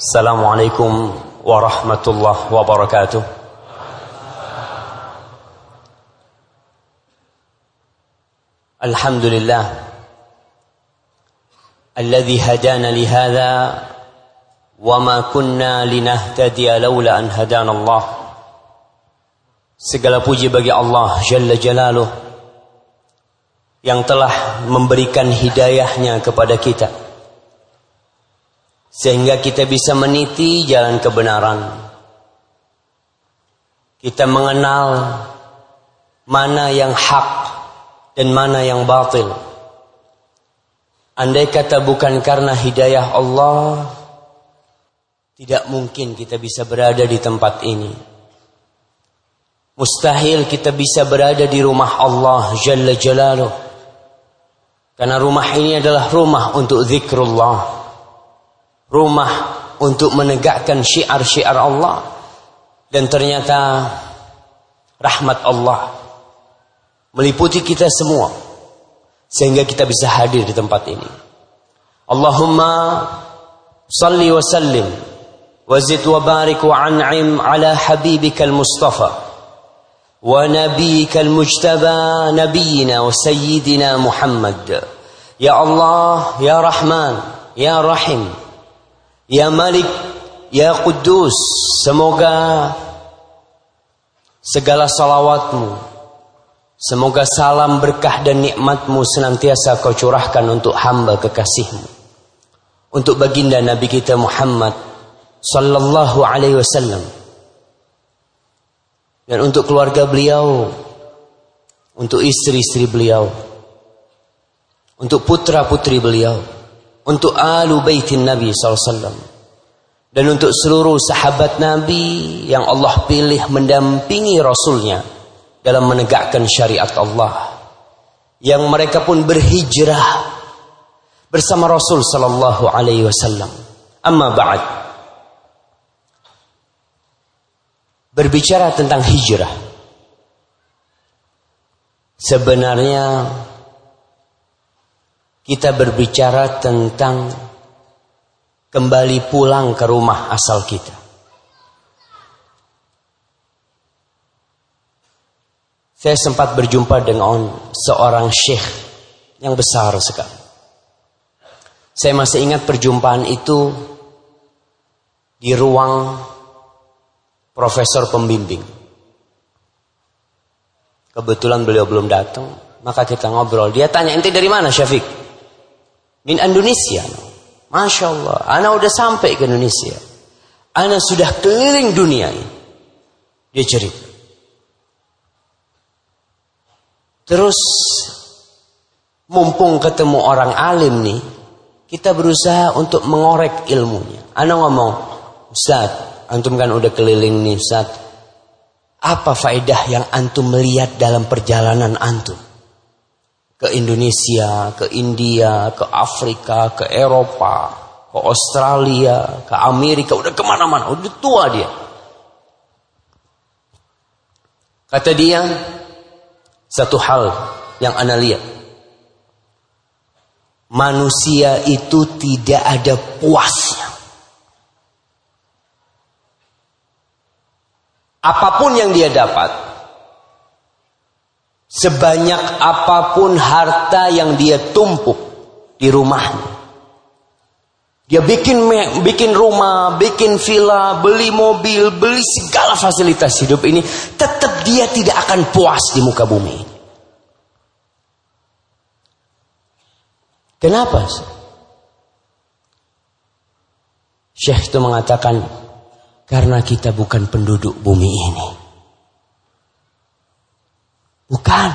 السلام عليكم ورحمة الله وبركاته الحمد لله الذي هدانا لهذا وما كنا لنهتدي لولا أن هدانا الله Segala puji bagi Allah Jalla Jalaluh yang telah memberikan hidayahnya kepada kita sehingga kita bisa meniti jalan kebenaran kita mengenal mana yang hak dan mana yang batil andai kata bukan karena hidayah Allah tidak mungkin kita bisa berada di tempat ini Mustahil kita bisa berada di rumah Allah Jalla Jalaluh. Karena rumah ini adalah rumah untuk zikrullah rumah untuk menegakkan syiar-syiar Allah dan ternyata rahmat Allah meliputi kita semua sehingga kita bisa hadir di tempat ini. Allahumma salli wa sallim wa zid wa barik wa an'im ala habibikal mustafa wa nabiyikal mujtaba nabiyina wa sayyidina Muhammad. Ya Allah, ya Rahman, ya Rahim. Ya Malik, Ya Kudus, semoga segala salawatmu, semoga salam berkah dan nikmatmu senantiasa kau curahkan untuk hamba kekasihmu. Untuk baginda Nabi kita Muhammad Sallallahu Alaihi Wasallam. Dan untuk keluarga beliau, untuk istri-istri beliau, untuk putra-putri beliau untuk alu baitin Nabi SAW, dan untuk seluruh sahabat Nabi yang Allah pilih mendampingi Rasulnya dalam menegakkan syariat Allah, yang mereka pun berhijrah bersama Rasul Sallallahu Alaihi Wasallam. Amma ba'd. berbicara tentang hijrah. Sebenarnya kita berbicara tentang kembali pulang ke rumah asal kita. Saya sempat berjumpa dengan seorang syekh yang besar sekali. Saya masih ingat perjumpaan itu di ruang profesor pembimbing. Kebetulan beliau belum datang, maka kita ngobrol. Dia tanya, ente dari mana Syafiq? Min Indonesia. Masya Allah, Ana udah sampai ke Indonesia. Ana sudah keliling dunia ini. Dia cerita. Terus mumpung ketemu orang alim nih, kita berusaha untuk mengorek ilmunya. Ana ngomong, Ustaz, Antum kan udah keliling nih Ustaz. Apa faedah yang antum melihat dalam perjalanan antum? Ke Indonesia, ke India, ke Afrika, ke Eropa, ke Australia, ke Amerika, udah ke mana-mana, udah tua dia. Kata dia, satu hal yang anda lihat. Manusia itu tidak ada puasnya. Apa pun yang dia dapat, sebanyak apa pun harta yang dia tumpuk di rumahnya. Dia bikin bikin rumah, bikin villa, beli mobil, beli segala fasilitas hidup ini, tetap dia tidak akan puas di muka bumi. Kenapa? Syekh itu mengatakan karena kita bukan penduduk bumi ini. Bukan.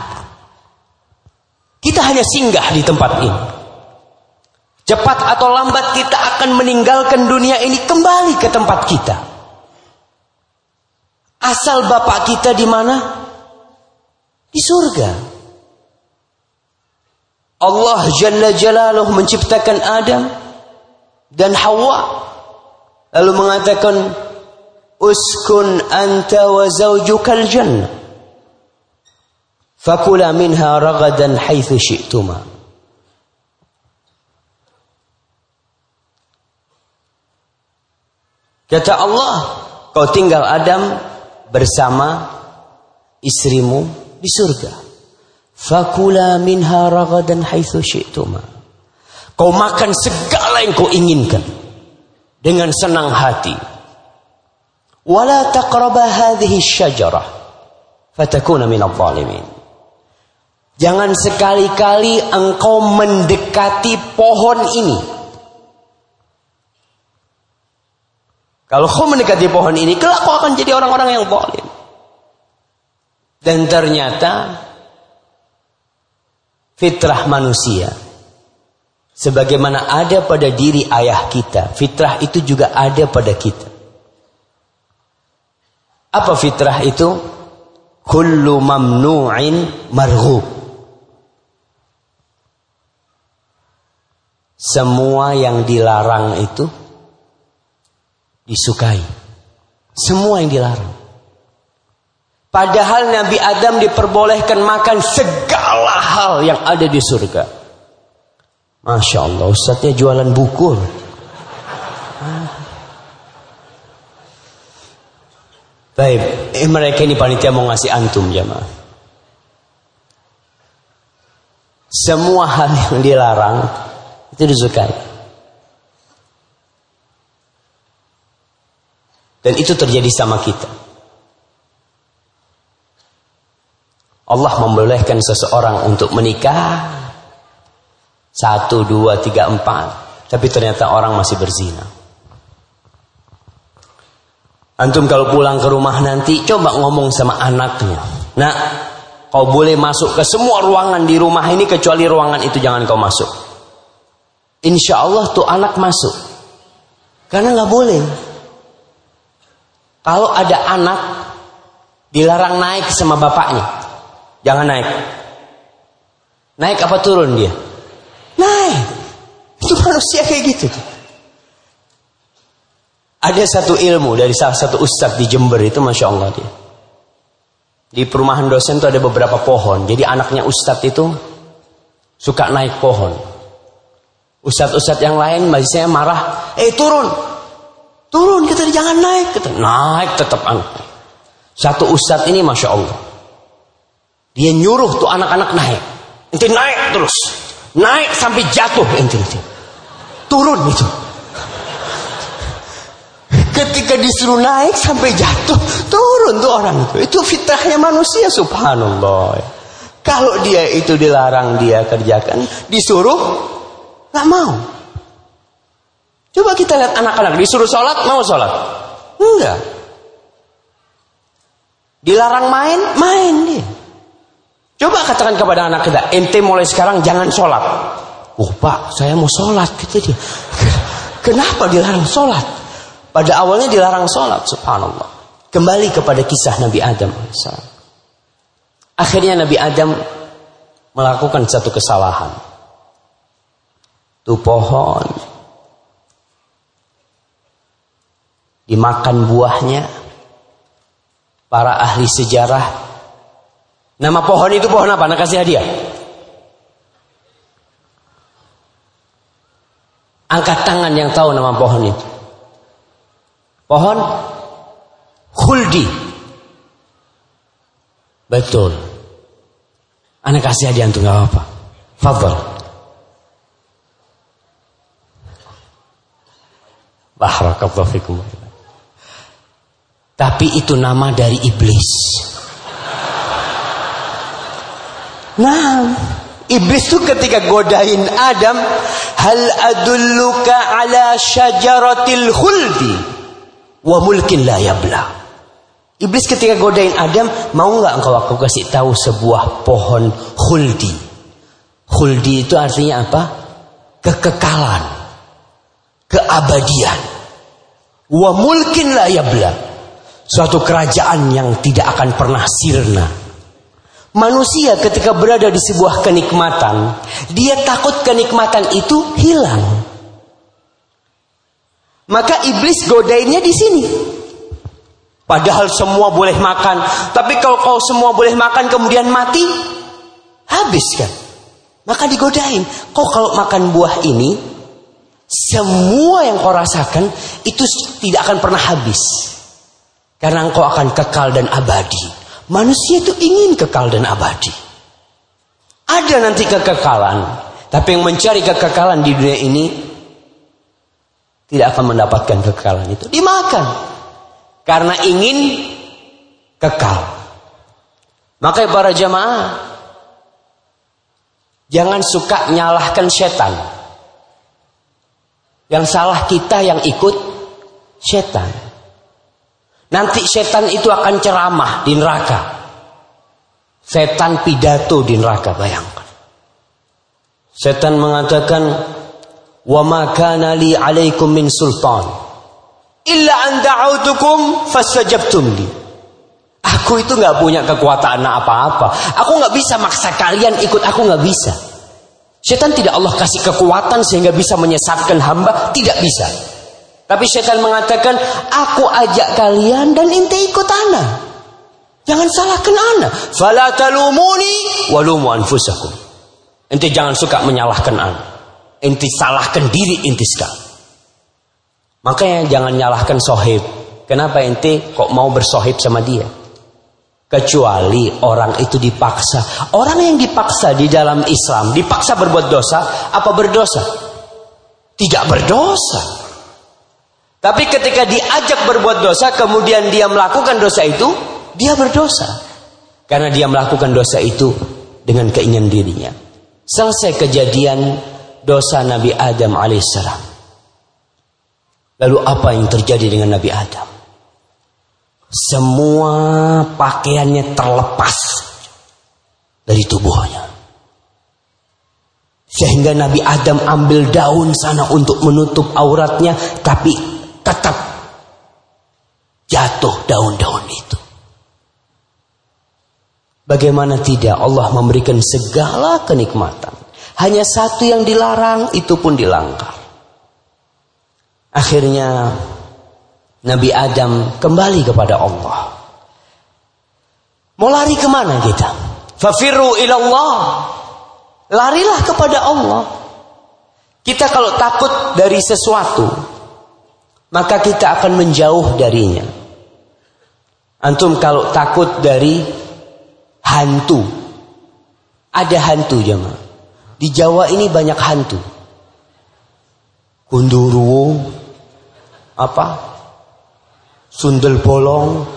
Kita hanya singgah di tempat ini. Cepat atau lambat kita akan meninggalkan dunia ini kembali ke tempat kita. Asal bapak kita di mana? Di surga. Allah Jalla Jalaluh menciptakan Adam dan Hawa lalu mengatakan uskun anta wa zawjukal jannah fakula minha ragadan haitsu syi'tuma Kata Allah, kau tinggal Adam bersama istrimu di surga. Fakula minha ragadan haitsu syi'tuma. Kau makan segala yang kau inginkan dengan senang hati. Wala taqraba hadhihi syajarah fatakuna minadh dhalimin. Jangan sekali-kali engkau mendekati pohon ini. Kalau kau mendekati pohon ini, kelak kau akan jadi orang-orang yang zalim. Dan ternyata fitrah manusia sebagaimana ada pada diri ayah kita, fitrah itu juga ada pada kita. Apa fitrah itu? Kullu mamnu'in marghub. Semua yang dilarang itu disukai. Semua yang dilarang. Padahal Nabi Adam diperbolehkan makan segala hal yang ada di surga. Masya Allah, Ustaznya jualan buku. Baik, eh, mereka ini panitia mau ngasih antum jamaah. Semua hal yang dilarang itu disukai. Dan itu terjadi sama kita. Allah membolehkan seseorang untuk menikah. Satu, dua, tiga, empat. Tapi ternyata orang masih berzina. Antum kalau pulang ke rumah nanti coba ngomong sama anaknya. Nah, kau boleh masuk ke semua ruangan di rumah ini kecuali ruangan itu jangan kau masuk. Insya Allah tuh anak masuk. Karena nggak boleh. Kalau ada anak dilarang naik sama bapaknya, jangan naik. Naik apa turun dia? Naik. Itu manusia kayak gitu. Ada satu ilmu dari salah satu ustadz di Jember itu Masya Allah dia. Di perumahan dosen itu ada beberapa pohon. Jadi anaknya ustadz itu suka naik pohon. Ustadz-ustadz yang lain biasanya marah. Eh turun, Turun kita jangan naik. Kita naik tetap anak. Satu ustadz ini masya Allah. Dia nyuruh tuh anak-anak naik. Inti naik terus. Naik sampai jatuh inti inti. Turun itu. Ketika disuruh naik sampai jatuh, turun tuh orang itu. Itu fitrahnya manusia subhanallah. Kalau dia itu dilarang dia kerjakan, disuruh nggak mau. Coba kita lihat anak-anak disuruh sholat, mau sholat? Enggak. Dilarang main, main dia. Coba katakan kepada anak kita, ente mulai sekarang jangan sholat. Oh pak, saya mau sholat, gitu dia. Kenapa dilarang sholat? Pada awalnya dilarang sholat, subhanallah. Kembali kepada kisah Nabi Adam. Akhirnya Nabi Adam melakukan satu kesalahan. Tuh pohon. Dimakan buahnya. Para ahli sejarah. Nama pohon itu pohon apa? Nak kasih hadiah. Angkat tangan yang tahu nama pohon itu. Pohon khuldi. Betul. Anak kasih hadiah untuk nggak apa Fadol Barakallahu. Tapi itu nama dari iblis. Nah, iblis itu ketika godain Adam, hal adulluka ala syajaratil khuldi wa mulkin la yabla. Iblis ketika godain Adam, mau nggak engkau aku kasih tahu sebuah pohon khuldi? Khuldi itu artinya apa? Kekekalan, keabadian. Wa mulkin la yabla Suatu kerajaan yang tidak akan pernah sirna. Manusia ketika berada di sebuah kenikmatan, dia takut kenikmatan itu hilang. Maka iblis godainnya di sini. Padahal semua boleh makan, tapi kalau kau semua boleh makan kemudian mati, habis kan? Maka digodain. Kau kalau makan buah ini, Semua yang kau rasakan itu tidak akan pernah habis. Karena engkau akan kekal dan abadi. Manusia itu ingin kekal dan abadi. Ada nanti kekekalan. Tapi yang mencari kekekalan di dunia ini tidak akan mendapatkan kekekalan itu. Dimakan. Karena ingin kekal. Makanya para jamaah jangan suka nyalahkan setan. Yang salah kita yang ikut setan. Nanti setan itu akan ceramah di neraka. Setan pidato di neraka, bayangkan. Setan mengatakan, "Wa ma kana li 'alaikum min sultan illa an da'autukum fastajabtum li." Aku itu nggak punya kekuatan apa-apa. Aku nggak bisa maksa kalian ikut aku nggak bisa. Setan tidak Allah kasih kekuatan sehingga bisa menyesatkan hamba, tidak bisa. Tapi setan mengatakan, aku ajak kalian dan inti ikut ana. Jangan salahkan ana. Fala talumuni walumu anfusakum. Inti jangan suka menyalahkan ana. Inti salahkan diri inti sekali. Makanya jangan nyalahkan sohib. Kenapa inti kok mau bersohib sama dia? Kecuali orang itu dipaksa. Orang yang dipaksa di dalam Islam, dipaksa berbuat dosa, apa berdosa? Tidak berdosa. Tapi ketika diajak berbuat dosa, kemudian dia melakukan dosa itu, dia berdosa. Karena dia melakukan dosa itu dengan keinginan dirinya. Selesai kejadian dosa Nabi Adam alaihissalam. Lalu apa yang terjadi dengan Nabi Adam? Semua pakaiannya terlepas dari tubuhnya. Sehingga Nabi Adam ambil daun sana untuk menutup auratnya, tapi tetap jatuh daun-daun itu. Bagaimana tidak Allah memberikan segala kenikmatan. Hanya satu yang dilarang, itu pun dilanggar. Akhirnya Nabi Adam kembali kepada Allah. Mau lari ke mana kita? Fafiru ilallah. Larilah kepada Allah. Kita kalau takut dari sesuatu, maka kita akan menjauh darinya. Antum kalau takut dari hantu, ada hantu jemaah. Di Jawa ini banyak hantu. Kunduru, apa? Sundel bolong,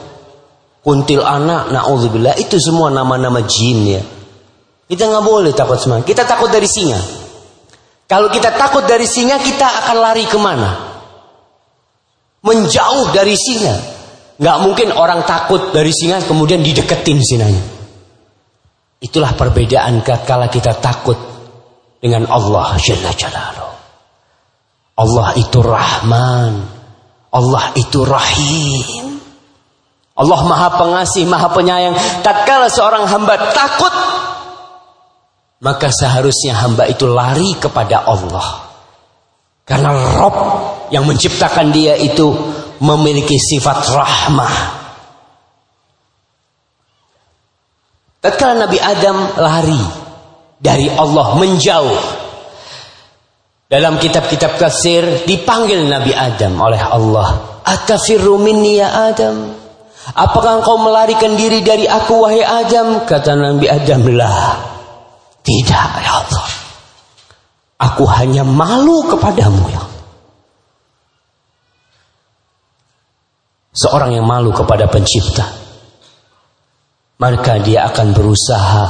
kuntil anak, naudzubillah itu semua nama-nama jin ya. Kita nggak boleh takut semua. Kita takut dari singa. Kalau kita takut dari singa, kita akan lari ke mana? Menjauh dari singa. Nggak mungkin orang takut dari singa kemudian dideketin singanya. Itulah perbedaan kala kita takut dengan Allah Jalla Jalaluh. Allah itu Rahman. Allah itu rahim. Allah maha pengasih, maha penyayang. Tatkala seorang hamba takut, maka seharusnya hamba itu lari kepada Allah. Karena Rob yang menciptakan dia itu memiliki sifat rahmah. Tatkala Nabi Adam lari dari Allah menjauh dalam kitab-kitab kasir dipanggil Nabi Adam oleh Allah. Atafirru minni ya Adam. Apakah engkau melarikan diri dari aku wahai Adam? Kata Nabi Adam lah. Tidak ya Allah. Aku hanya malu kepadamu ya Seorang yang malu kepada pencipta. Maka dia akan berusaha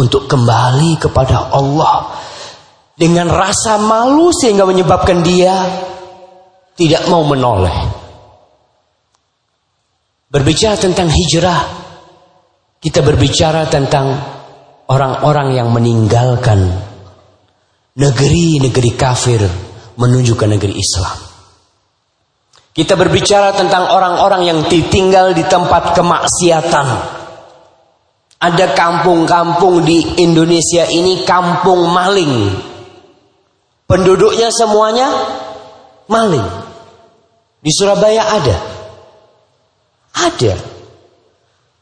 untuk kembali kepada Allah dengan rasa malu sehingga menyebabkan dia tidak mau menoleh. Berbicara tentang hijrah, kita berbicara tentang orang-orang yang meninggalkan negeri-negeri kafir menuju ke negeri Islam. Kita berbicara tentang orang-orang yang tinggal di tempat kemaksiatan. Ada kampung-kampung di Indonesia ini kampung maling. Penduduknya semuanya maling. Di Surabaya ada. Ada.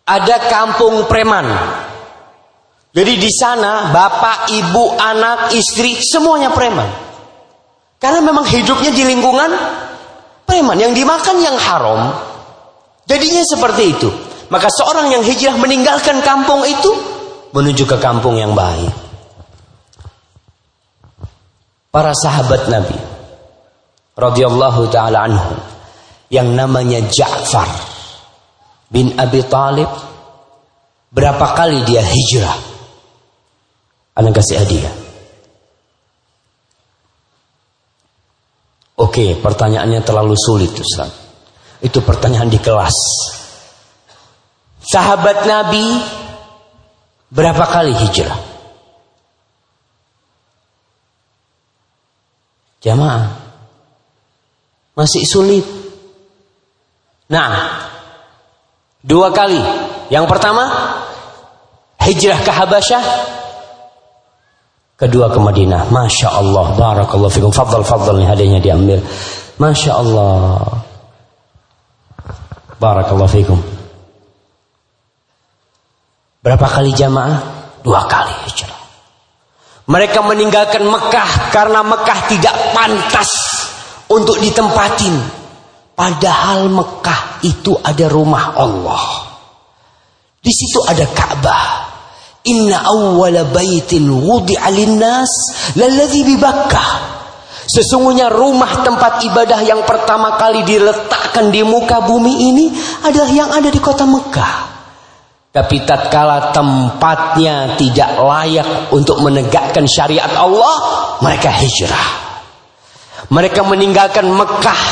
Ada kampung preman. Jadi di sana bapak, ibu, anak, istri semuanya preman. Karena memang hidupnya di lingkungan preman yang dimakan yang haram. Jadinya seperti itu. Maka seorang yang hijrah meninggalkan kampung itu menuju ke kampung yang baik. Para sahabat Nabi radhiyallahu taala anhu yang namanya Ja'far bin Abi Talib berapa kali dia hijrah? Anak kasih hadiah. Oke, pertanyaannya terlalu sulit Ustaz. Itu pertanyaan di kelas. Sahabat Nabi berapa kali hijrah? Jamaah. Masih sulit. Nah, dua kali. Yang pertama, hijrah ke Habasyah Kedua ke Madinah. Masya Allah. Barakallahu fikum. Fadal nih hadiahnya diambil. Masya Allah. Barakallahu fikum. Berapa kali jamaah? Dua kali hijrah. Mereka meninggalkan Mekah karena Mekah tidak pantas untuk ditempatin. Padahal Mekah itu ada rumah Allah. Di situ ada Ka'bah. Inna awwala baitin wudi'a linnas lalladhi bi Sesungguhnya rumah tempat ibadah yang pertama kali diletakkan di muka bumi ini adalah yang ada di kota Mekah. Tapi tatkala tempatnya tidak layak untuk menegakkan syariat Allah, mereka hijrah. Mereka meninggalkan Mekah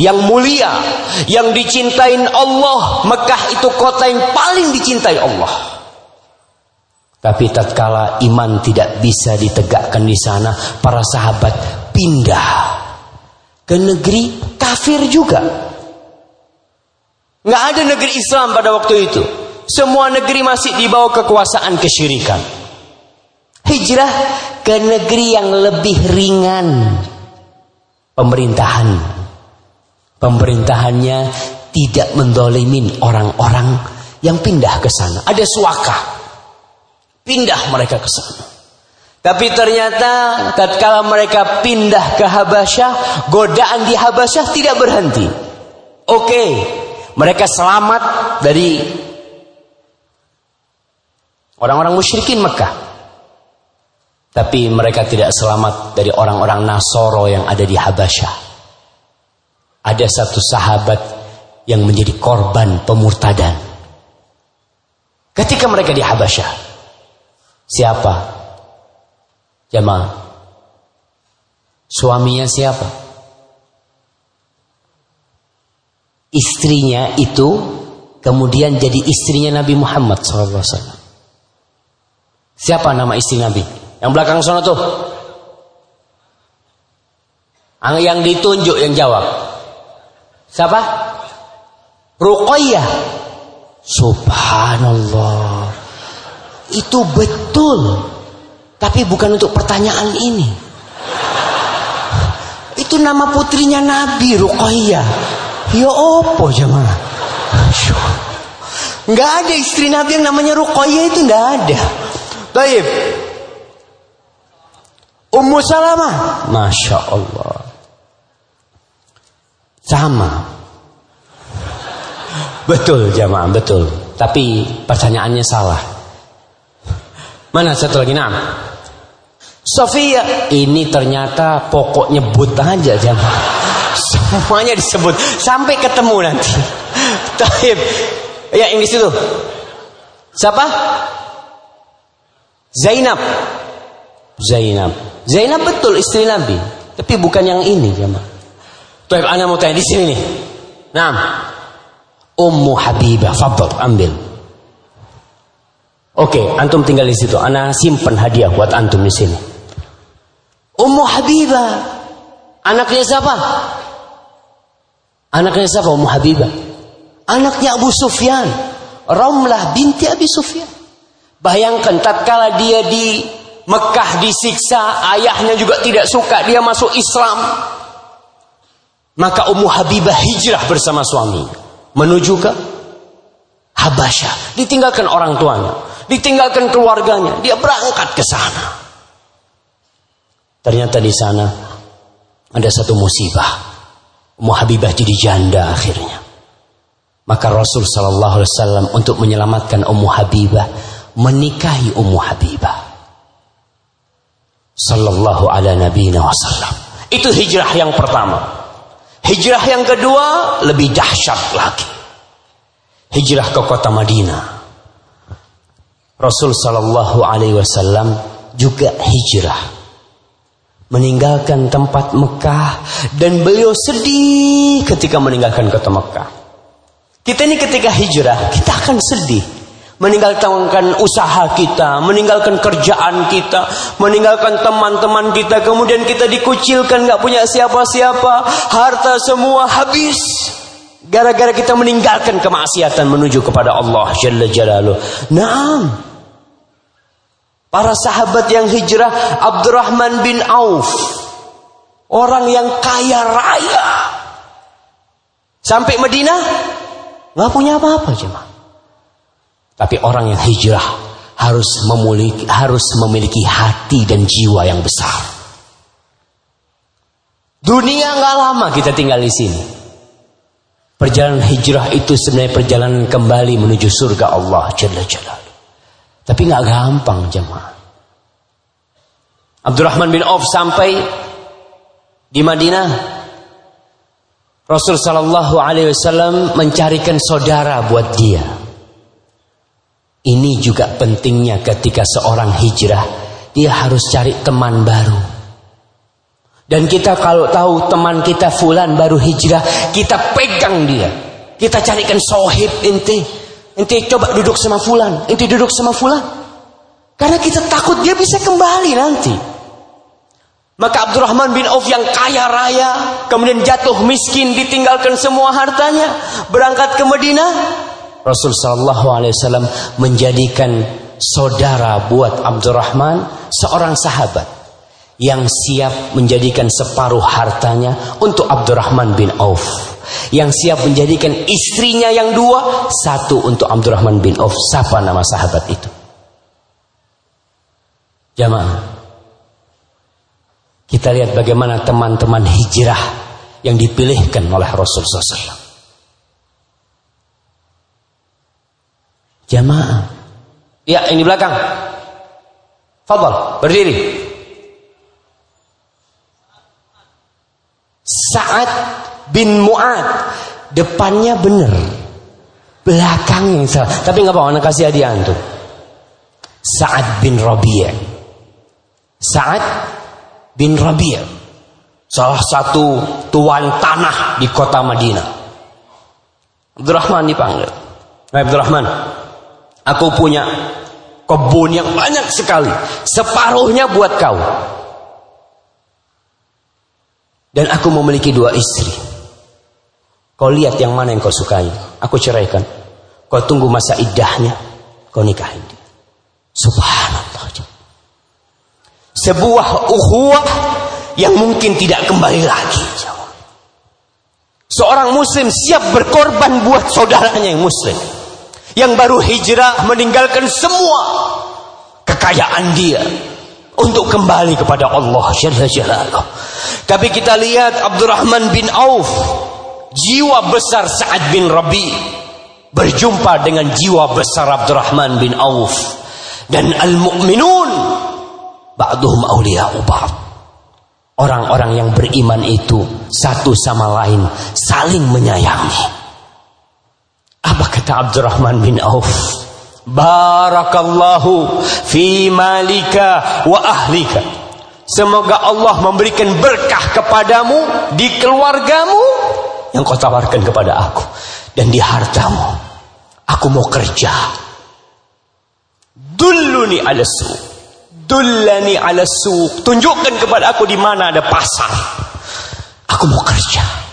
yang mulia, yang dicintai Allah. Mekah itu kota yang paling dicintai Allah. Tapi tatkala iman tidak bisa ditegakkan di sana, para sahabat pindah ke negeri kafir juga. Nggak ada negeri Islam pada waktu itu. Semua negeri masih di bawah kekuasaan kesyirikan. Hijrah ke negeri yang lebih ringan pemerintahan. Pemerintahannya tidak mendolimin orang-orang yang pindah ke sana. Ada suaka. Pindah mereka ke sana. Tapi ternyata tatkala mereka pindah ke Habasyah, godaan di Habasyah tidak berhenti. Oke, mereka selamat dari orang-orang musyrikin Mekah. Tapi mereka tidak selamat dari orang-orang Nasoro yang ada di Habasyah. Ada satu sahabat yang menjadi korban pemurtadan. Ketika mereka di Habasyah, Siapa? Jemaah. Suaminya siapa? Istrinya itu kemudian jadi istrinya Nabi Muhammad SAW. Siapa nama istri Nabi? Yang belakang sana tuh. Yang ditunjuk yang jawab. Siapa? Ruqayyah. Subhanallah. Itu betul. Tapi bukan untuk pertanyaan ini. Itu nama putrinya Nabi Ruqayyah. Ya opo jemaah. Enggak ada istri Nabi yang namanya Ruqayyah itu enggak ada. Baik. Ummu Salamah. Masya Allah. Sama. Betul jamaah, betul. Tapi pertanyaannya salah. Mana satu lagi? Nah. Sofia. Ini ternyata pokok nyebut aja jangan. Semuanya disebut sampai ketemu nanti. Taib. Ya Inggris itu. Siapa? Zainab. Zainab. Zainab betul istri Nabi, tapi bukan yang ini jemaah. Taib ana mau tanya di sini nih. Nah. Ummu Habibah, fadl ambil. Oke, antum tinggal di situ. Ana simpan hadiah buat antum di sini. Ummu Habibah. Anaknya siapa? Anaknya siapa Ummu Habibah? Anaknya Abu Sufyan. Romlah binti Abi Sufyan. Bayangkan tatkala dia di Mekah disiksa, ayahnya juga tidak suka dia masuk Islam. Maka Ummu Habibah hijrah bersama suami menuju ke Habasyah, ditinggalkan orang tuanya ditinggalkan keluarganya, dia berangkat ke sana. Ternyata di sana Ada satu musibah. Ummu Habibah jadi janda akhirnya. Maka Rasul Sallallahu Alaihi Wasallam untuk menyelamatkan Ummu Habibah menikahi Ummu Habibah. Sallallahu ala wasallam. Itu hijrah yang pertama. Hijrah yang kedua lebih dahsyat lagi. Hijrah ke kota Madinah. Rasul Sallallahu Alaihi Wasallam juga hijrah meninggalkan tempat Mekah dan beliau sedih ketika meninggalkan kota Mekah. Kita ini ketika hijrah, kita akan sedih. Meninggalkan usaha kita, meninggalkan kerjaan kita, meninggalkan teman-teman kita, kemudian kita dikucilkan, nggak punya siapa-siapa, harta semua habis. Gara-gara kita meninggalkan kemaksiatan menuju kepada Allah Jalla Jalaluh. Naam. Para sahabat yang hijrah Abdurrahman bin Auf. Orang yang kaya raya. Sampai Madinah Nggak punya apa-apa cuma. Tapi orang yang hijrah harus memiliki harus memiliki hati dan jiwa yang besar. Dunia nggak lama kita tinggal di sini. Perjalanan hijrah itu sebenarnya perjalanan kembali menuju surga Allah Jalla Jalla. Tapi nggak gampang jemaah. Abdurrahman bin Auf sampai di Madinah Rasul Shallallahu Alaihi Wasallam mencarikan saudara buat dia. Ini juga pentingnya ketika seorang hijrah, dia harus cari teman baru. Dan kita kalau tahu teman kita fulan baru hijrah, kita pegang dia. Kita carikan sohib inti. Inti coba duduk sama fulan, inti duduk sama fulan. Karena kita takut dia bisa kembali nanti. Maka Abdurrahman bin Auf yang kaya raya, kemudian jatuh miskin, ditinggalkan semua hartanya, berangkat ke Madinah. Rasul Shallallahu Alaihi Wasallam menjadikan saudara buat Abdurrahman seorang sahabat yang siap menjadikan separuh hartanya untuk Abdurrahman bin Auf. Yang siap menjadikan istrinya yang dua, satu untuk Abdurrahman bin Auf. Siapa nama sahabat itu? Jamaah, kita lihat bagaimana teman-teman hijrah yang dipilihkan oleh Rasul SAW. Jamaah. Ya, ini belakang. Fadal, berdiri. Sa'ad bin Mu'ad. Depannya benar. Belakang yang salah. Tapi nggak apa-apa, kasih hadiah antum. Sa'ad bin Rabi'ah. Sa'ad bin Rabi' salah satu tuan tanah di kota Madinah. Abdurrahman dipanggil. Hai Abdurrahman, aku punya kebun yang banyak sekali. Separuhnya buat kau. Dan aku memiliki dua istri. Kau lihat yang mana yang kau sukai. Aku ceraikan. Kau tunggu masa iddahnya. Kau nikahin dia. Subhanallah sebuah ukhuwah yang mungkin tidak kembali lagi. Seorang muslim siap berkorban buat saudaranya yang muslim. Yang baru hijrah meninggalkan semua kekayaan dia untuk kembali kepada Allah Jalla. Tapi kita lihat Abdurrahman bin Auf, jiwa besar Sa'ad bin Rabi berjumpa dengan jiwa besar Abdurrahman bin Auf dan al-mu'minun ba'duhum awliya'u ba'd. Orang-orang yang beriman itu satu sama lain saling menyayangi. Apa kata Abdurrahman bin Auf? Barakallahu fi malika wa ahlika. Semoga Allah memberikan berkah kepadamu di keluargamu yang kau tawarkan kepada aku dan di hartamu. Aku mau kerja. Dulluni ala suq. Dullani ala suq. Tunjukkan kepada aku di mana ada pasar. Aku mau kerja.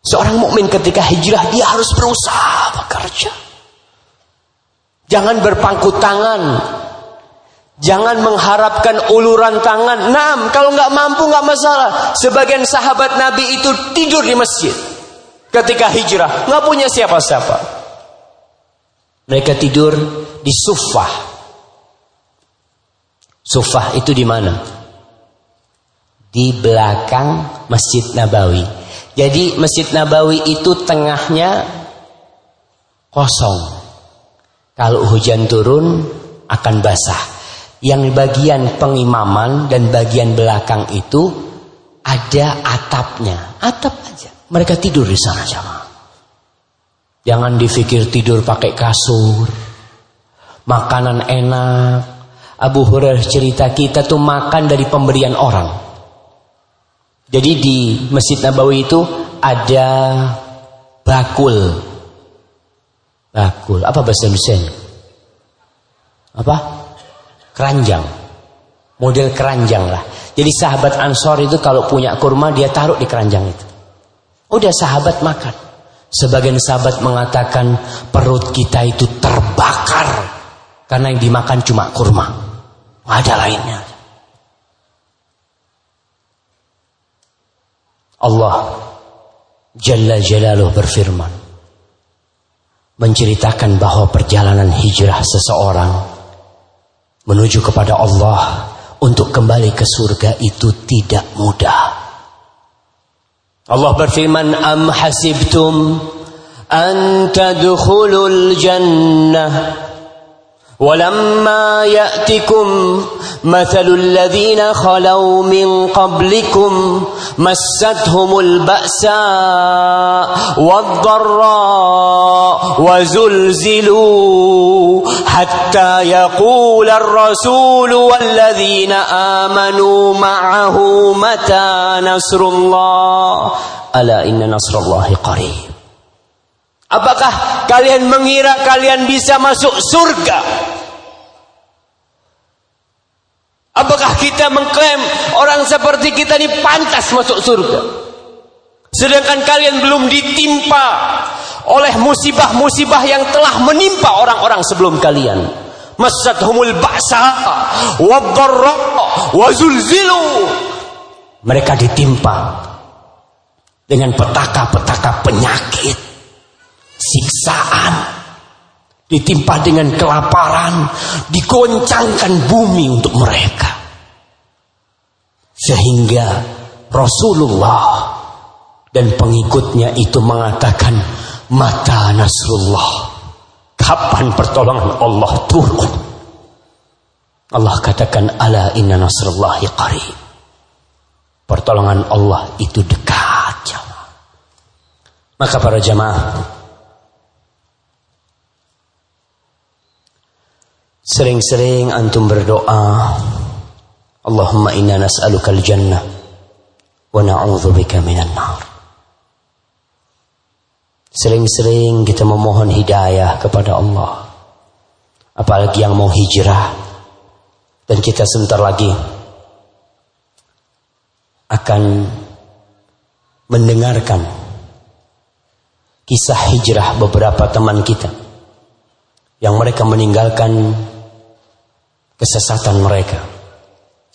Seorang mukmin ketika hijrah dia harus berusaha bekerja. Jangan berpangku tangan. Jangan mengharapkan uluran tangan. Nam, kalau nggak mampu nggak masalah. Sebagian sahabat Nabi itu tidur di masjid ketika hijrah, nggak punya siapa-siapa. Mereka tidur di sufah Sufah itu di mana? Di belakang Masjid Nabawi. Jadi Masjid Nabawi itu tengahnya kosong. Kalau hujan turun akan basah. Yang bagian pengimaman dan bagian belakang itu ada atapnya. Atap aja. Mereka tidur di sana sama. Jangan difikir tidur pakai kasur. Makanan enak. Abu Hurairah cerita kita tuh makan dari pemberian orang. Jadi di Masjid Nabawi itu ada bakul. Bakul. Apa bahasa Indonesia? Apa? Keranjang. Model keranjang lah. Jadi sahabat Ansor itu kalau punya kurma dia taruh di keranjang itu. Udah sahabat makan. Sebagian sahabat mengatakan perut kita itu terbakar karena yang dimakan cuma kurma. Ada lainnya. Allah Jalla Jalaluh berfirman menceritakan bahwa perjalanan hijrah seseorang menuju kepada Allah untuk kembali ke surga itu tidak mudah. Allah berfirman, "Am hasibtum an tadkhulul jannah ولما يأتكم مثل الذين خلوا من قبلكم مستهم البأساء والضراء وزلزلوا حتى يقول الرسول والذين آمنوا معه متى نصر الله؟ ألا إن نصر الله قريب. Apakah kalian mengira kalian bisa masuk surga? Apakah kita mengklaim orang seperti kita ini pantas masuk surga? Sedangkan kalian belum ditimpa oleh musibah-musibah yang telah menimpa orang-orang sebelum kalian. Masadhumul ba'sa wadh-dharra wa zulzilu. Mereka ditimpa dengan petaka-petaka penyakit siksaan, ditimpa dengan kelaparan, digoncangkan bumi untuk mereka. Sehingga Rasulullah dan pengikutnya itu mengatakan, mata Nasrullah. Kapan pertolongan Allah turun? Allah katakan, ala inna nasrullahi qarib. Pertolongan Allah itu dekat. Maka para jamaah Sering-sering antum berdoa, Allahumma inna nas'aluka al-jannah wa na'udzubika minan nar. Sering-sering kita memohon hidayah kepada Allah. Apalagi yang mau hijrah dan kita sebentar lagi akan mendengarkan kisah hijrah beberapa teman kita yang mereka meninggalkan kesesatan mereka,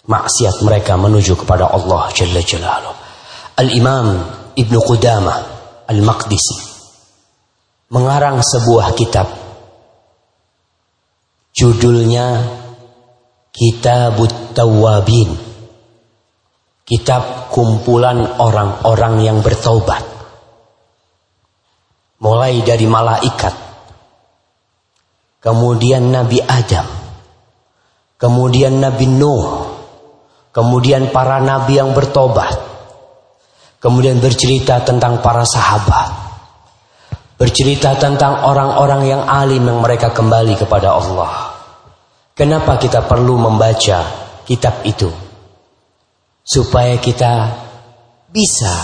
maksiat mereka menuju kepada Allah Jalla. Al-Imam Ibnu Qudamah Al-Maqdisi mengarang sebuah kitab. Judulnya Kitabut Tawabin kitab kumpulan orang-orang yang bertaubat. Mulai dari malaikat kemudian Nabi Adam kemudian Nabi Nuh, kemudian para nabi yang bertobat, kemudian bercerita tentang para sahabat, bercerita tentang orang-orang yang alim yang mereka kembali kepada Allah. Kenapa kita perlu membaca kitab itu? Supaya kita bisa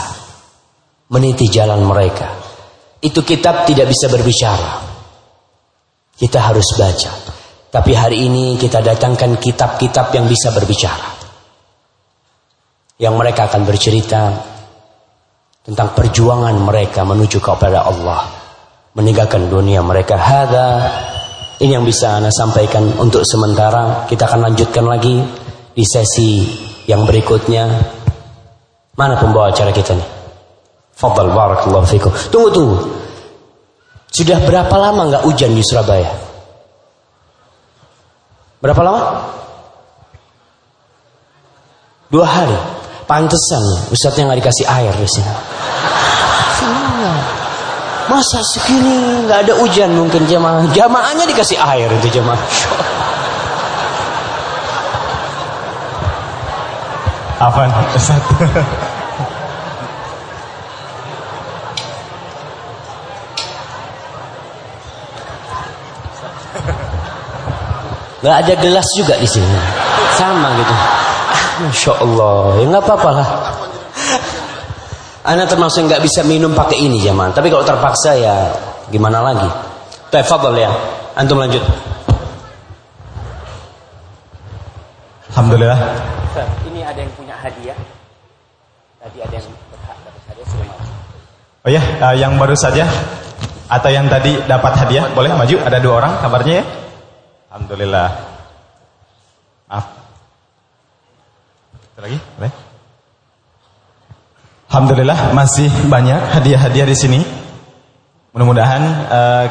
meniti jalan mereka. Itu kitab tidak bisa berbicara. Kita harus baca. Tapi hari ini kita datangkan kitab-kitab yang bisa berbicara. Yang mereka akan bercerita tentang perjuangan mereka menuju kepada Allah. Meninggalkan dunia mereka. Hada ini yang bisa Anda sampaikan untuk sementara. Kita akan lanjutkan lagi di sesi yang berikutnya. Mana pembawa acara kita nih? Fadal barakallahu fikum. Tunggu tunggu. Sudah berapa lama nggak hujan di Surabaya? Berapa lama? Dua hari. Pantesan Ustadznya nggak dikasih air di sini. Masa segini nggak ada hujan mungkin jamaah. Jamaahnya dikasih air itu jamaah. Afan, Ustaz. Gak ada gelas juga di sini. Sama gitu. Masya Allah. Ya nggak apa-apa lah. Anda termasuk nggak bisa minum pakai ini zaman. Tapi kalau terpaksa ya gimana lagi. Tafadhol ya. Antum lanjut. Alhamdulillah. Ini ada yang punya hadiah. Tadi ada yang berhak dapat hadiah sudah. Oh ya, uh, yang baru saja atau yang tadi dapat hadiah boleh maju? Ada dua orang kabarnya ya? Alhamdulillah. Maaf. Satu lagi, boleh? Alhamdulillah masih banyak hadiah-hadiah di sini. Mudah-mudahan uh,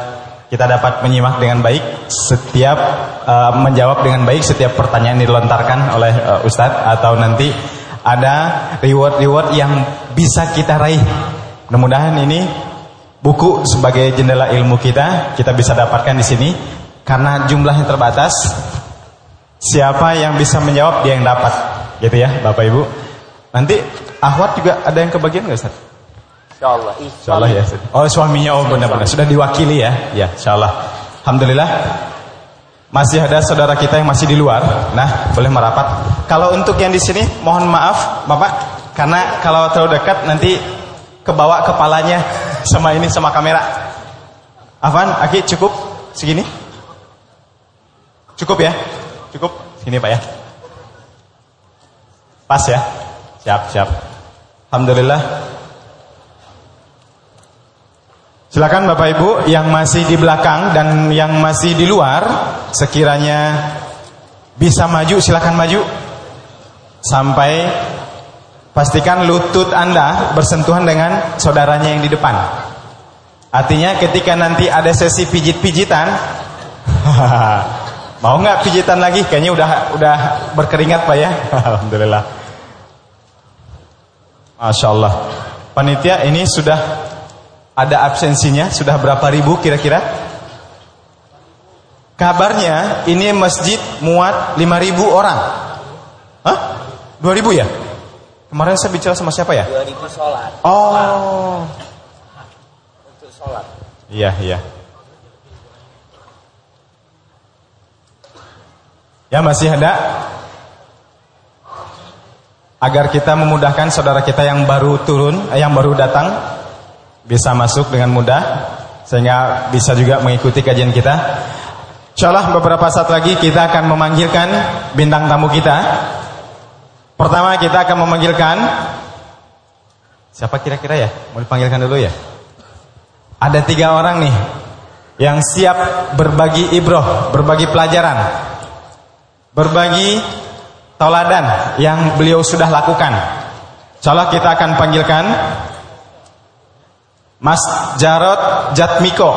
kita dapat menyimak dengan baik setiap uh, menjawab dengan baik setiap pertanyaan dilontarkan oleh uh, Ustadz atau nanti ada reward-reward yang bisa kita raih. Mudah-mudahan ini buku sebagai jendela ilmu kita kita bisa dapatkan di sini karena jumlahnya terbatas. Siapa yang bisa menjawab dia yang dapat, gitu ya, Bapak Ibu. Nanti Ahwat juga ada yang kebagian nggak Ustaz? Insyaallah. Insyaallah ya. Oh suaminya oh benar-benar sudah diwakili ya. Ya, insyaallah. Alhamdulillah. Masih ada saudara kita yang masih di luar. Nah, boleh merapat. Kalau untuk yang di sini mohon maaf Bapak karena kalau terlalu dekat nanti kebawa kepalanya sama ini sama kamera. Afan, Aki cukup segini? Cukup ya? Cukup? Sini Pak ya. Pas ya? Siap, siap. Alhamdulillah. Silakan Bapak Ibu yang masih di belakang dan yang masih di luar sekiranya bisa maju silakan maju sampai pastikan lutut Anda bersentuhan dengan saudaranya yang di depan. Artinya ketika nanti ada sesi pijit-pijitan mau nggak pijitan lagi? Kayaknya udah udah berkeringat Pak ya. Alhamdulillah. Masya Allah. Panitia ini sudah ada absensinya sudah berapa ribu kira-kira? Kabarnya ini masjid muat 5000 orang. Hah? 2000 ya? Kemarin saya bicara sama siapa ya? 2000 sholat. Oh. Untuk sholat. Iya, iya. Ya masih ada agar kita memudahkan saudara kita yang baru turun, eh, yang baru datang bisa masuk dengan mudah sehingga bisa juga mengikuti kajian kita. Insyaallah beberapa saat lagi kita akan memanggilkan bintang tamu kita. Pertama kita akan memanggilkan siapa kira-kira ya? Mau dipanggilkan dulu ya? Ada tiga orang nih yang siap berbagi ibroh, berbagi pelajaran, berbagi tauladan yang beliau sudah lakukan. Insyaallah kita akan panggilkan Mas Jarot Jatmiko.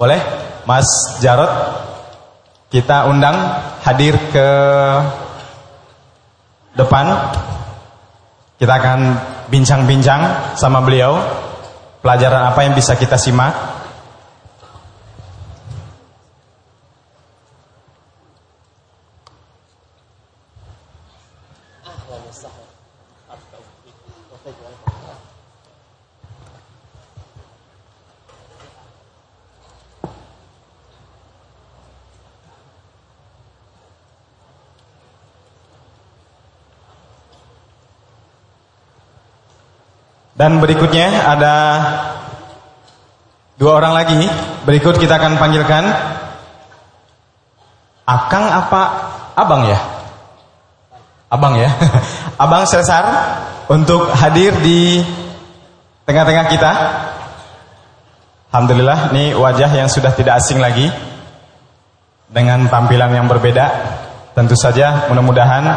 Boleh? Mas Jarot kita undang hadir ke depan. Kita akan bincang-bincang sama beliau. Pelajaran apa yang bisa kita simak? Dan berikutnya ada dua orang lagi. Berikut kita akan panggilkan Akang apa Abang ya? Abang ya. Abang Cesar untuk hadir di tengah-tengah kita. Alhamdulillah, ini wajah yang sudah tidak asing lagi dengan tampilan yang berbeda. Tentu saja mudah-mudahan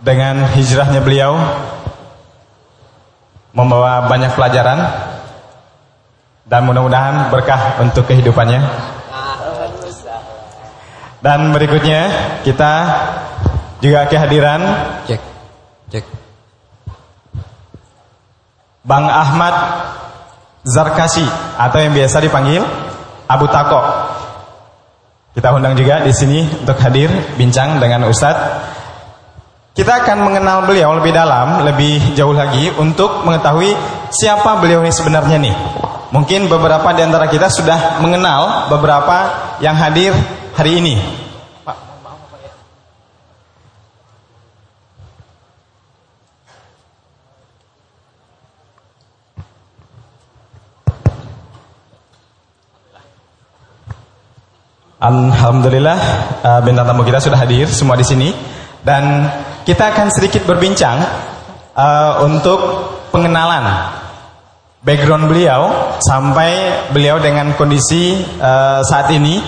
dengan hijrahnya beliau membawa banyak pelajaran dan mudah-mudahan berkah untuk kehidupannya. Dan berikutnya kita Juga kehadiran Cek. Cek. Bang Ahmad Zarkasi atau yang biasa dipanggil Abu Tako. Kita undang juga di sini untuk hadir bincang dengan Ustadz. Kita akan mengenal beliau lebih dalam, lebih jauh lagi untuk mengetahui siapa beliau ini sebenarnya nih. Mungkin beberapa di antara kita sudah mengenal beberapa yang hadir hari ini. Alhamdulillah uh, bintang tamu kita sudah hadir semua di sini dan kita akan sedikit berbincang uh, untuk pengenalan background beliau sampai beliau dengan kondisi uh, saat ini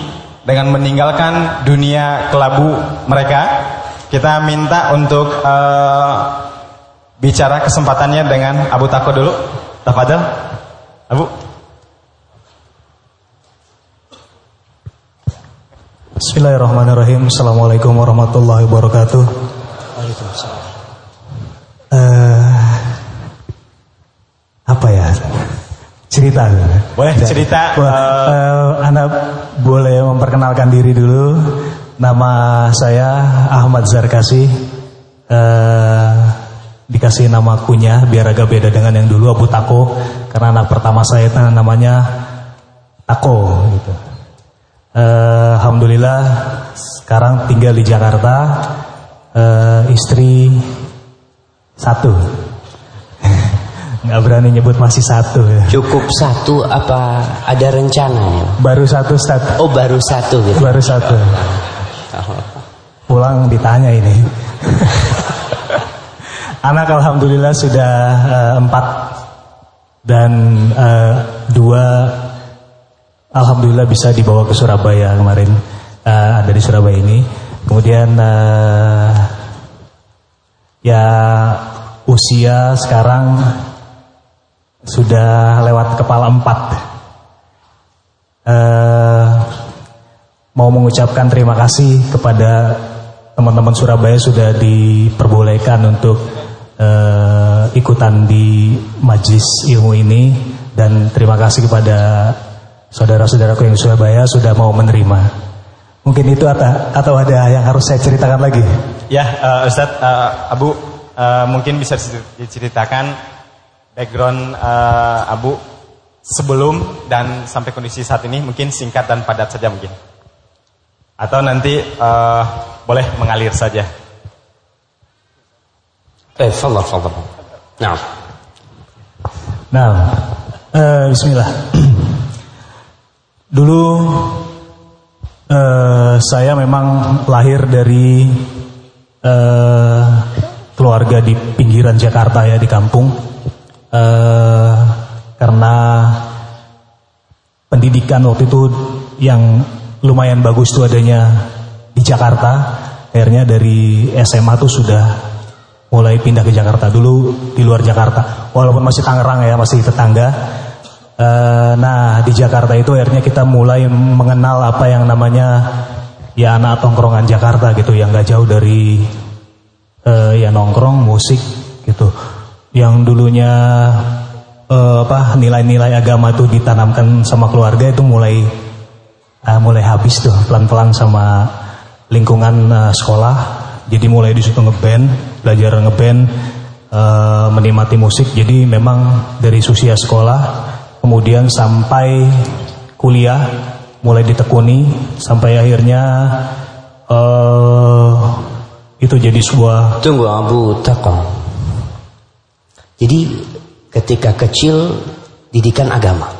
dengan meninggalkan dunia kelabu mereka. Kita minta untuk uh, bicara kesempatannya dengan Abu Tako dulu. Tafadhal. Abu. Bismillahirrahmanirrahim. Assalamualaikum warahmatullahi wabarakatuh. Eh, apa ya? Cerita. Boleh cerita, Wah, eh, eh, Anda boleh memperkenalkan diri dulu. Nama saya Ahmad Zarkasi. Eh, dikasih nama kunya biar agak beda dengan yang dulu Abu Tako karena anak pertama saya itu namanya Tako gitu. Eh, Alhamdulillah sekarang tinggal di Jakarta. Eh, istri satu. Nggak berani nyebut masih satu ya. Cukup satu apa ada rencananya? Baru satu stat. Oh baru satu gitu. Baru satu. Pulang ditanya ini. Anak alhamdulillah sudah eh, empat dan eh, dua alhamdulillah bisa dibawa ke Surabaya kemarin eh, ada di Surabaya ini. Kemudian eh, ya usia sekarang sudah lewat kepala empat. Eh, mau mengucapkan terima kasih kepada teman-teman Surabaya sudah diperbolehkan untuk eh, ikutan di majlis ilmu ini dan terima kasih kepada saudara-saudaraku yang Surabaya sudah mau menerima. Mungkin itu atau, atau ada yang harus saya ceritakan lagi? Ya, uh, Ustadz uh, Abu uh, mungkin bisa diceritakan background uh, Abu sebelum dan sampai kondisi saat ini mungkin singkat dan padat saja mungkin. Atau nanti uh, boleh mengalir saja. Eh, fadal, fadal. Nah, Nah, eh, Bismillah. Dulu eh, saya memang lahir dari eh, keluarga di pinggiran Jakarta ya di kampung. Eh, karena pendidikan waktu itu yang lumayan bagus tuh adanya di Jakarta. Akhirnya dari SMA tuh sudah mulai pindah ke Jakarta dulu di luar Jakarta walaupun masih Tangerang ya masih tetangga Eh, nah di Jakarta itu akhirnya kita mulai mengenal apa yang namanya ya anak tongkrongan Jakarta gitu yang gak jauh dari eh, ya nongkrong musik gitu. Yang dulunya eh, apa nilai-nilai agama itu ditanamkan sama keluarga itu mulai ah, mulai habis tuh pelan-pelan sama lingkungan eh, sekolah. Jadi mulai di situ ngeband belajar ngeband eh, menikmati musik. Jadi memang dari usia sekolah kemudian sampai kuliah mulai ditekuni sampai akhirnya eh itu jadi sebuah tunggu Abu Tako. Jadi ketika kecil didikan agama.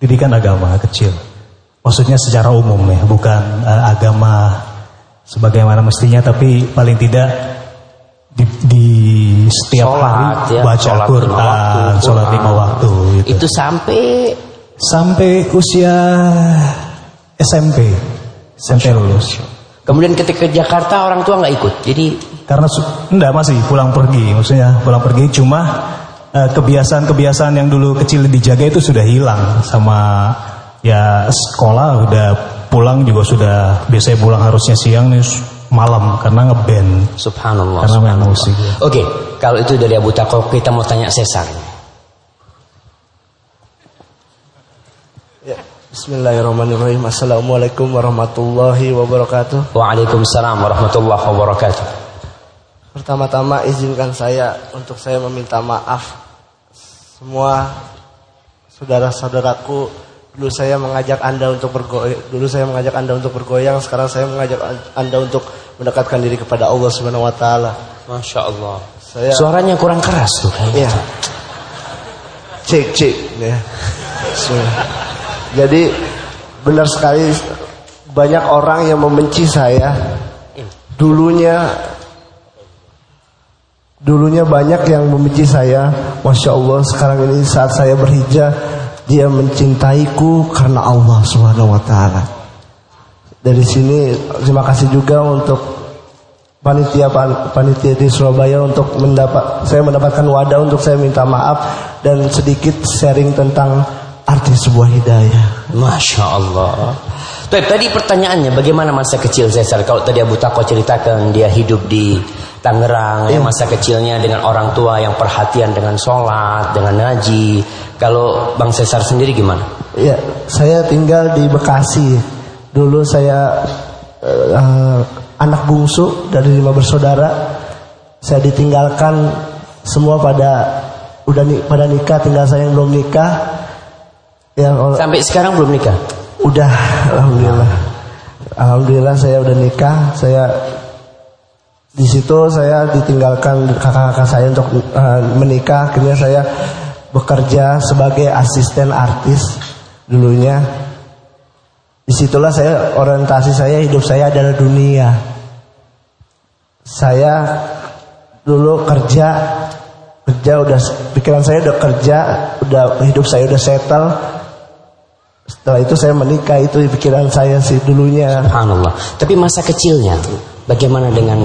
didikan agama kecil. Maksudnya secara umum ya, bukan eh, agama sebagaimana mestinya tapi paling tidak di, di setiap Sholat, hari ya, baca sholat lima Quran, waktu, sholat lima waktu gitu. Itu sampai sampai usia SMP SMP lulus. Kemudian ketika ke Jakarta orang tua nggak ikut. Jadi Karena enggak masih pulang pergi, maksudnya pulang pergi cuma eh, kebiasaan-kebiasaan yang dulu kecil dijaga itu sudah hilang sama ya sekolah udah pulang juga sudah biasanya pulang harusnya siang nih malam karena ngeband. Subhanallah. Karena main subhanallah. musik. Oke, kalau itu dari Abu Tako, kita mau tanya Cesar. Bismillahirrahmanirrahim. Assalamualaikum warahmatullahi wabarakatuh. Waalaikumsalam warahmatullahi wabarakatuh. Pertama-tama izinkan saya untuk saya meminta maaf semua saudara-saudaraku. Dulu saya mengajak Anda untuk bergoyang, dulu saya mengajak Anda untuk bergoyang, sekarang saya mengajak Anda untuk mendekatkan diri kepada Allah Subhanahu wa taala. Masya Allah. Saya Suaranya kurang keras tuh kayaknya. Iya. Cek cek ya. Bismillah. Jadi benar sekali banyak orang yang membenci saya. Dulunya dulunya banyak yang membenci saya. Masya Allah sekarang ini saat saya berhijrah dia mencintaiku karena Allah Subhanahu Wa Taala. Dari sini terima kasih juga untuk panitia pan- panitia di Surabaya untuk mendapat saya mendapatkan wadah untuk saya minta maaf dan sedikit sharing tentang arti sebuah hidayah. Masya Allah. Baik, tadi pertanyaannya bagaimana masa kecil Cesar? Kalau tadi Abu Tako ceritakan dia hidup di Tangerang, ya, Iya. masa kecilnya dengan orang tua yang perhatian dengan sholat, dengan ngaji. Kalau Bang Cesar sendiri gimana? Ya, saya tinggal di Bekasi. Dulu saya eh, anak bungsu dari lima bersaudara. Saya ditinggalkan semua pada udah pada nikah, tinggal saya yang belum nikah. Yang Sampai sekarang belum nikah? Udah, alhamdulillah. Alhamdulillah saya udah nikah. Saya di situ saya ditinggalkan kakak-kakak saya untuk eh, menikah. Akhirnya saya bekerja sebagai asisten artis dulunya. Di situlah saya orientasi saya hidup saya adalah dunia. Saya dulu kerja kerja udah pikiran saya udah kerja udah hidup saya udah settle setelah itu saya menikah itu pikiran saya sih dulunya Subhanallah. Tapi masa kecilnya bagaimana dengan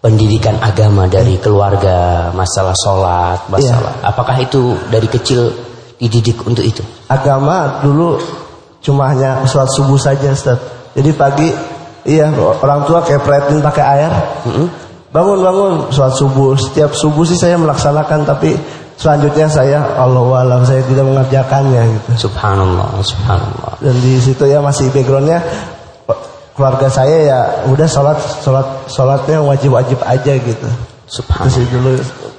pendidikan agama dari keluarga, masalah sholat, masalah. Apakah itu dari kecil dididik untuk itu? agama dulu cuma hanya sholat subuh saja Ustaz. Jadi pagi iya orang tua kayak pretin pakai air. Bangun bangun sholat subuh. Setiap subuh sih saya melaksanakan tapi selanjutnya saya Allah alam saya tidak mengerjakannya gitu. Subhanallah, subhanallah. Dan di situ ya masih backgroundnya keluarga saya ya udah sholat sholat sholatnya wajib wajib aja gitu. Terus Subhanallah. dulu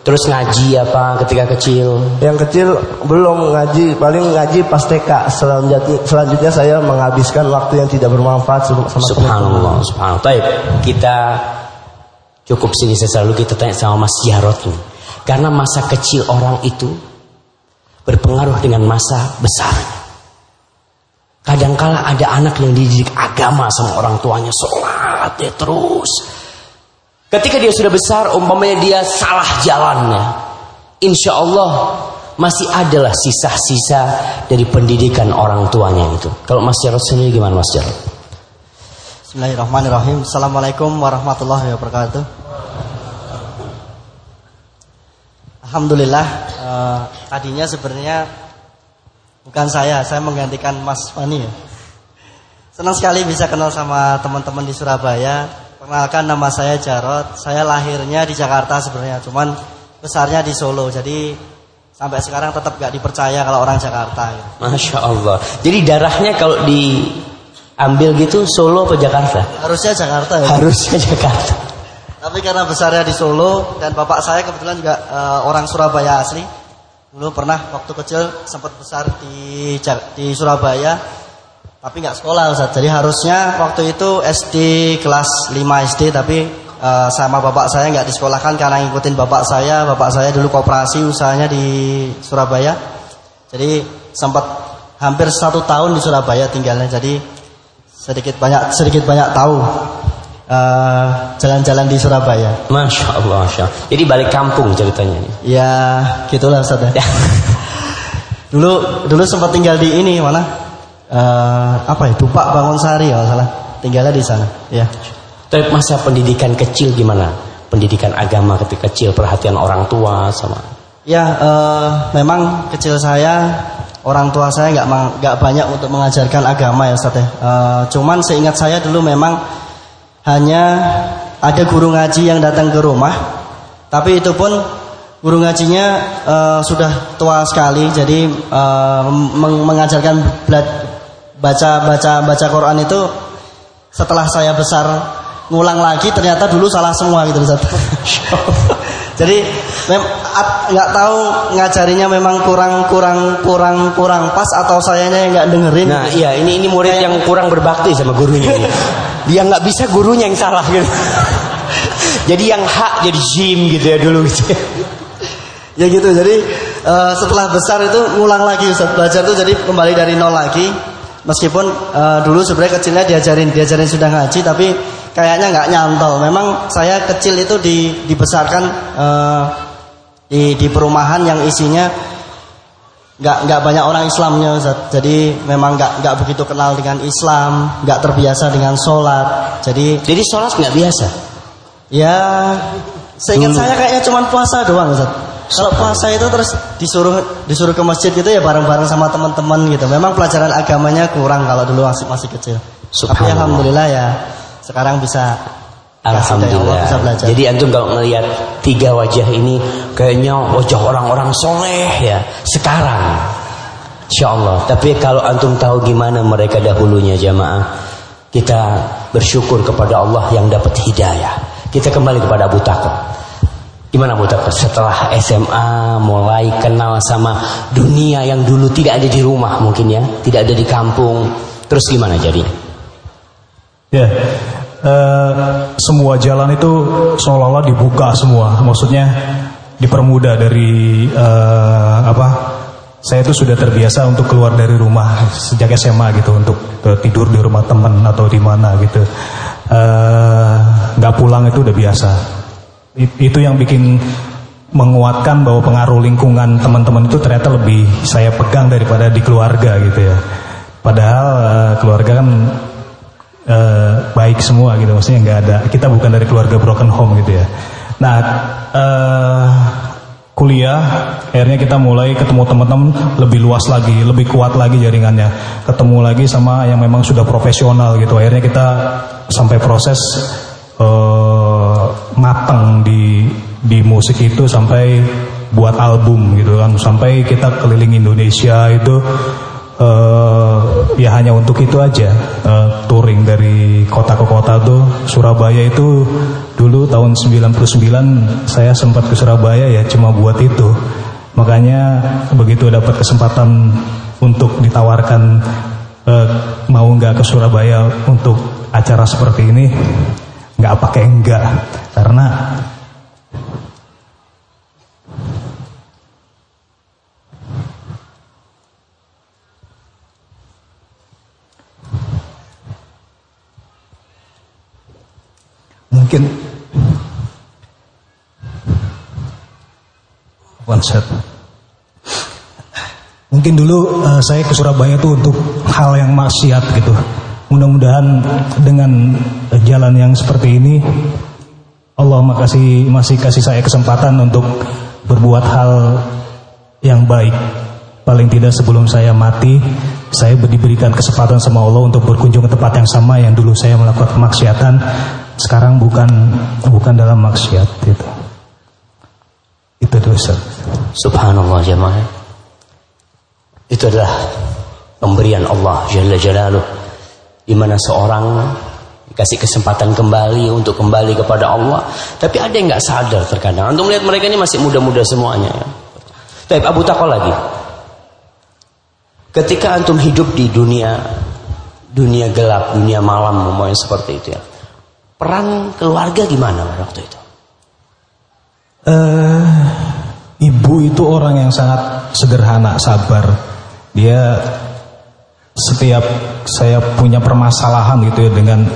Terus ngaji apa ketika kecil? Yang kecil belum ngaji, paling ngaji pas TK. Selanjutnya, selanjutnya saya menghabiskan waktu yang tidak bermanfaat sama Subhanallah, subhanallah. Baik, kita cukup sini selalu kita tanya sama Mas Jarot nih. Karena masa kecil orang itu berpengaruh dengan masa besarnya. Kadangkala ada anak yang dididik agama sama orang tuanya sholat ya terus. Ketika dia sudah besar, umpamanya dia salah jalannya, insya Allah masih adalah sisa-sisa dari pendidikan orang tuanya itu. Kalau Mas Jarot sendiri gimana Mas Jarot? Bismillahirrahmanirrahim. Assalamualaikum warahmatullahi wabarakatuh. Alhamdulillah. eh, tadinya sebenarnya bukan saya, saya menggantikan Mas Fani ya. Senang sekali bisa kenal sama teman-teman di Surabaya. Perkenalkan nama saya Jarot. Saya lahirnya di Jakarta sebenarnya, cuman besarnya di Solo. Jadi sampai sekarang tetap gak dipercaya kalau orang Jakarta. Ya. Masya Allah. Jadi darahnya kalau diambil gitu Solo atau Jakarta? Harusnya Jakarta ya. Harusnya Jakarta. Tapi karena besarnya di Solo dan bapak saya kebetulan juga eh, orang Surabaya asli. Dulu pernah waktu kecil sempat besar di di Surabaya. Tapi nggak sekolah Ustaz. Jadi harusnya waktu itu SD kelas 5 SD tapi eh, sama bapak saya nggak disekolahkan karena ngikutin bapak saya. Bapak saya dulu koperasi usahanya di Surabaya. Jadi sempat hampir satu tahun di Surabaya tinggalnya. Jadi sedikit banyak sedikit banyak tahu eh, jalan-jalan di Surabaya. Masya Allah, Masya Allah. Jadi balik kampung ceritanya nih. Ya gitulah Ustaz ya. dulu dulu sempat tinggal di ini mana? Eh, apa ya? Dupak Bangun Sari ya salah. Tinggalnya di sana. Ya. Tapi masa pendidikan kecil gimana? Pendidikan agama ketika kecil, perhatian orang tua sama. Ya eh, memang kecil saya orang tua saya nggak nggak banyak untuk mengajarkan agama ya Ustaz ya. Eh, cuman seingat saya dulu memang hanya ada guru ngaji yang datang ke rumah, tapi itu pun guru ngajinya uh, sudah tua sekali, jadi uh, meng mengajarkan baca baca baca Quran itu setelah saya besar ngulang lagi ternyata dulu salah semua gitu. Jadi nggak tahu ngajarinya memang kurang kurang kurang kurang pas atau sayanya yang nggak dengerin. Nah iya ini ini murid Kayak, yang kurang berbakti sama gurunya. Dia nggak bisa gurunya yang salah gitu. jadi yang hak jadi jim gitu ya dulu gitu. ya gitu. Jadi uh, setelah besar itu ngulang lagi Ustaz belajar tuh jadi kembali dari nol lagi. Meskipun uh, dulu sebenarnya kecilnya diajarin diajarin sudah ngaji tapi kayaknya nggak nyantol. Memang saya kecil itu di, dibesarkan uh, di, di perumahan yang isinya nggak nggak banyak orang Islamnya Ustaz. Jadi memang nggak nggak begitu kenal dengan Islam, nggak terbiasa dengan sholat. Jadi jadi sholat nggak biasa. Ya, seingat saya kayaknya cuma puasa doang Ustaz. Kalau puasa itu terus disuruh disuruh ke masjid gitu ya bareng-bareng sama teman-teman gitu. Memang pelajaran agamanya kurang kalau dulu masih masih kecil. Tapi alhamdulillah ya sekarang bisa Alhamdulillah. Jadi antum kalau melihat tiga wajah ini kayaknya wajah orang-orang soleh ya sekarang. Insya Allah. Tapi kalau antum tahu gimana mereka dahulunya jamaah, kita bersyukur kepada Allah yang dapat hidayah. Kita kembali kepada Abu Takwa. Gimana Abu Takwa? Setelah SMA mulai kenal sama dunia yang dulu tidak ada di rumah mungkin ya, tidak ada di kampung. Terus gimana jadi? Ya, uh, semua jalan itu seolah-olah dibuka semua. Maksudnya dipermudah dari uh, apa? Saya itu sudah terbiasa untuk keluar dari rumah sejak SMA gitu untuk tidur di rumah teman atau di mana gitu. Nggak uh, pulang itu udah biasa. It, itu yang bikin menguatkan bahwa pengaruh lingkungan teman-teman itu ternyata lebih saya pegang daripada di keluarga gitu ya. Padahal keluarga kan uh, baik semua gitu. Maksudnya nggak ada kita bukan dari keluarga broken home gitu ya. Nah uh, kuliah akhirnya kita mulai ketemu teman-teman lebih luas lagi lebih kuat lagi jaringannya. Ketemu lagi sama yang memang sudah profesional gitu. Akhirnya kita sampai proses uh, matang di di musik itu sampai buat album gitu kan. Sampai kita keliling Indonesia itu uh, ya hanya untuk itu aja. Uh, touring dari kota ke kota tuh Surabaya itu dulu tahun 99 saya sempat ke Surabaya ya cuma buat itu. Makanya begitu dapat kesempatan untuk ditawarkan uh, mau nggak ke Surabaya untuk acara seperti ini nggak pakai enggak karena mungkin one set. Mungkin dulu uh, saya ke Surabaya itu untuk hal yang maksiat gitu. Mudah-mudahan dengan jalan yang seperti ini Allah makasih masih kasih saya kesempatan untuk berbuat hal yang baik. Paling tidak sebelum saya mati, saya diberikan kesempatan sama Allah untuk berkunjung ke tempat yang sama yang dulu saya melakukan kemaksiatan sekarang bukan bukan dalam maksiat itu. Itu dosa. Subhanallah jemaah. Itu adalah pemberian Allah Jalla Jalaluh di mana seorang dikasih kesempatan kembali untuk kembali kepada Allah, tapi ada yang nggak sadar terkadang. Untuk melihat mereka ini masih muda-muda semuanya. Tapi Abu Takwa lagi. Ketika antum hidup di dunia dunia gelap, dunia malam, mau seperti itu ya peran keluarga gimana waktu itu? Uh, ibu itu orang yang sangat sederhana, sabar. Dia setiap saya punya permasalahan gitu ya dengan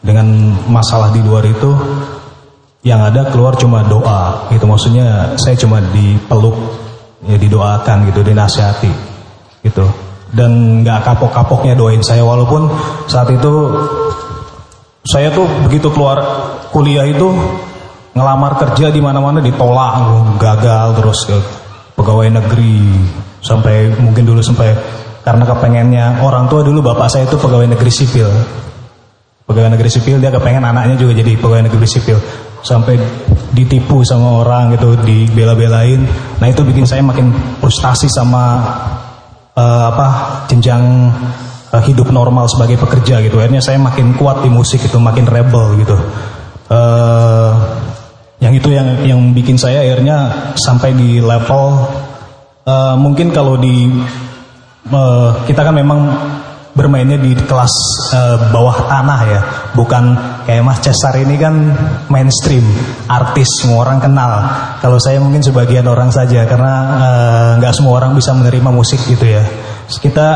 dengan masalah di luar itu yang ada keluar cuma doa gitu maksudnya saya cuma dipeluk ya didoakan gitu dinasihati gitu dan nggak kapok-kapoknya doain saya walaupun saat itu saya tuh begitu keluar kuliah itu ngelamar kerja di mana-mana ditolak, gagal terus ke pegawai negeri sampai mungkin dulu sampai karena kepengennya orang tua dulu bapak saya itu pegawai negeri sipil. pegawai negeri sipil dia kepengen anaknya juga jadi pegawai negeri sipil sampai ditipu sama orang gitu dibela-belain nah itu bikin saya makin frustasi sama uh, apa jenjang uh, hidup normal sebagai pekerja gitu akhirnya saya makin kuat di musik itu makin rebel gitu uh, yang itu yang yang bikin saya akhirnya sampai di level uh, mungkin kalau di uh, kita kan memang bermainnya di kelas uh, bawah tanah ya, bukan kayak Mas Cesar ini kan mainstream, artis semua orang kenal. Kalau saya mungkin sebagian orang saja karena nggak uh, semua orang bisa menerima musik gitu ya. Kita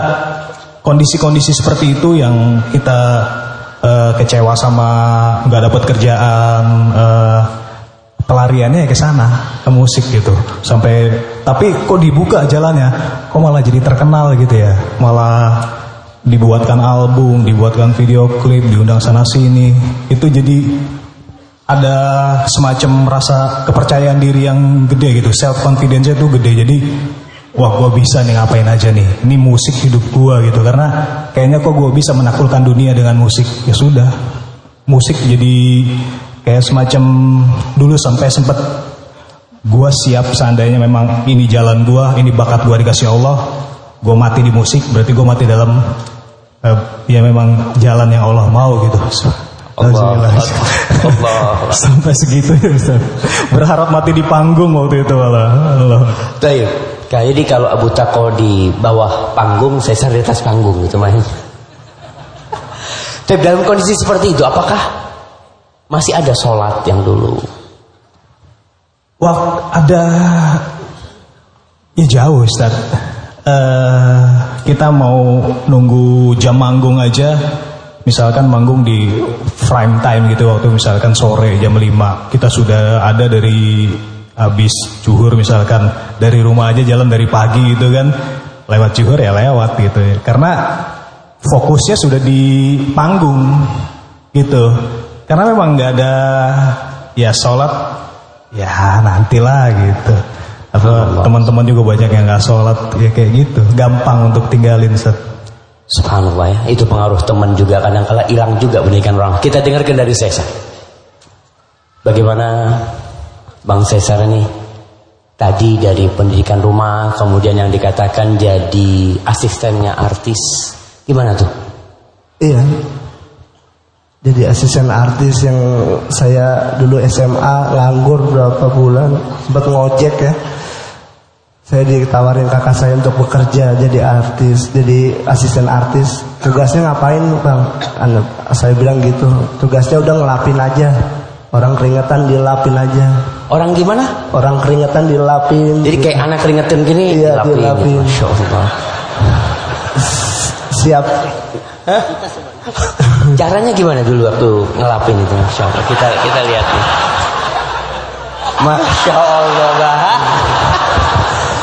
kondisi-kondisi seperti itu yang kita uh, kecewa sama nggak dapat kerjaan. Uh, pelariannya ke sana ke musik gitu sampai tapi kok dibuka jalannya kok malah jadi terkenal gitu ya malah dibuatkan album, dibuatkan video klip, diundang sana sini. Itu jadi ada semacam rasa kepercayaan diri yang gede gitu, self confidence itu gede. Jadi wah gue bisa nih ngapain aja nih, ini musik hidup gue gitu. Karena kayaknya kok gue bisa menaklukkan dunia dengan musik. Ya sudah, musik jadi kayak semacam dulu sampai sempet gue siap seandainya memang ini jalan gue, ini bakat gue dikasih Allah, gue mati di musik berarti gue mati dalam uh, ya memang jalan yang Allah mau gitu Allah, Allah. sampai segitu ya Ustaz. berharap mati di panggung waktu itu malah Allah. Tayyip. Jadi kalau Abu Tako di bawah panggung, saya di atas panggung gitu main. Tapi dalam kondisi seperti itu, apakah masih ada sholat yang dulu? Wah, ada ya jauh Ustaz uh, kita mau nunggu jam manggung aja misalkan manggung di prime time gitu waktu misalkan sore jam 5 kita sudah ada dari habis juhur misalkan dari rumah aja jalan dari pagi gitu kan lewat juhur ya lewat gitu ya. Karena fokusnya sudah di panggung gitu. Karena memang nggak ada ya sholat ya nantilah gitu. Atau teman-teman juga banyak yang nggak sholat ya kayak gitu. Gampang untuk tinggalin set Subhanallah ya. Itu pengaruh teman juga kadang kala hilang juga pendidikan orang. Kita dengarkan dari Cesar bagaimana Bang Cesar ini tadi dari pendidikan rumah kemudian yang dikatakan jadi asistennya artis gimana tuh iya jadi asisten artis yang saya dulu SMA nganggur berapa bulan sempat ngojek ya saya ditawarin kakak saya untuk bekerja jadi artis, jadi asisten artis. Tugasnya ngapain bang? Anak, saya bilang gitu. Tugasnya udah ngelapin aja. Orang keringetan dilapin aja. Orang gimana? Orang keringetan dilapin. Jadi kayak anak keringetan gini iya, dilapin. dilapin. Masya Allah. Siap. Caranya gimana dulu waktu ngelapin itu? Masya Allah. Kita kita lihat nih. Masya Allah, bah.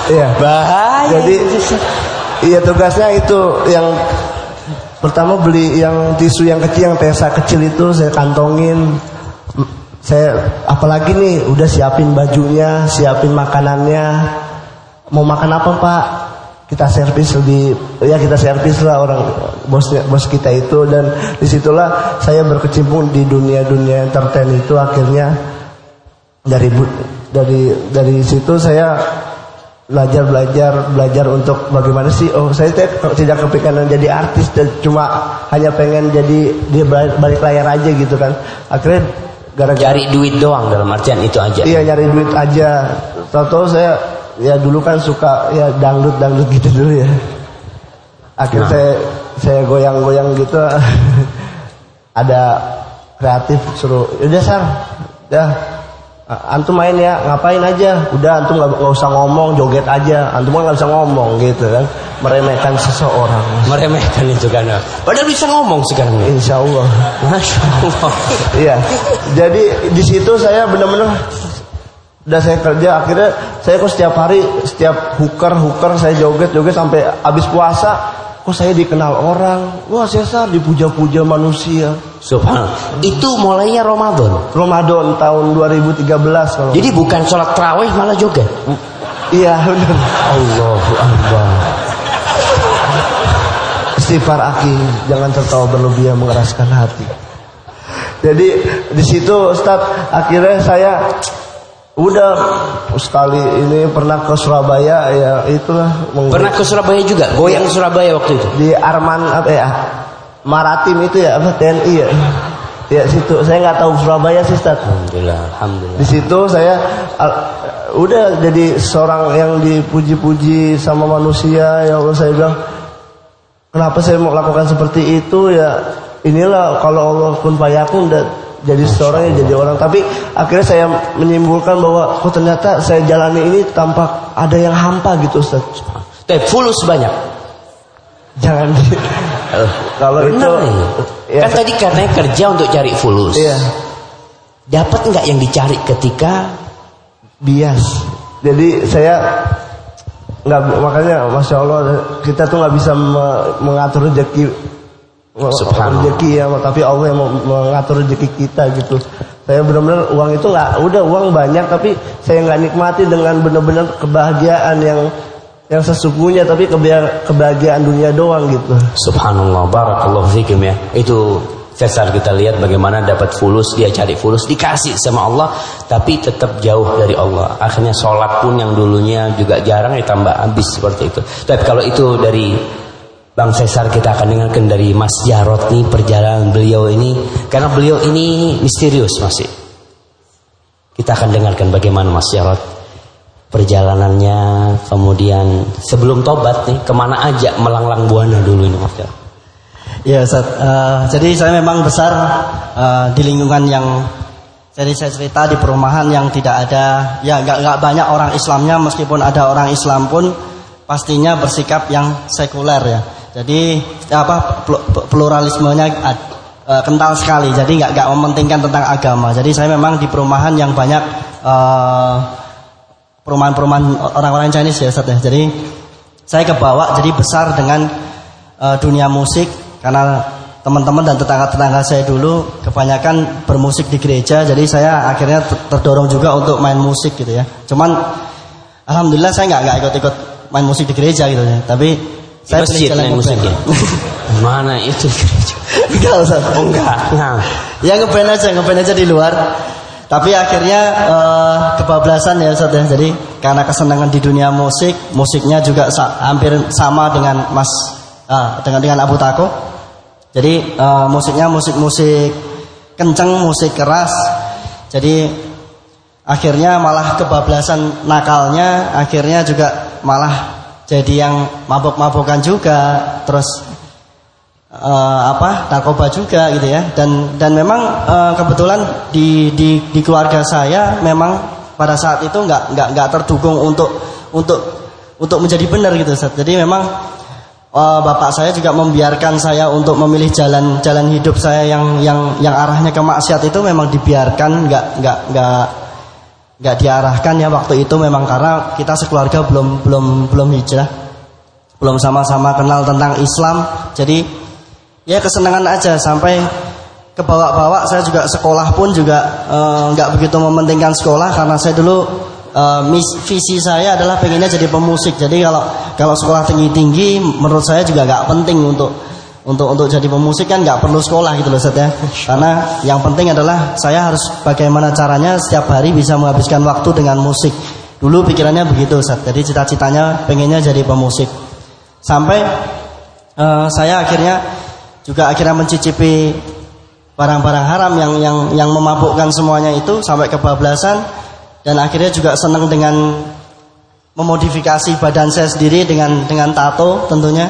Iya. Bahaya. Jadi iya tugasnya itu yang pertama beli yang tisu yang kecil yang tesa kecil itu saya kantongin saya apalagi nih udah siapin bajunya, siapin makanannya. Mau makan apa, Pak? Kita servis lebih ya kita servis lah orang bos bos kita itu dan di situlah saya berkecimpung di dunia-dunia entertain itu akhirnya dari dari dari situ saya belajar belajar belajar untuk bagaimana sih oh saya tidak kepikiran jadi artis dan cuma hanya pengen jadi dia balik layar aja gitu kan akhirnya gara-gara cari duit doang dalam artian itu aja. Iya nyari duit aja. Tahu saya ya dulu kan suka ya dangdut dangdut gitu dulu ya. Akhirnya nah. saya saya goyang-goyang gitu. Ada kreatif suruh udah sar dah antum main ya ngapain aja? Udah antum nggak usah ngomong joget aja. Antum nggak bisa ngomong gitu kan. Meremehkan seseorang. Meremehkan itu kan. Padahal bisa ngomong sekarang ya? insya Allah. Masya Allah. Iya. Jadi di situ saya benar-benar udah saya kerja. Akhirnya saya kok setiap hari setiap hooker hooker saya joget joget sampai habis puasa kok saya dikenal orang wah saya dipuja-puja manusia Subhanallah. Itu mulainya Ramadan. Ramadan tahun 2013 kalau. Jadi bukan sholat terawih malah juga. Iya benar. Allahu Akbar. Istighfar aki, jangan tertawa berlebihan mengeraskan hati. Jadi di situ Ustaz akhirnya saya udah sekali ini pernah ke Surabaya ya itulah Pernah ke Surabaya juga? Goyang Surabaya waktu itu? di Arman apa ya Maratim itu ya apa TNI ya ya situ saya nggak tahu Surabaya sih Ustaz Alhamdulillah, Alhamdulillah. di situ saya al- udah jadi seorang yang dipuji-puji sama manusia ya Allah saya bilang kenapa saya mau lakukan seperti itu ya inilah kalau Allah pun payakun udah jadi seorang yang jadi orang tapi akhirnya saya menyimpulkan bahwa kok ternyata saya jalani ini tanpa ada yang hampa gitu Ustaz Tapi fulus banyak. jangan kalau itu ya, Kan tadi katanya kerja untuk cari fulus. iya Dapat nggak yang dicari ketika bias. Jadi saya nggak makanya masya Allah kita tuh nggak bisa me- mengatur rezeki. Rezeki ya, tapi Allah yang mengatur rezeki kita gitu. Saya benar-benar uang itu nggak udah uang banyak tapi saya nggak nikmati dengan benar-benar kebahagiaan yang yang sesungguhnya tapi kebahagiaan dunia doang gitu. Subhanallah, barakallahu fikum ya. Itu Cesar kita lihat bagaimana dapat fulus, dia cari fulus, dikasih sama Allah, tapi tetap jauh dari Allah. Akhirnya sholat pun yang dulunya juga jarang ditambah habis seperti itu. Tapi kalau itu dari Bang Cesar kita akan dengarkan dari Mas Jarot nih perjalanan beliau ini, karena beliau ini misterius masih. Kita akan dengarkan bagaimana Mas Jarot perjalanannya, kemudian sebelum tobat nih ke mana aja melanglang buana dulu ini Mas Jarot. Ya Ustaz, Eh, jadi saya memang besar eh, di lingkungan yang jadi saya cerita di perumahan yang tidak ada ya nggak nggak banyak orang Islamnya meskipun ada orang Islam pun pastinya bersikap yang sekuler ya. Jadi apa pl- pluralismenya eh, kental sekali. Jadi nggak nggak mementingkan tentang agama. Jadi saya memang di perumahan yang banyak eh, perumahan-perumahan orang-orang Chinese ya Ustaz ya. Jadi saya kebawa jadi besar dengan eh, dunia musik karena teman-teman dan tetangga-tetangga saya dulu kebanyakan bermusik di gereja jadi saya akhirnya ter- terdorong juga untuk main musik gitu ya cuman alhamdulillah saya nggak nggak ikut-ikut main musik di gereja gitu ya tapi saya masjid ngeband. musiknya. Mana itu gereja? enggak Ustaz. Oh enggak. Nah, ya ngeband aja ngeband aja di luar tapi akhirnya eh, kebablasan ya Ustaz ya jadi karena kesenangan di dunia musik musiknya juga sa- hampir sama dengan Mas ah, dengan dengan Abu Tako jadi eh, musiknya musik-musik kenceng musik keras jadi akhirnya malah kebablasan nakalnya akhirnya juga malah jadi yang mabok-mabokan juga terus eh, apa narkoba juga gitu ya dan dan memang eh, kebetulan di, di di keluarga saya memang pada saat itu nggak nggak nggak terdukung untuk untuk untuk menjadi benar gitu Ustaz. jadi memang eh, bapak saya juga membiarkan saya untuk memilih jalan jalan hidup saya yang yang yang arahnya ke maksiat itu memang dibiarkan nggak nggak nggak nggak diarahkan ya waktu itu memang karena kita sekeluarga belum belum belum hijrah. Belum sama-sama kenal tentang Islam. Jadi ya kesenangan aja. Sampai ke bawah-bawah saya juga sekolah pun juga eh, nggak begitu mementingkan sekolah karena saya dulu eh, mis- visi saya adalah pengennya jadi pemusik. Jadi kalau kalau sekolah tinggi-tinggi menurut saya juga nggak penting untuk untuk untuk jadi pemusik kan nggak perlu sekolah gitu loh Ustaz ya. Karena yang penting adalah saya harus bagaimana caranya setiap hari bisa menghabiskan waktu dengan musik. Dulu pikirannya begitu Ustaz. Jadi cita-citanya pengennya jadi pemusik. Sampai eh, saya akhirnya juga akhirnya mencicipi barang-barang haram yang yang yang memabukkan semuanya itu sampai kebablasan dan akhirnya juga senang dengan memodifikasi badan saya sendiri dengan dengan tato tentunya.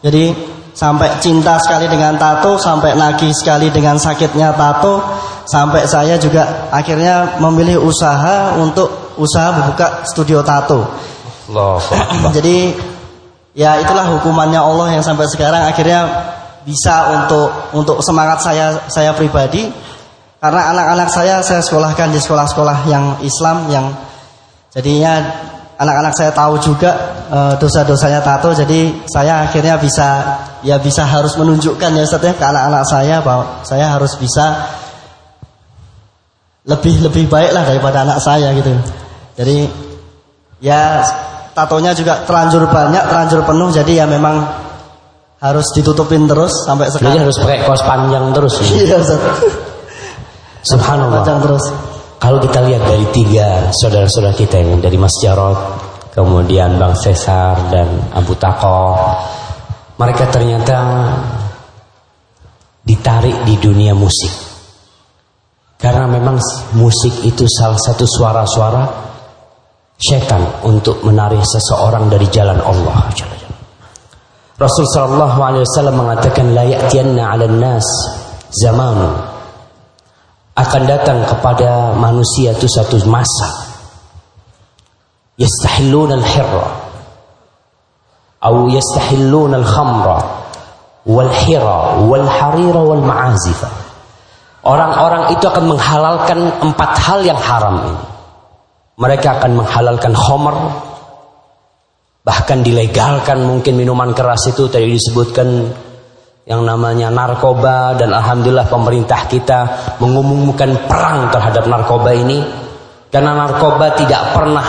Jadi sampai cinta sekali dengan tato sampai nagih sekali dengan sakitnya tato sampai saya juga akhirnya memilih usaha untuk usaha membuka studio tato Akbar. jadi ya itulah hukumannya Allah yang sampai sekarang akhirnya bisa untuk untuk semangat saya saya pribadi karena anak-anak saya saya sekolahkan di sekolah-sekolah yang Islam yang jadinya anak-anak saya tahu juga eh, dosa-dosanya tato jadi saya akhirnya bisa ya bisa harus menunjukkan ya Ustaz ya ke anak-anak saya bahwa saya harus bisa lebih lebih baik lah daripada anak saya gitu jadi ya tatonya juga terlanjur banyak terlanjur penuh jadi ya memang harus ditutupin terus sampai Jadi sekarang harus pakai kaos panjang terus. ya? Iya Ustaz. Subhanallah. Panjang terus. Kalau kita lihat dari tiga saudara-saudara kita yang dari Mas Jarod, kemudian Bang Cesar dan Abu Tako, mereka ternyata ditarik di dunia musik. Karena memang musik itu salah satu suara-suara setan untuk menarik seseorang dari jalan Allah. Rasul sallallahu alaihi wasallam mengatakan la ya'tiyanna 'alan nas zaman akan datang kepada manusia itu satu masa. Yastahilluna al-hirra. Atau yastahilluna al-khamra wal hira wal harira wal ma'azifa orang-orang itu akan menghalalkan empat hal yang haram ini. Mereka akan menghalalkan khamr bahkan dilegalkan mungkin minuman keras itu tadi disebutkan yang namanya narkoba dan alhamdulillah pemerintah kita mengumumkan perang terhadap narkoba ini. Karena narkoba tidak pernah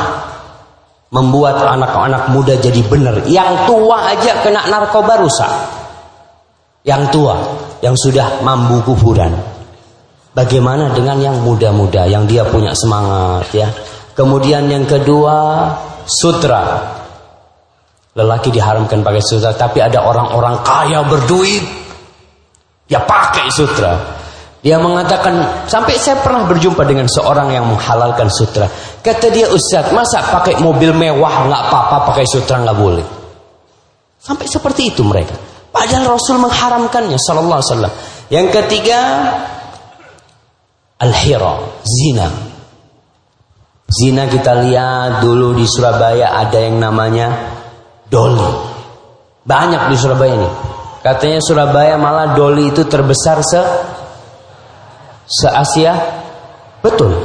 membuat anak-anak muda jadi benar. Yang tua aja kena narkoba rusak. Yang tua yang sudah mampu kuburan. Bagaimana dengan yang muda-muda yang dia punya semangat ya? Kemudian yang kedua sutra Lelaki diharamkan pakai sutra, tapi ada orang-orang kaya berduit, ya pakai sutra. Dia mengatakan, sampai saya pernah berjumpa dengan seorang yang menghalalkan sutra. Kata dia, Ustaz, masa pakai mobil mewah nggak apa-apa pakai sutra nggak boleh. Sampai seperti itu mereka. Padahal Rasul mengharamkannya, Sallallahu Alaihi Wasallam. Yang ketiga, al-hira, zina. Zina kita lihat dulu di Surabaya ada yang namanya doli. Banyak di Surabaya ini. Katanya Surabaya malah doli itu terbesar se se Asia. Betul.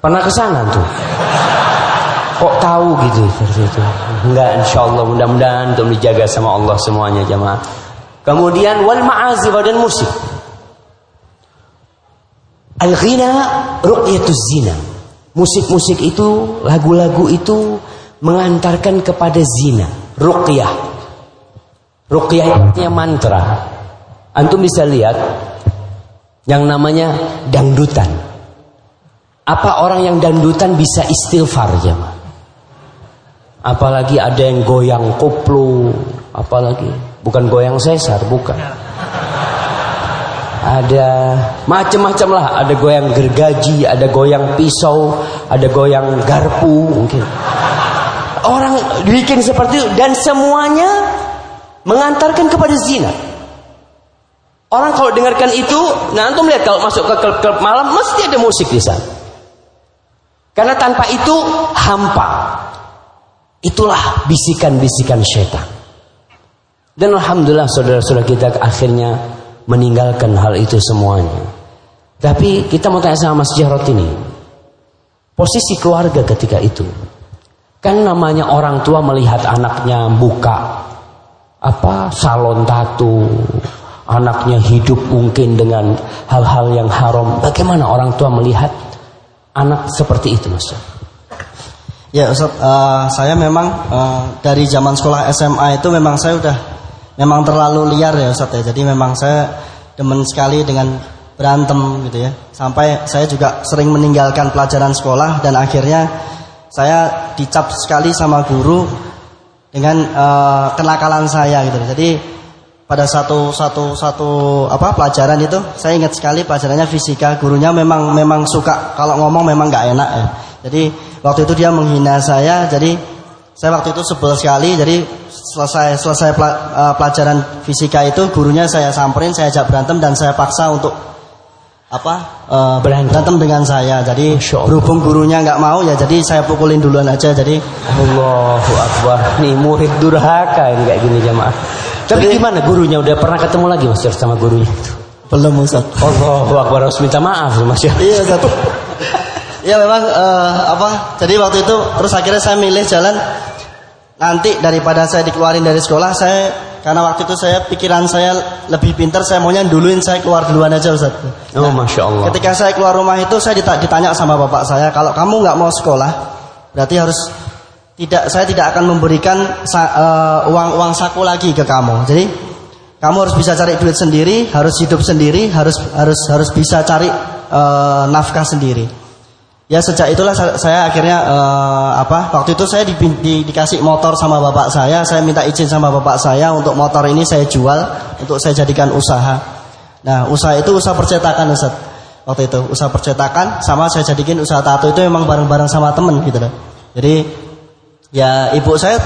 Pernah ke sana tuh. Kok tahu gitu seperti itu? Enggak, insya Allah mudah-mudahan untuk dijaga sama Allah semuanya jamaah. Kemudian wal ma'azif dan musik. Al-ghina ruqyatuz zina. Musik-musik itu, lagu-lagu itu mengantarkan kepada zina, ruqyah. Ruqyah itu mantra. Antum bisa lihat yang namanya dangdutan. Apa orang yang dangdutan bisa istighfar jemaah? Apalagi ada yang goyang koplo, apalagi bukan goyang sesar, bukan. Ada macam-macam lah, ada goyang gergaji, ada goyang pisau, ada goyang garpu mungkin orang bikin seperti itu dan semuanya mengantarkan kepada zina. Orang kalau dengarkan itu, nah antum lihat kalau masuk ke klub-klub malam mesti ada musik di sana. Karena tanpa itu hampa. Itulah bisikan-bisikan syaitan. Dan alhamdulillah saudara-saudara kita akhirnya meninggalkan hal itu semuanya. Tapi kita mau tanya sama Mas Jarot ini. Posisi keluarga ketika itu. Kan namanya orang tua melihat anaknya buka apa salon tato, anaknya hidup mungkin dengan hal-hal yang haram. Bagaimana orang tua melihat anak seperti itu, Mas? Ya, Ustaz, uh, saya memang uh, dari zaman sekolah SMA itu memang saya udah memang terlalu liar ya, Ustaz ya. Jadi memang saya demen sekali dengan berantem gitu ya. Sampai saya juga sering meninggalkan pelajaran sekolah dan akhirnya saya dicap sekali sama guru dengan uh, kenakalan saya gitu. Jadi pada satu satu satu apa pelajaran itu saya ingat sekali pelajarannya fisika gurunya memang memang suka kalau ngomong memang nggak enak ya. Jadi waktu itu dia menghina saya jadi saya waktu itu sebel sekali jadi selesai selesai eh, pelajaran fisika itu gurunya saya samperin saya ajak berantem dan saya paksa untuk apa uh, berantem dengan saya. Jadi berhubung gurunya nggak mau ya, jadi saya pukulin duluan aja. Jadi Allahu Akbar. Nih murid durhaka ini kayak gini jamaah. Tapi jadi, gimana gurunya udah pernah ketemu lagi Mas sama gurunya? Belum Ustaz. Allahu Akbar harus minta maaf Mas ya. Iya Ustaz. Iya memang uh, apa? Jadi waktu itu terus akhirnya saya milih jalan nanti daripada saya dikeluarin dari sekolah saya karena waktu itu saya pikiran saya lebih pintar, saya maunya duluin saya keluar duluan aja Ustaz. Oh, Masya Allah. Ketika saya keluar rumah itu saya ditanya sama bapak saya, kalau kamu nggak mau sekolah, berarti harus tidak saya tidak akan memberikan uh, uang uang saku lagi ke kamu. Jadi kamu harus bisa cari duit sendiri, harus hidup sendiri, harus harus harus bisa cari eh, nafkah sendiri. Ya sejak itulah saya, akhirnya eh, apa? Waktu itu saya di, di- dikasih motor sama bapak saya, saya minta izin sama bapak saya untuk motor ini saya jual untuk saya jadikan usaha. Nah, usaha itu usaha percetakan Ustaz. Waktu itu usaha percetakan sama saya jadikan usaha tato itu memang bareng-bareng sama temen gitu loh. Jadi ya ibu saya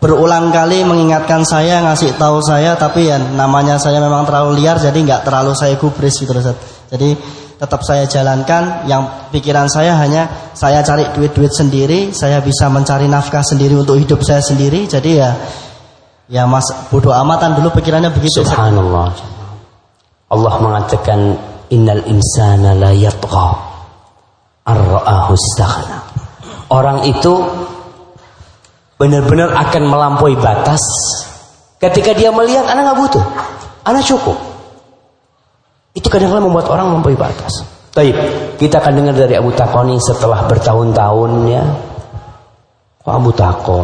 berulang kali mengingatkan saya ngasih tahu saya tapi ya namanya saya memang terlalu liar jadi nggak terlalu saya gubris gitu loh Ustaz. Jadi tetap saya jalankan yang pikiran saya hanya saya cari duit-duit sendiri, saya bisa mencari nafkah sendiri untuk hidup saya sendiri. Jadi ya ya Mas bodoh amatan dulu pikirannya begitu. Subhanallah. Allah mengatakan innal insana la yatgha ar-ra'ahu. Orang itu benar-benar akan melampaui batas ketika dia melihat anak nggak butuh, anak cukup. Itu kadang-kadang membuat orang melampaui batas. Baik, kita akan dengar dari Abu Takoni setelah bertahun-tahun ya. Kok Abu Tako?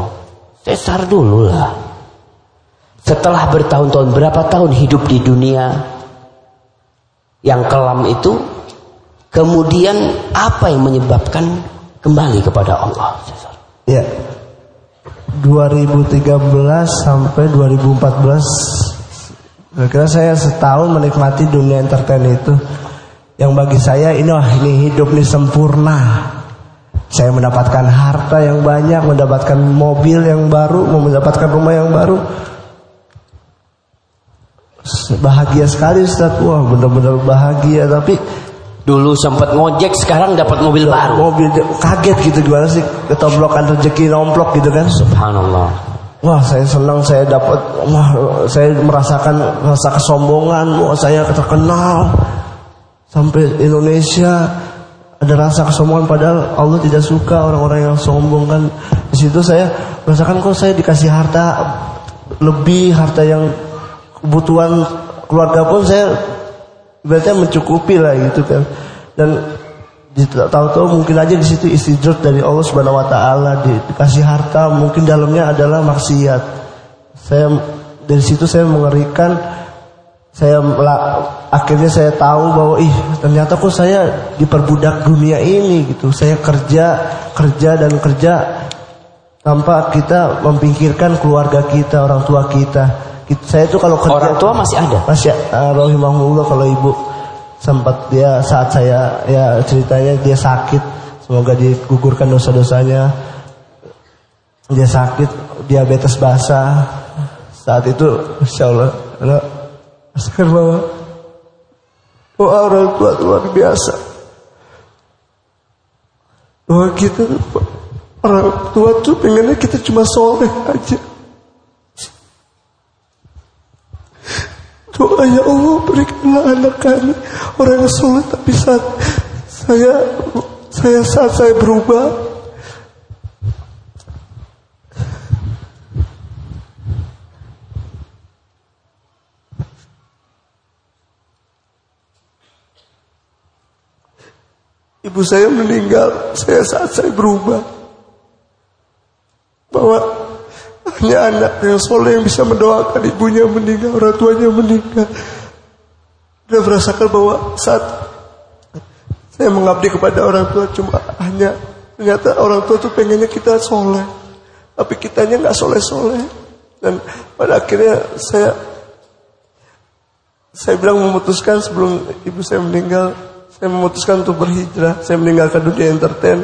Cesar dulu lah. Setelah bertahun-tahun berapa tahun hidup di dunia yang kelam itu, kemudian apa yang menyebabkan kembali kepada Allah? Ya. 2013 sampai 2014 Kira-kira saya setahun menikmati dunia entertain itu. Yang bagi saya ini wah ini hidup ini sempurna. Saya mendapatkan harta yang banyak Mendapatkan mobil yang baru Mendapatkan rumah yang baru. Bahagia sekali Ustaz. Wah benar-benar bahagia. Tapi Dulu sempat ngojek, sekarang dapat mobil baru. mobil kaget gitu gimana sih? Ketoblokan rezeki nomplok gitu kan? Subhanallah. Wah saya senang saya dapat wah saya merasakan rasa kesombongan wah saya terkenal. Sampai Indonesia ada rasa kesombongan padahal Allah tidak suka orang-orang yang sombong kan? Di situ saya merasakan kok saya dikasih harta lebih harta yang kebutuhan keluarga pun saya berarti mencukupi lah gitu kan. Dan tahu-tahu mungkin aja di situ istidrat dari Allah Subhanahu wa taala di- dikasih harta mungkin dalamnya adalah maksiat. Saya dari situ saya mengerikan saya akhirnya saya tahu bahwa ih ternyata kok saya diperbudak dunia ini gitu. Saya kerja, kerja dan kerja tanpa kita memikirkan keluarga kita, orang tua kita. Saya itu kalau kerja Orang tua masih ada. Masya uh, rahimahullah kalau ibu sempat dia saat saya ya ceritanya dia sakit. Semoga digugurkan dosa-dosanya. Dia sakit diabetes basah. Saat itu insya Allah rasakan bahwa oh, orang tua luar biasa. Bahwa kita orang tua tuh pengennya kita cuma soleh aja Doa ya Allah berikanlah anak kami. Orang yang soleh tapi saat saya saya saat saya berubah. Ibu saya meninggal. Saya saat saya berubah. Bahwa hanya anak yang soleh yang bisa mendoakan ibunya meninggal, orang tuanya meninggal. Dan merasakan bahwa saat saya mengabdi kepada orang tua cuma hanya ternyata orang tua tuh pengennya kita soleh, tapi kitanya nggak soleh-soleh. Dan pada akhirnya saya saya bilang memutuskan sebelum ibu saya meninggal, saya memutuskan untuk berhijrah, saya meninggalkan dunia entertain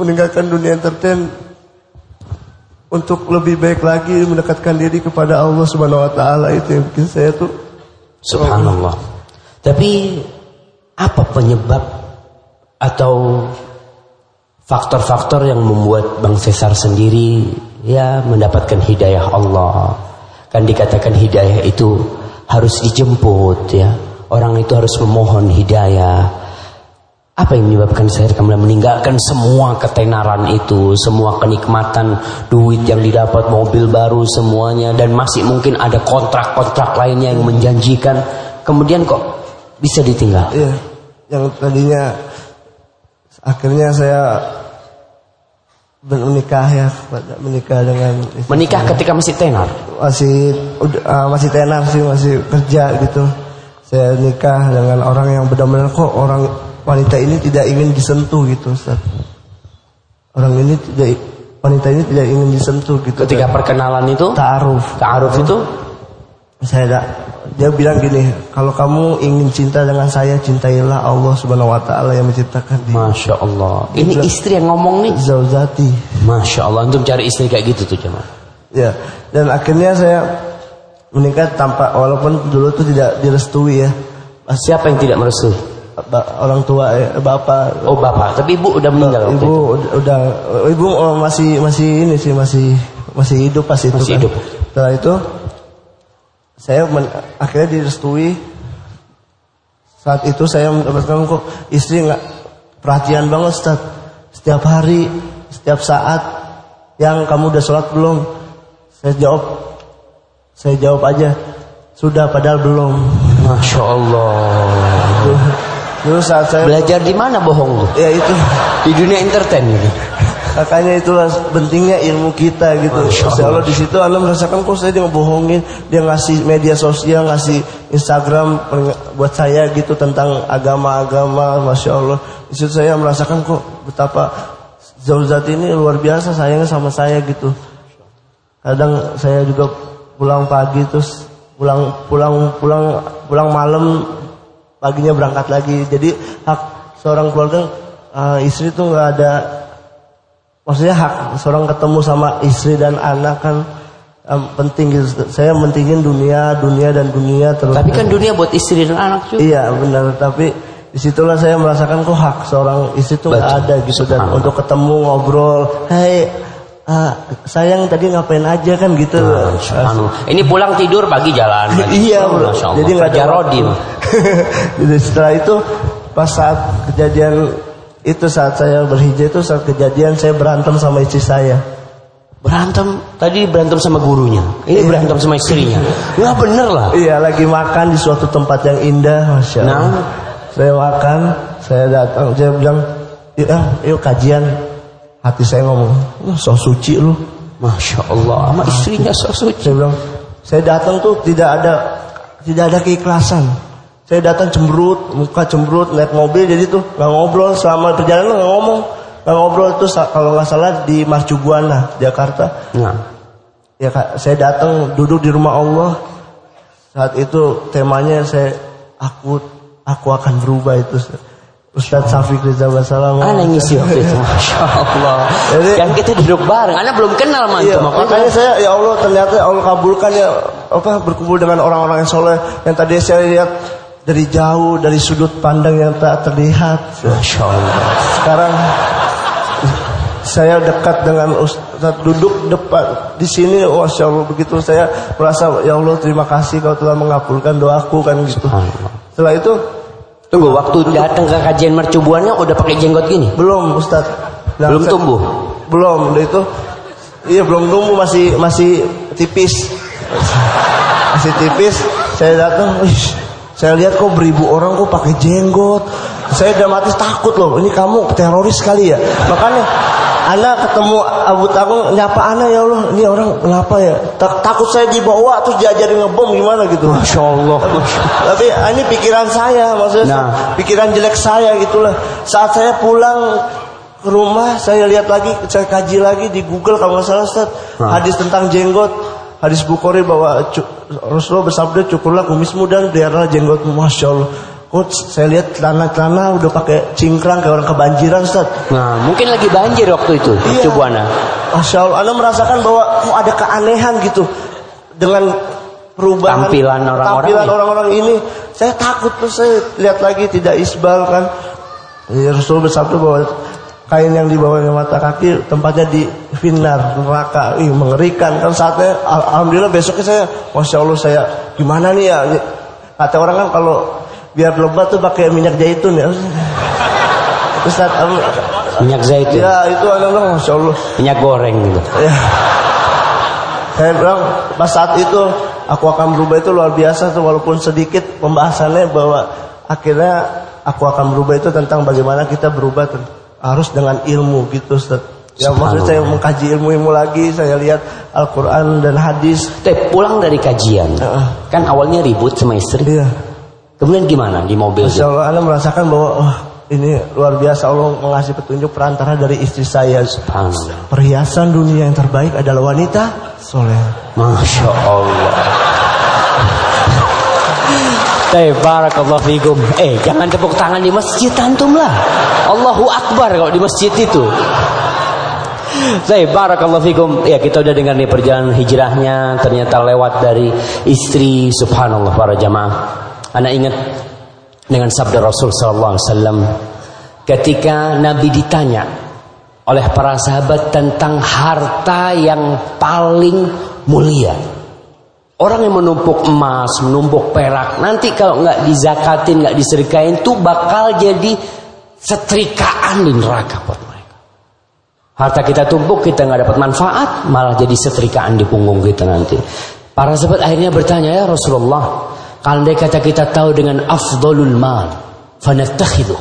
meninggalkan dunia entertain untuk lebih baik lagi mendekatkan diri kepada Allah Subhanahu wa taala itu yang bikin saya tuh Subhanallah. Tapi apa penyebab atau faktor-faktor yang membuat Bang Cesar sendiri ya mendapatkan hidayah Allah? Kan dikatakan hidayah itu harus dijemput ya. Orang itu harus memohon hidayah. Apa yang menyebabkan saya kemudian meninggalkan semua ketenaran itu, semua kenikmatan, duit yang didapat, mobil baru semuanya, dan masih mungkin ada kontrak-kontrak lainnya yang menjanjikan, kemudian kok bisa ditinggal? Iya, yang tadinya akhirnya saya menikah ya, menikah dengan Menikah saya. ketika masih tenar, masih ah, masih tenar sih, masih kerja gitu. saya nikah dengan orang yang benar-benar kok orang wanita ini tidak ingin disentuh gitu Ustaz. Orang ini tidak wanita ini tidak ingin disentuh gitu. Ketika perkenalan itu, ta'aruf. ta'aruf itu Saya ada dia bilang gini, kalau kamu ingin cinta dengan saya, cintailah Allah Subhanahu wa taala yang menciptakan dia. Masya Allah. Ini Dia- istri yang ngomong nih. Zauzati. Masya Allah. Antum cari istri kayak gitu tuh cuman. Ya, dan akhirnya saya menikah tanpa walaupun dulu tuh tidak direstui ya. Siapa yang tidak merestui? Orang tua eh, bapak Oh bapak. Tapi ibu udah meninggal. waktu ibu itu. udah ibu oh, masih masih ini sih masih masih hidup pas itu Masih kan. hidup. Setelah itu saya men- akhirnya direstui. Saat itu saya mendapatkan kok istri nggak perhatian banget Ustaz. Setiap hari, setiap saat yang kamu udah sholat belum? Saya jawab saya jawab aja sudah padahal belum. Masya Allah. Dulu saat saya Belajar di mana bohong tuh? ya itu Di dunia entertain gitu. Makanya itulah pentingnya ilmu kita gitu. Masya Allah di situ Anda merasakan kok saya dia ngebohongin, dia ngasih media sosial, ngasih Instagram buat saya gitu tentang agama-agama, masya Allah. Di situ saya merasakan kok betapa Zauzat ini luar biasa sayangnya sama saya gitu. Kadang saya juga pulang pagi terus pulang pulang pulang pulang malam paginya berangkat lagi. Jadi hak seorang keluarga eh, istri tuh nggak ada maksudnya hak seorang ketemu sama istri dan anak kan em, penting gitu. Saya mentingin dunia, dunia dan dunia terus. Tapi kan dunia buat istri dan anak juga. Iya benar, tapi di situlah saya merasakan kok hak seorang istri itu nggak ada gitu dan untuk ketemu ngobrol, hei ah, sayang tadi ngapain aja kan gitu. Subhanallah. Ini pulang tidur pagi jalan. lagi. iya bro. Jadi nggak ada Kerja waktu. Rodin. Jadi setelah itu pas saat kejadian itu saat saya berhijrah itu saat kejadian saya berantem sama istri saya. Berantem. Tadi berantem sama gurunya. Ini berantem sama istrinya. Nggak bener lah. Iya lagi makan di suatu tempat yang indah, masya Allah. Nah. Saya makan, saya datang, saya bilang, yuk, ah, yuk kajian. Hati saya ngomong, "Wah, so suci lu. Masya Allah. Sama istrinya so suci. Saya bilang, saya datang tuh tidak ada tidak ada keikhlasan. Saya datang cemberut, muka cemberut, naik mobil jadi tuh nggak ngobrol selama perjalanan nggak ngomong, nggak ngobrol itu kalau nggak salah di Marcubuana Jakarta. Nah. Ya kak, saya datang duduk di rumah Allah. Saat itu temanya saya aku aku akan berubah itu. Ustadz Safiq Rizal Basalam. Ana yang ngisi waktu itu. Masya Allah. Jadi- Dan kita duduk bareng. Ana belum kenal sama Iya. Makanya makanya saya ya Allah ternyata Allah kabulkan ya apa berkumpul dengan orang-orang yang soleh yang tadi saya lihat dari jauh dari sudut pandang yang tak terlihat. Masya Allah. Sekarang saya dekat dengan Ustaz duduk depan di sini Masya Allah begitu saya merasa ya Allah terima kasih kau telah mengabulkan doaku kan gitu. Setelah itu Tunggu, waktu datang ke kajian mercubuannya udah pakai jenggot gini? belum Ustaz. Nah, Belum saya- tumbuh? Belum, itu iya belum tumbuh masih masih tipis. Masih tipis. Saya datang, saya lihat kok beribu orang kok pakai jenggot. Saya dramatis takut loh. Ini kamu teroris kali ya. Makanya Ana ketemu Abu Tanggung nyapa Ana ya Allah. Ini orang kenapa ya? Tak- takut saya dibawa terus diajarin ngebom gimana gitu. Masya Allah. Tapi ah, ini pikiran saya, maksudnya Nah. pikiran jelek saya gitulah. Saat saya pulang ke rumah, saya lihat lagi, saya kaji lagi di Google kalau nggak salah Ustaz, Nah. hadis tentang jenggot. Hadis Bukhari bahwa Rasulullah bersabda cukurlah kumismu dan peliharalah jenggotmu. Masya Allah. Kok saya lihat celana-celana udah pakai cingkrang kayak orang kebanjiran Ustaz. Nah, mungkin lagi banjir waktu itu, Iya. mercubuana. Masya Allah, Anda merasakan bahwa kok ada keanehan gitu dengan perubahan Tampilan orang-orang tampilan orang-orang ini. Saya takut tuh saya lihat lagi tidak isbal kan. Ya, Rasul bersabda bahwa kain yang dibawa di mata kaki tempatnya di finar neraka. Ih, mengerikan kan saatnya. al- Alhamdulillah besoknya saya, masya Allah saya gimana nih ya? Kata orang kan kalau biar lebat tuh pakai minyak zaitun ya. Ustaz, am- Minyak zaitun, ya itu anak-anak masya Allah. minyak goreng gitu. Ya. Saya bilang pas saat itu aku akan berubah itu luar biasa tuh walaupun sedikit pembahasannya bahwa akhirnya aku akan berubah itu tentang bagaimana kita berubah ten- harus dengan ilmu gitu Ustaz. Ya maksudnya saya mengkaji ilmu-ilmu lagi, saya lihat Al-Quran dan hadis. Teh pulang dari kajian, Heeh. kan awalnya ribut sama istri. Iya. Kemudian gimana di mobil? Masya Allah, Anda merasakan bahwa wah, ini luar biasa Allah mengasih petunjuk perantara dari istri saya. Perhiasan dunia yang terbaik adalah wanita soleh. Masya Allah. Baik, barakallahu fikum. Eh, jangan tepuk tangan di masjid antum lah. Allahu Akbar kalau di masjid itu. Baik, barakallahu fikum. Ya, kita udah dengar nih perjalanan hijrahnya ternyata lewat dari istri subhanallah para jamaah. Anak ingat dengan sabda Rasul sallallahu alaihi wasallam ketika Nabi ditanya oleh para sahabat tentang harta yang paling mulia. Orang yang menumpuk emas, menumpuk perak, nanti kalau nggak dizakatin, nggak diserikain, tuh bakal jadi setrikaan di neraka buat mereka. Harta kita tumpuk, kita nggak dapat manfaat, malah jadi setrikaan di punggung kita nanti. Para sahabat akhirnya bertanya ya Rasulullah, kalau kata kita tahu dengan afdolul mal, fanatakhidu.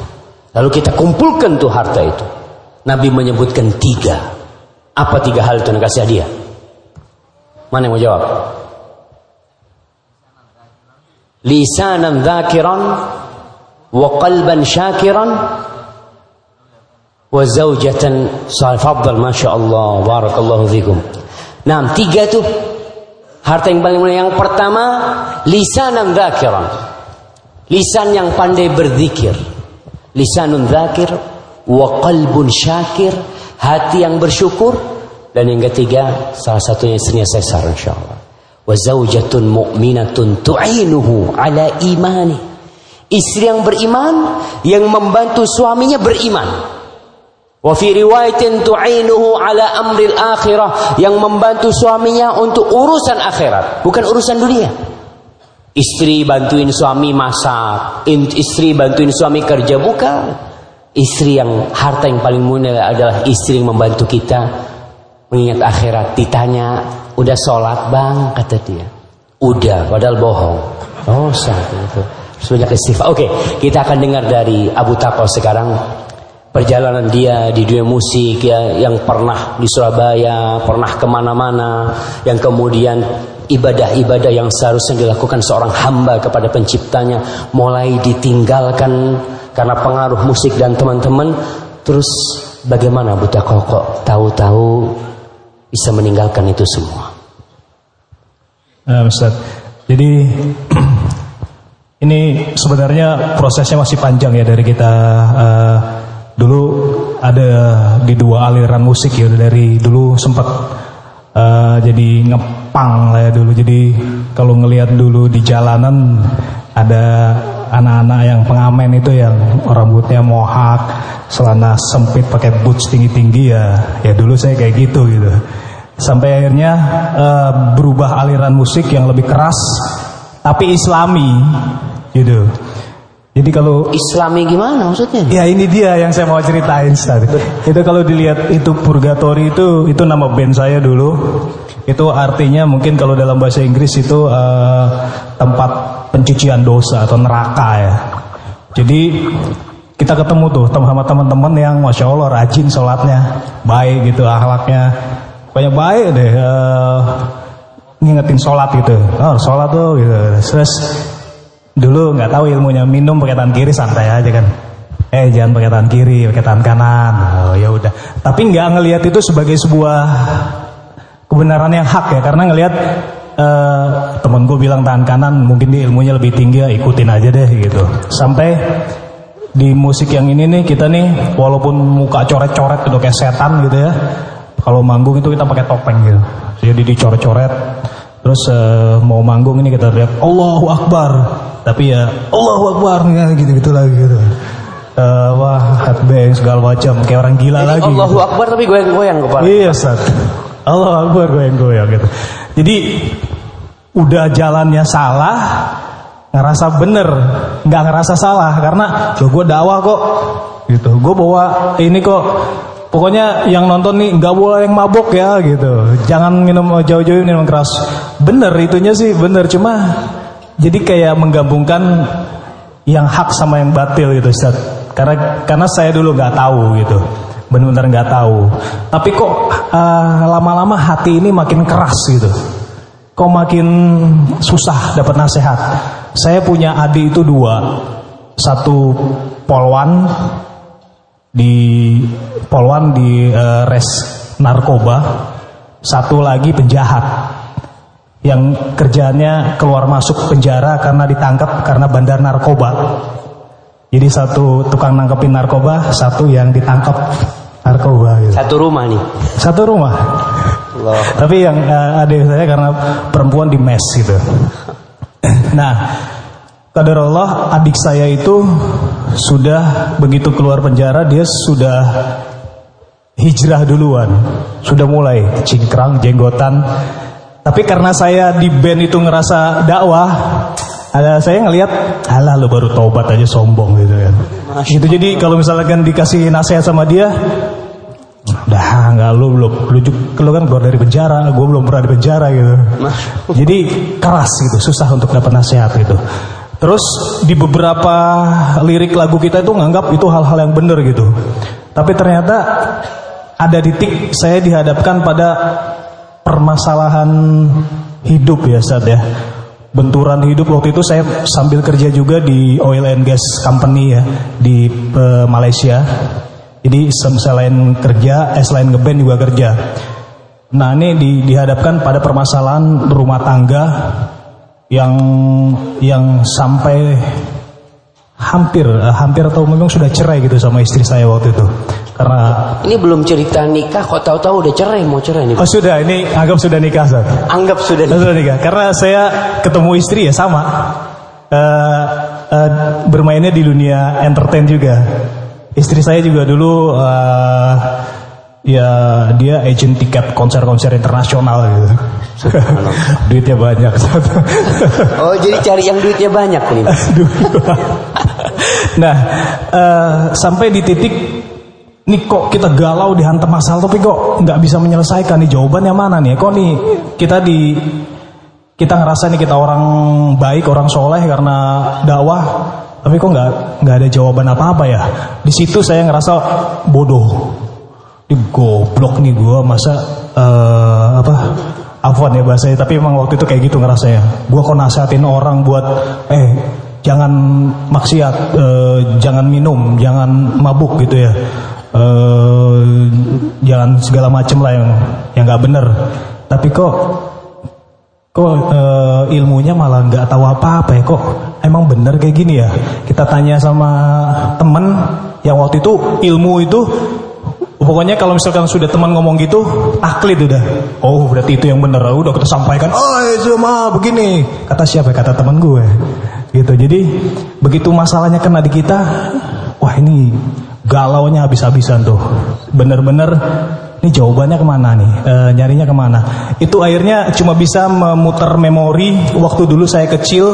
Lalu kita kumpulkan tuh harta itu. Nabi menyebutkan tiga. Apa tiga hal itu yang kasih hadiah? Mana yang mau jawab? Lisanan dhakiran wa qalban syakiran wa zaujatan salih Masya Allah barakallahu fikum. Nah tiga tuh harta yang paling mulia. Yang pertama lisanan dhakiran lisan yang pandai berzikir. Lisanun dzakir wa qalbun syakir. Hati yang bersyukur. Dan yang ketiga salah satunya istrinya sesar insyaallah wa zaujatun mu'minatun tu'inuhu ala imani. Istri yang beriman yang membantu suaminya beriman. Wa fi riwayatin tu'inuhu ala amril akhirah yang membantu suaminya untuk urusan akhirat bukan urusan dunia. Istri bantuin suami masak istri bantuin suami kerja bukan. Istri yang harta yang paling mulia adalah istri yang membantu kita mengingat akhirat ditanya udah sholat bang kata dia. Udah padahal bohong. Oh satu itu sebanyak istighfar. Oke kita akan dengar dari Abu Tako sekarang. Perjalanan dia di dunia musik ya yang pernah di Surabaya pernah ke mana-mana. Yang kemudian ibadah-ibadah yang seharusnya dilakukan seorang hamba kepada penciptanya mulai ditinggalkan karena pengaruh musik dan teman-teman. Terus bagaimana Abu Tako kok tahu-tahu bisa meninggalkan itu semua. Nah, Ustaz. Jadi ini sebenarnya prosesnya masih panjang ya dari kita uh, dulu ada di dua aliran musik ya dari dulu sempat uh, jadi ngepang lah ya dulu. Jadi kalau ngelihat dulu di jalanan ada anak-anak yang pengamen itu yang rambutnya mohak, celana sempit pakai boots tinggi-tinggi ya. Ya dulu saya kayak gitu gitu sampai akhirnya uh, berubah aliran musik yang lebih keras tapi islami gitu jadi kalau islami gimana maksudnya? Ya ini dia yang saya mau ceritain tadi. Itu kalau dilihat itu purgatory itu itu nama band saya dulu. Itu artinya mungkin kalau dalam bahasa Inggris itu uh, tempat pencucian dosa atau neraka ya. Jadi kita ketemu tuh sama teman-teman yang masya Allah rajin sholatnya, baik gitu akhlaknya, banyak baik deh uh, ngingetin sholat gitu. Oh sholat tuh gitu. Terus dulu nggak tahu ilmunya minum pakai tangan kiri santai aja kan. Eh jangan pakai tangan kiri pakai tangan kanan. Oh ya udah. Tapi nggak ngelihat itu sebagai sebuah kebenaran yang hak ya karena ngelihat uh, temen gue bilang tangan kanan mungkin dia ilmunya lebih tinggi ya ikutin aja deh gitu. Sampai di musik yang ini nih kita nih walaupun muka coret-coret udah kayak setan gitu ya kalau manggung itu kita pakai topeng gitu. Jadi dicoret-coret. Terus uh, mau manggung ini kita lihat Allahu Akbar. Tapi ya Allahu Akbar gitu-gitu lagi gitu. Uh, wah headbang segala macam kayak orang gila Jadi lagi. Allahu gitu. Akbar tapi goyang-goyang kepala. Iya, Ustaz. Allahu Akbar goyang-goyang gitu. Jadi udah jalannya salah, ngerasa bener, nggak ngerasa salah karena lo gue dakwah kok, gitu. Gue bawa ini kok Pokoknya yang nonton nih nggak boleh yang mabok ya gitu. Jangan minum jauh-jauh minum keras. Bener itunya sih bener cuma jadi kayak menggabungkan yang hak sama yang batil gitu Ustaz. Karena karena saya dulu nggak tahu gitu. Benar-benar nggak tahu. Tapi kok lama lama-lama hati ini makin keras gitu. Kok makin susah dapat nasihat. Saya punya adik itu dua. Satu polwan di polwan di eh, res narkoba, satu lagi penjahat yang kerjanya keluar masuk penjara karena ditangkap karena bandar narkoba. Jadi satu tukang nangkepin narkoba, satu yang ditangkap narkoba gitu. Satu rumah nih. Satu rumah. Allah. Tapi yang eh, adik saya karena perempuan di mes gitu. Nah, kadar Allah adik saya itu sudah begitu keluar penjara dia sudah hijrah duluan, sudah mulai cingkrang, jenggotan. Tapi karena saya di band itu ngerasa dakwah, ada saya ngelihat, alah lu baru taubat aja sombong gitu kan. Gitu jadi kalau misalkan dikasih nasihat sama dia, Dah nggak lu belum lu, lu kan keluar dari penjara, gue belum pernah di penjara gitu. Jadi keras gitu, susah untuk dapat nasihat gitu. Terus di beberapa lirik lagu kita itu nganggap itu hal-hal yang benar gitu. Tapi ternyata ada titik saya dihadapkan pada permasalahan hidup ya Sad ya. Benturan hidup waktu itu saya sambil kerja juga di oil and gas company ya di eh, Malaysia. Jadi selain kerja, eh selain ngeband juga kerja. Nah ini di- dihadapkan pada permasalahan rumah tangga yang yang sampai hampir hampir atau memang sudah cerai gitu sama istri saya waktu itu. Karena Ini belum cerita nikah, kok tahu-tahu udah cerai mau cerai nih. oh sudah ini anggap sudah nikah Ustaz. Anggap sudah Oh, sudah nikah. Karena saya ketemu istri ya sama. Eh, eh, bermainnya di dunia entertain juga. Istri saya juga dulu eh, ya dia agent tiket konser-konser internasional gitu duitnya banyak Oh jadi cari yang duitnya banyak nih. Nah, eh, sampai di titik nih kok kita galau dihantam masalah tapi kok nggak bisa menyelesaikan nih jawabannya mana nih? Kok nih kita di kita ngerasa nih kita orang baik, orang soleh karena dakwah, tapi kok nggak nggak ada jawaban apa-apa ya? Di situ saya ngerasa bodoh, di goblok nih gua masa eh, apa? Afwan ya bahasanya, tapi emang waktu itu kayak gitu ngerasanya. Gua kok nasihatin orang buat eh jangan maksiat, eh, jangan minum, jangan mabuk gitu ya. Eh, jangan segala macem lah yang yang nggak bener. Tapi kok kok ilmunya malah nggak tahu apa-apa ya kok emang bener kayak gini ya kita tanya sama temen yang waktu itu ilmu itu pokoknya kalau misalkan sudah teman ngomong gitu taklid udah. Oh berarti itu yang bener. Udah kita sampaikan oh itu mah begini. Kata siapa? Kata teman gue. Gitu. Jadi begitu masalahnya kena di kita wah ini galaunya habis-habisan tuh. Bener-bener ini jawabannya ke mana nih? E, nyarinya ke mana? Itu akhirnya cuma bisa memutar memori. Waktu dulu saya kecil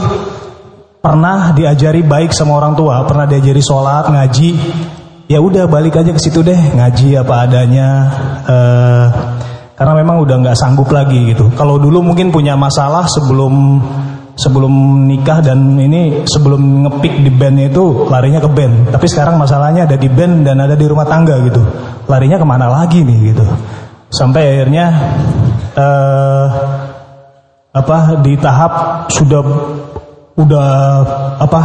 pernah diajari baik sama orang tua, pernah diajari sholat, ngaji. Ya udah balik aja ke situ deh, ngaji apa adanya. E, karena memang udah nggak sanggup lagi gitu. Kalau dulu mungkin punya masalah sebelum sebelum nikah dan ini sebelum ngepick di bandnya itu larinya ke band. Tapi sekarang masalahnya ada di band dan ada di rumah tangga gitu. Larinya ke mana lagi nih gitu. Sampai akhirnya eh apa di tahap sudah udah apa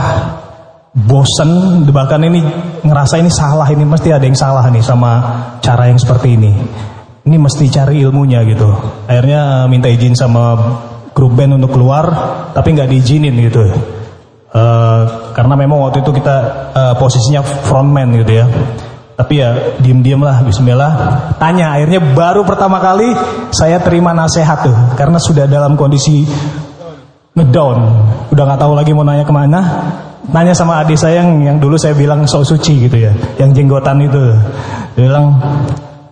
bosen bahkan ini ngerasa ini salah ini mesti ada yang salah nih sama cara yang seperti ini. Ini mesti cari ilmunya gitu. Akhirnya eh, minta izin sama grup band untuk keluar tapi nggak diizinin gitu. Eh, karena memang waktu itu kita eh, posisinya frontman gitu ya. Tapi ya diem-diem lah Bismillah. Tanya akhirnya baru pertama kali saya terima nasihat tuh karena sudah dalam kondisi ngedown. Udah nggak tahu lagi mau nanya ke mana nanya sama adik saya yang, yang dulu saya bilang sok suci gitu ya yang jenggotan itu. Dia bilang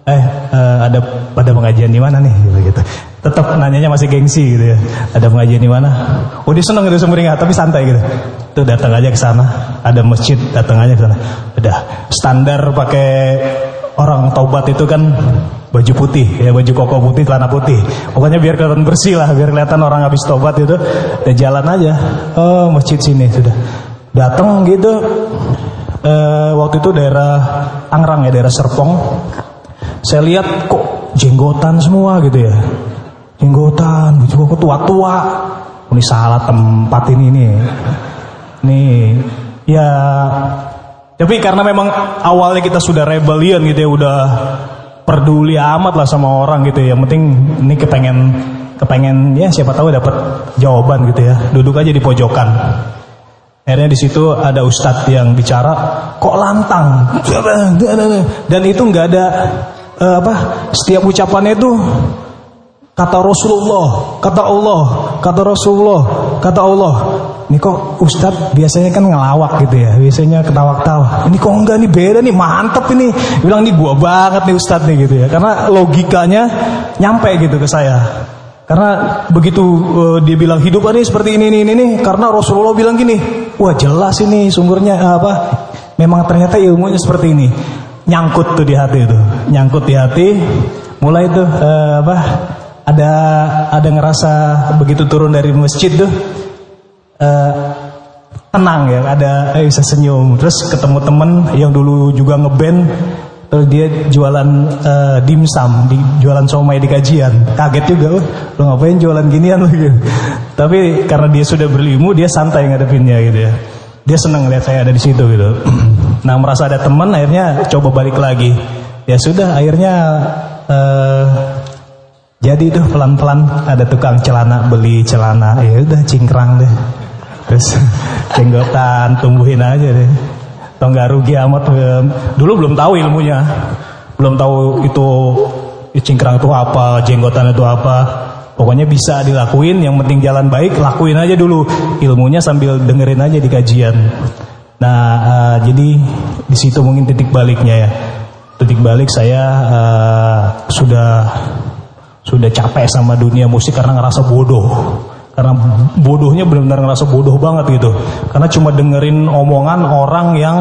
eh eh, ada pada pengajian di mana nih? Gitu gitu. Tetap nanyanya masih gengsi gitu ya. Ada pengajian di mana? Oh dia seneng gitu sumringah tapi santai gitu. Tuh datang aja ke sana. Ada masjid datang aja ke sana. Udah standar pakai orang taubat itu kan baju putih ya baju koko putih celana putih. Pokoknya biar kelihatan bersih lah biar kelihatan orang habis taubat itu dan jalan aja oh masjid sini sudah datang gitu eh, waktu itu daerah Tangerang ya daerah Serpong saya lihat kok jenggotan semua gitu ya jenggotan baju koko tua-tua ini salah tempat ini nih. Nih, ya tapi karena memang awalnya kita sudah rebellion gitu ya, udah peduli amat lah sama orang gitu ya. Yang penting ini kepengen kepengen ya siapa tahu dapat jawaban gitu ya. Duduk aja di pojokan. Akhirnya di situ ada ustadz yang bicara, kok lantang, dan itu nggak ada eh, apa setiap ucapannya itu kata Rasulullah, kata Allah, kata Rasulullah, kata Allah. Ini kok Ustadz biasanya kan ngelawak gitu ya, biasanya ketawa-ketawa. Ini kok enggak nih beda nih, mantep ini. Bilang nih gua banget nih Ustadz nih gitu ya, karena logikanya nyampe gitu ke saya. Karena begitu uh, dia bilang hidup ini seperti ini, ini, ini, karena Rasulullah bilang gini, wah jelas ini sumbernya uh, apa? Memang ternyata ilmunya seperti ini. Nyangkut tuh di hati itu, nyangkut di hati. Mulai tuh uh, apa? Ada ada ngerasa begitu turun dari masjid tuh uh, tenang ya, ada eh, bisa senyum. Terus ketemu temen yang dulu juga ngeband Terus dia jualan uh, dimsum, di, jualan somai di kajian. Kaget juga, oh, lo ngapain jualan ginian lo gitu. Tapi karena dia sudah berilmu, dia santai ngadepinnya gitu ya. Dia senang lihat saya ada di situ gitu. nah merasa ada teman, akhirnya coba balik lagi. Ya sudah, akhirnya uh, jadi itu pelan-pelan ada tukang celana beli celana. Ya udah cingkrang deh. Terus jenggotan tumbuhin aja deh atau nggak rugi amat dulu belum tahu ilmunya. Belum tahu itu cingkrang itu apa jenggotan itu apa. Pokoknya bisa dilakuin yang penting jalan baik lakuin aja dulu. Ilmunya sambil dengerin aja di kajian. Nah uh, jadi di situ mungkin titik baliknya ya. Titik balik saya uh, sudah sudah capek sama dunia musik karena ngerasa bodoh karena bodohnya benar-benar ngerasa bodoh banget gitu. Karena cuma dengerin omongan orang yang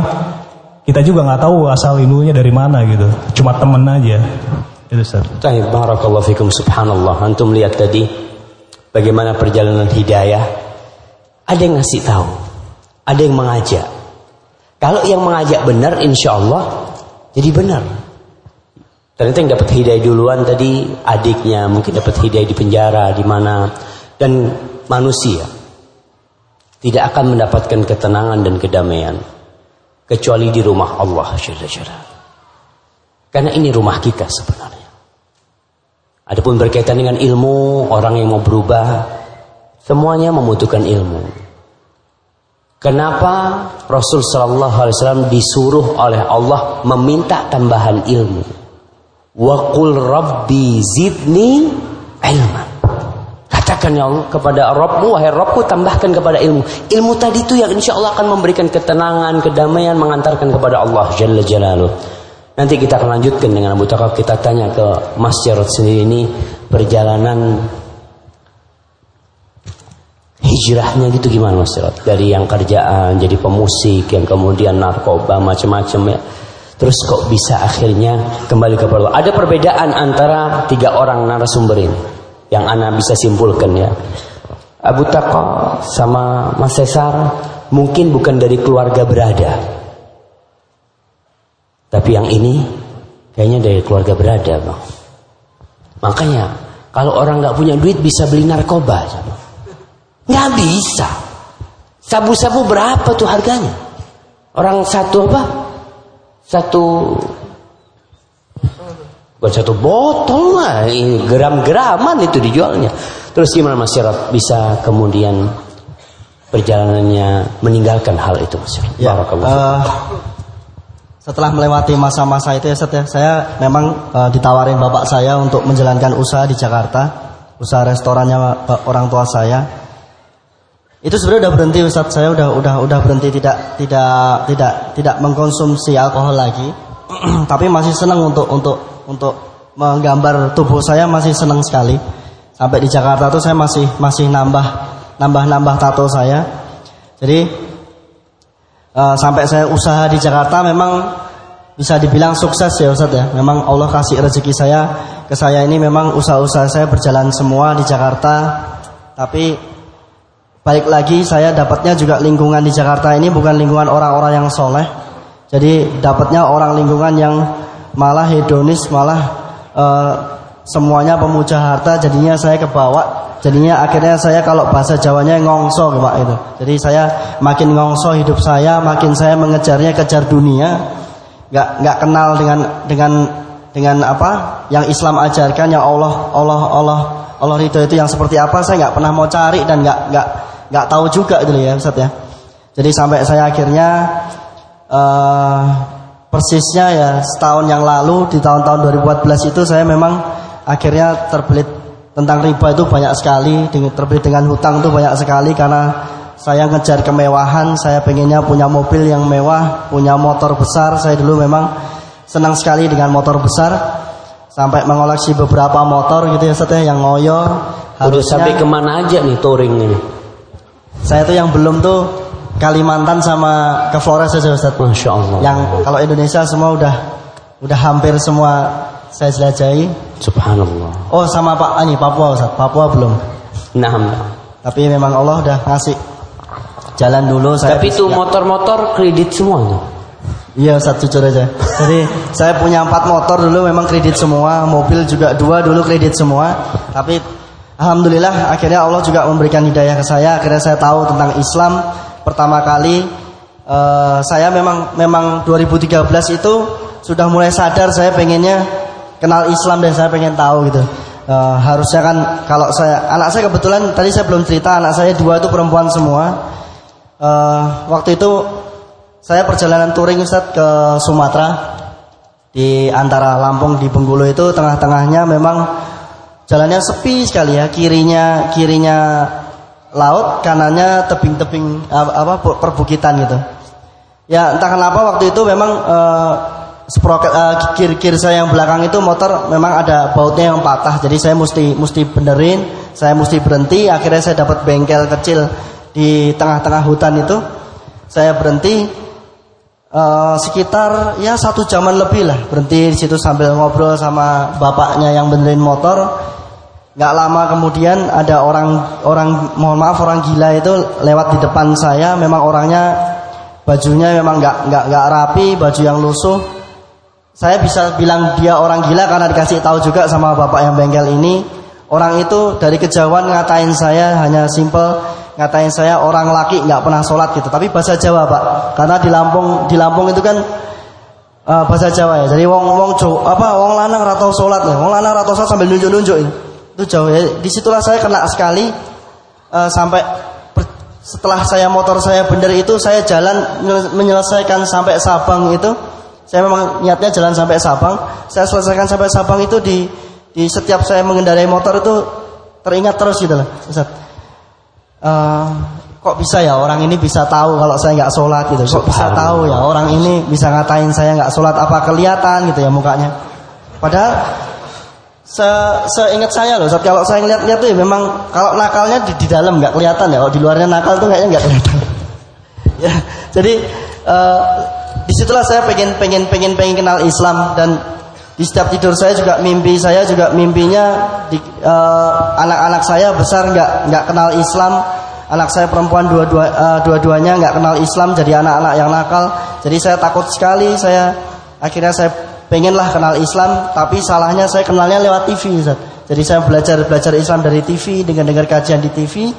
kita juga nggak tahu asal ilmunya dari mana gitu. Cuma temen aja. Itu Ustaz. Barakallahu fikum subhanallah. Antum lihat tadi bagaimana perjalanan hidayah. Ada yang ngasih tahu ada yang mengajak. Kalau yang mengajak benar insya Allah jadi benar. Ternyata yang dapat hidayah duluan tadi adiknya mungkin dapat hidayah di penjara di mana dan manusia tidak akan mendapatkan ketenangan dan kedamaian kecuali di rumah Allah Karena ini rumah kita sebenarnya. Adapun berkaitan dengan ilmu, orang yang mau berubah, semuanya membutuhkan ilmu. Kenapa Rasul Shallallahu Alaihi Wasallam disuruh oleh Allah meminta tambahan ilmu? Wakul Rabbi zidni ilman. Katakan ya kepada Rabbmu, wahai Rabbku tambahkan kepada ilmu. Ilmu tadi itu yang insya Allah akan memberikan ketenangan, kedamaian, mengantarkan kepada Allah Jalla Jalaluh. Nanti kita akan lanjutkan dengan Abu Takab. Kita tanya ke Mas Jarod sendiri ini perjalanan hijrahnya gitu gimana Mas Jarod? Dari yang kerjaan jadi pemusik, yang kemudian narkoba macam-macam ya. Terus kok bisa akhirnya kembali kepada Allah? Ada perbedaan antara tiga orang narasumber ini yang ana bisa simpulkan ya. Abu Taqa sama Mas Cesar mungkin bukan dari keluarga berada. Tapi yang ini kayaknya dari keluarga berada, Bang. Makanya kalau orang nggak punya duit bisa beli narkoba, nggak bisa. Sabu-sabu berapa tuh harganya? Orang satu apa? Satu Bukan satu botol lah, gram-graman itu dijualnya. Terus gimana masyarakat bisa kemudian perjalanannya meninggalkan hal itu Mas ya, uh, setelah melewati masa-masa itu ya Set ya, saya memang uh, ditawarin bapak saya untuk menjalankan usaha di Jakarta, usaha restorannya orang tua saya. Itu sebenarnya udah berhenti Ustaz, saya udah udah udah berhenti tidak tidak tidak tidak mengkonsumsi alkohol lagi. Tapi masih senang untuk untuk untuk menggambar tubuh saya masih senang sekali. Sampai di Jakarta tuh saya masih masih nambah nambah nambah tato saya. Jadi uh, sampai saya usaha di Jakarta memang bisa dibilang sukses ya Ustadz ya. Memang Allah kasih rezeki saya ke saya ini memang usaha-usaha saya berjalan semua di Jakarta. Tapi balik lagi saya dapatnya juga lingkungan di Jakarta ini bukan lingkungan orang-orang yang soleh. Jadi dapatnya orang lingkungan yang malah hedonis, malah uh, semuanya pemuja harta jadinya saya kebawa jadinya akhirnya saya kalau bahasa Jawanya ngongso Pak itu. Jadi saya makin ngongso hidup saya makin saya mengejarnya kejar dunia nggak nggak kenal dengan dengan dengan apa yang Islam ajarkan yang Allah Allah Allah Allah ridho itu yang seperti apa saya nggak pernah mau cari dan nggak nggak nggak tahu juga gitu ya Ustaz ya. Jadi sampai saya akhirnya uh, persisnya ya setahun yang lalu di tahun-tahun 2014 itu saya memang akhirnya terbelit tentang riba itu banyak sekali terbelit dengan hutang itu banyak sekali karena saya ngejar kemewahan saya pengennya punya mobil yang mewah punya motor besar. Saya dulu memang senang sekali dengan motor besar sampai mengoleksi beberapa motor gitu ya setelah yang ngoyo harus sampai ke mana aja nih touring ini? Saya tuh yang belum tuh Kalimantan sama ke Flores saja Ustaz Masya Allah yang kalau Indonesia semua udah udah hampir semua saya jelajahi Subhanallah. Oh sama Pak ini Papua Ustaz. Papua belum. Nah, Tapi memang Allah udah ngasih jalan dulu saya. Tapi itu motor-motor kredit semua Iya Ustaz jujur aja. Jadi saya punya empat motor dulu memang kredit semua, mobil juga dua dulu kredit semua. Tapi alhamdulillah akhirnya Allah juga memberikan hidayah ke saya. Akhirnya saya tahu tentang Islam pertama kali. Uh, saya memang memang 2013 itu sudah mulai sadar saya pengennya kenal Islam dan saya pengen tahu gitu. Uh, harusnya kan kalau saya anak saya kebetulan tadi saya belum cerita anak saya dua itu perempuan semua. Uh, waktu itu saya perjalanan touring Ustaz ke Sumatera di antara Lampung di Bengkulu itu tengah-tengahnya memang jalannya sepi sekali ya kirinya kirinya laut kanannya tebing-tebing apa perbukitan gitu. Ya entah kenapa waktu itu memang uh, sproket uh, kir kir saya yang belakang itu motor memang ada bautnya yang patah. Jadi saya mesti mesti benerin saya mesti berhenti. Akhirnya saya dapat bengkel kecil di tengah-tengah hutan itu. Saya berhenti uh, sekitar ya satu jaman lebih lah. Berhenti di situ sambil ngobrol sama bapaknya yang benerin motor nggak lama kemudian ada orang orang mohon maaf orang gila itu lewat di depan saya memang orangnya bajunya memang nggak nggak nggak rapi baju yang lusuh saya bisa bilang dia orang gila karena dikasih tahu juga sama bapak yang bengkel ini. Orang itu dari kejauhan ngatain saya hanya simple ngatain saya orang laki nggak pernah sholat gitu. Tapi bahasa Jawa pak, karena di Lampung di Lampung itu kan uh, bahasa Jawa ya. Jadi wong wong apa wong lanang ratau sholat nih, wong lanang ratau sholat sambil nunjuk nunjuk itu Jawa. Ya. Di situlah saya kena sekali uh, sampai setelah saya motor saya bener itu saya jalan menyelesaikan sampai Sabang itu saya memang niatnya jalan sampai Sabang. Saya selesaikan sampai Sabang itu di di setiap saya mengendarai motor itu teringat terus gitu loh, Ustaz. Uh, kok bisa ya orang ini bisa tahu kalau saya nggak sholat gitu kok bisa tahu ya orang ini bisa ngatain saya nggak sholat apa kelihatan gitu ya mukanya padahal se seingat saya loh saat kalau saya ngeliat-lihat tuh ya memang kalau nakalnya di, di dalam nggak kelihatan ya. Kalau di luarnya nakal tuh kayaknya nggak kelihatan. Ya jadi uh, di situlah saya pengen pengen pengen pengen kenal Islam dan di setiap tidur saya juga mimpi saya juga mimpinya uh, anak-anak saya besar nggak nggak kenal Islam. Anak saya perempuan dua-dua uh, dua-duanya nggak kenal Islam jadi anak-anak yang nakal. Jadi saya takut sekali saya akhirnya saya pengenlah kenal Islam tapi salahnya saya kenalnya lewat TV Ustaz. jadi saya belajar belajar Islam dari TV dengan dengar kajian di TV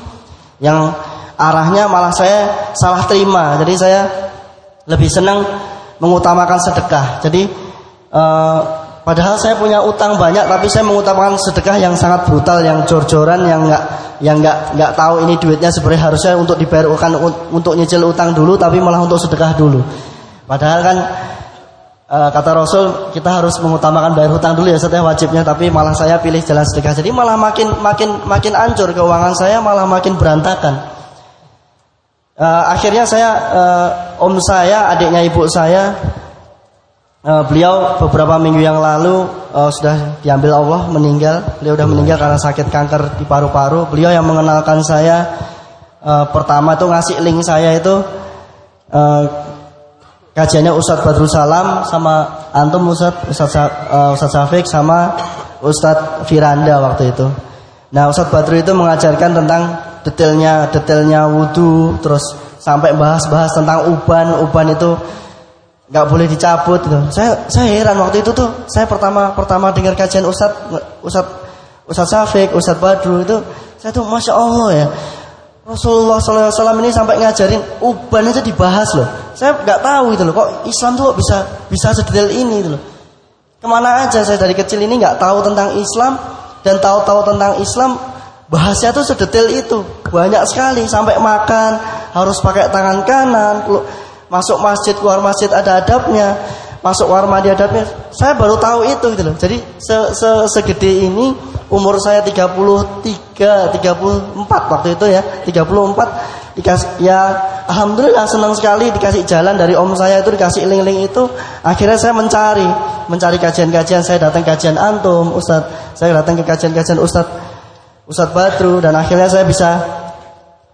yang arahnya malah saya salah terima jadi saya lebih senang mengutamakan sedekah. Jadi uh, padahal saya punya utang banyak, tapi saya mengutamakan sedekah yang sangat brutal, yang jor-joran, yang nggak yang nggak nggak tahu ini duitnya sebenarnya harusnya untuk dibayarkan untuk nyicil utang dulu, tapi malah untuk sedekah dulu. Padahal kan uh, kata Rasul kita harus mengutamakan bayar hutang dulu ya setelah wajibnya, tapi malah saya pilih jalan sedekah. Jadi malah makin makin makin ancur keuangan saya, malah makin berantakan. Uh, akhirnya saya uh, om saya, adiknya ibu saya, uh, beliau beberapa minggu yang lalu uh, sudah diambil Allah meninggal. Beliau sudah meninggal karena sakit kanker di paru-paru. Beliau yang mengenalkan saya uh, pertama itu ngasih link saya itu uh, kajiannya Ustadz Badrul Salam sama antum Ustadz Ustadz, uh, Ustadz Safik sama Ustadz Firanda waktu itu. Nah Ustadz Badrul itu mengajarkan tentang detailnya detailnya wudhu terus sampai bahas-bahas tentang uban uban itu nggak boleh dicabut gitu. Saya saya heran waktu itu tuh saya pertama pertama dengar kajian Ustad Ustad Ustad Safik, Ustad Badru itu saya tuh masya Allah ya Rasulullah SAW ini sampai ngajarin uban aja dibahas loh. Saya nggak tahu itu loh kok Islam tuh bisa bisa sedetail ini gitu loh. Ke mana aja saya dari kecil ini nggak tahu tentang Islam dan tahu-tahu tentang Islam bahasnya tuh sedetail itu banyak sekali sampai makan harus pakai tangan kanan masuk masjid keluar masjid ada adabnya masuk kamar mandi adabnya saya baru tahu itu gitu loh. Jadi se -se segede ini umur saya 33 34 waktu itu ya 34 dikasih ya alhamdulillah senang sekali dikasih jalan dari om saya itu dikasih link-link itu. Akhirnya saya mencari mencari kajian-kajian. Saya datang kajian antum Ustadz. Saya datang ke kajian-kajian Ustadz Ustadz Badru dan akhirnya saya bisa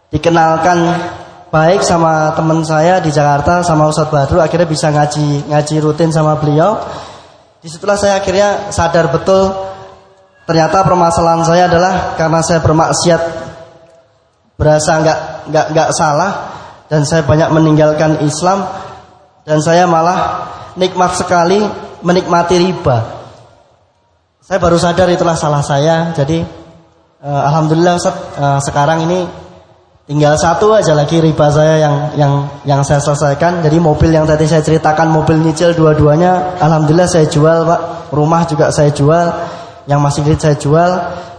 dikenalkan baik sama teman saya di Jakarta sama Ustadz Badru akhirnya bisa ngaji ngaji rutin sama beliau. Di situlah saya akhirnya sadar betul ternyata permasalahan saya adalah karena saya bermaksiat berasa nggak nggak nggak salah dan saya banyak meninggalkan Islam dan saya malah nikmat sekali menikmati riba. Saya baru sadar itulah salah saya. Jadi uh, alhamdulillah Ustaz, uh, sekarang ini Tinggal satu aja lagi riba saya yang yang yang saya selesaikan. Jadi mobil yang tadi saya ceritakan mobil nyicil dua-duanya, alhamdulillah saya jual pak. Rumah juga saya jual, yang masih kredit saya jual.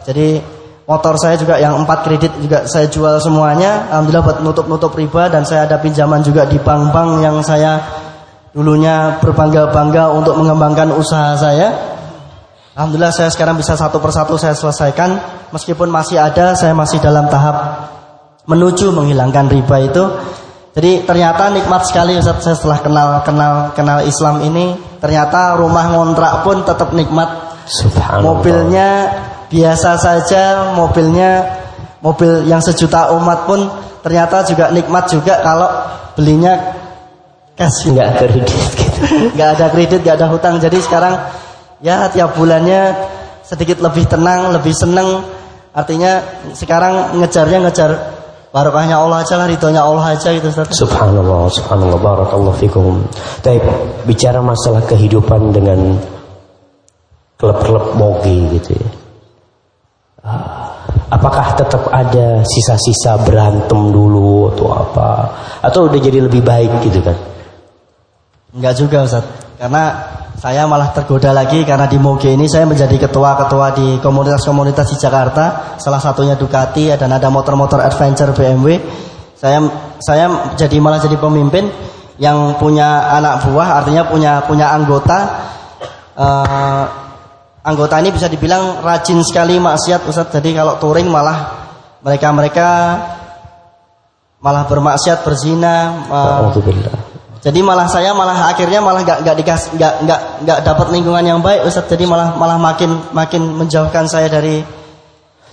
Jadi motor saya juga yang empat kredit juga saya jual semuanya. Alhamdulillah buat nutup-nutup riba dan saya ada pinjaman juga di bank-bank yang saya dulunya berbangga-bangga untuk mengembangkan usaha saya. Alhamdulillah saya sekarang bisa satu persatu saya selesaikan. Meskipun masih ada, saya masih dalam tahap menuju menghilangkan riba itu. Jadi ternyata nikmat sekali Ustaz saya setelah kenal kenal kenal Islam ini ternyata rumah ngontrak pun tetap nikmat. Mobilnya biasa saja, mobilnya mobil yang sejuta umat pun ternyata juga nikmat juga kalau belinya cash. Enggak kredit gitu. Enggak ada kredit, enggak ada hutang. Jadi sekarang ya tiap bulannya sedikit lebih tenang, lebih seneng. Artinya sekarang ngejarnya ngejar Barokahnya Allah aja lah, ridhonya Allah aja gitu Ustaz. Subhanallah, subhanallah, barakallahu fikum. Tapi bicara masalah kehidupan dengan klub-klub moge gitu ya. Ah, apakah tetap ada sisa-sisa berantem dulu atau apa? Atau udah jadi lebih baik gitu kan? Enggak juga Ustaz. Karena saya malah tergoda lagi karena di Moge ini saya menjadi ketua-ketua di komunitas-komunitas di Jakarta. Salah satunya Ducati dan ada motor-motor adventure BMW. Saya saya jadi malah jadi pemimpin yang punya anak buah, artinya punya punya anggota. Uh, anggota ini bisa dibilang rajin sekali maksiat Ustaz. Jadi kalau touring malah mereka-mereka malah bermaksiat berzina. Uh, jadi malah saya malah akhirnya malah nggak nggak dikas nggak nggak nggak dapat lingkungan yang baik Ustaz. Jadi malah malah makin makin menjauhkan saya dari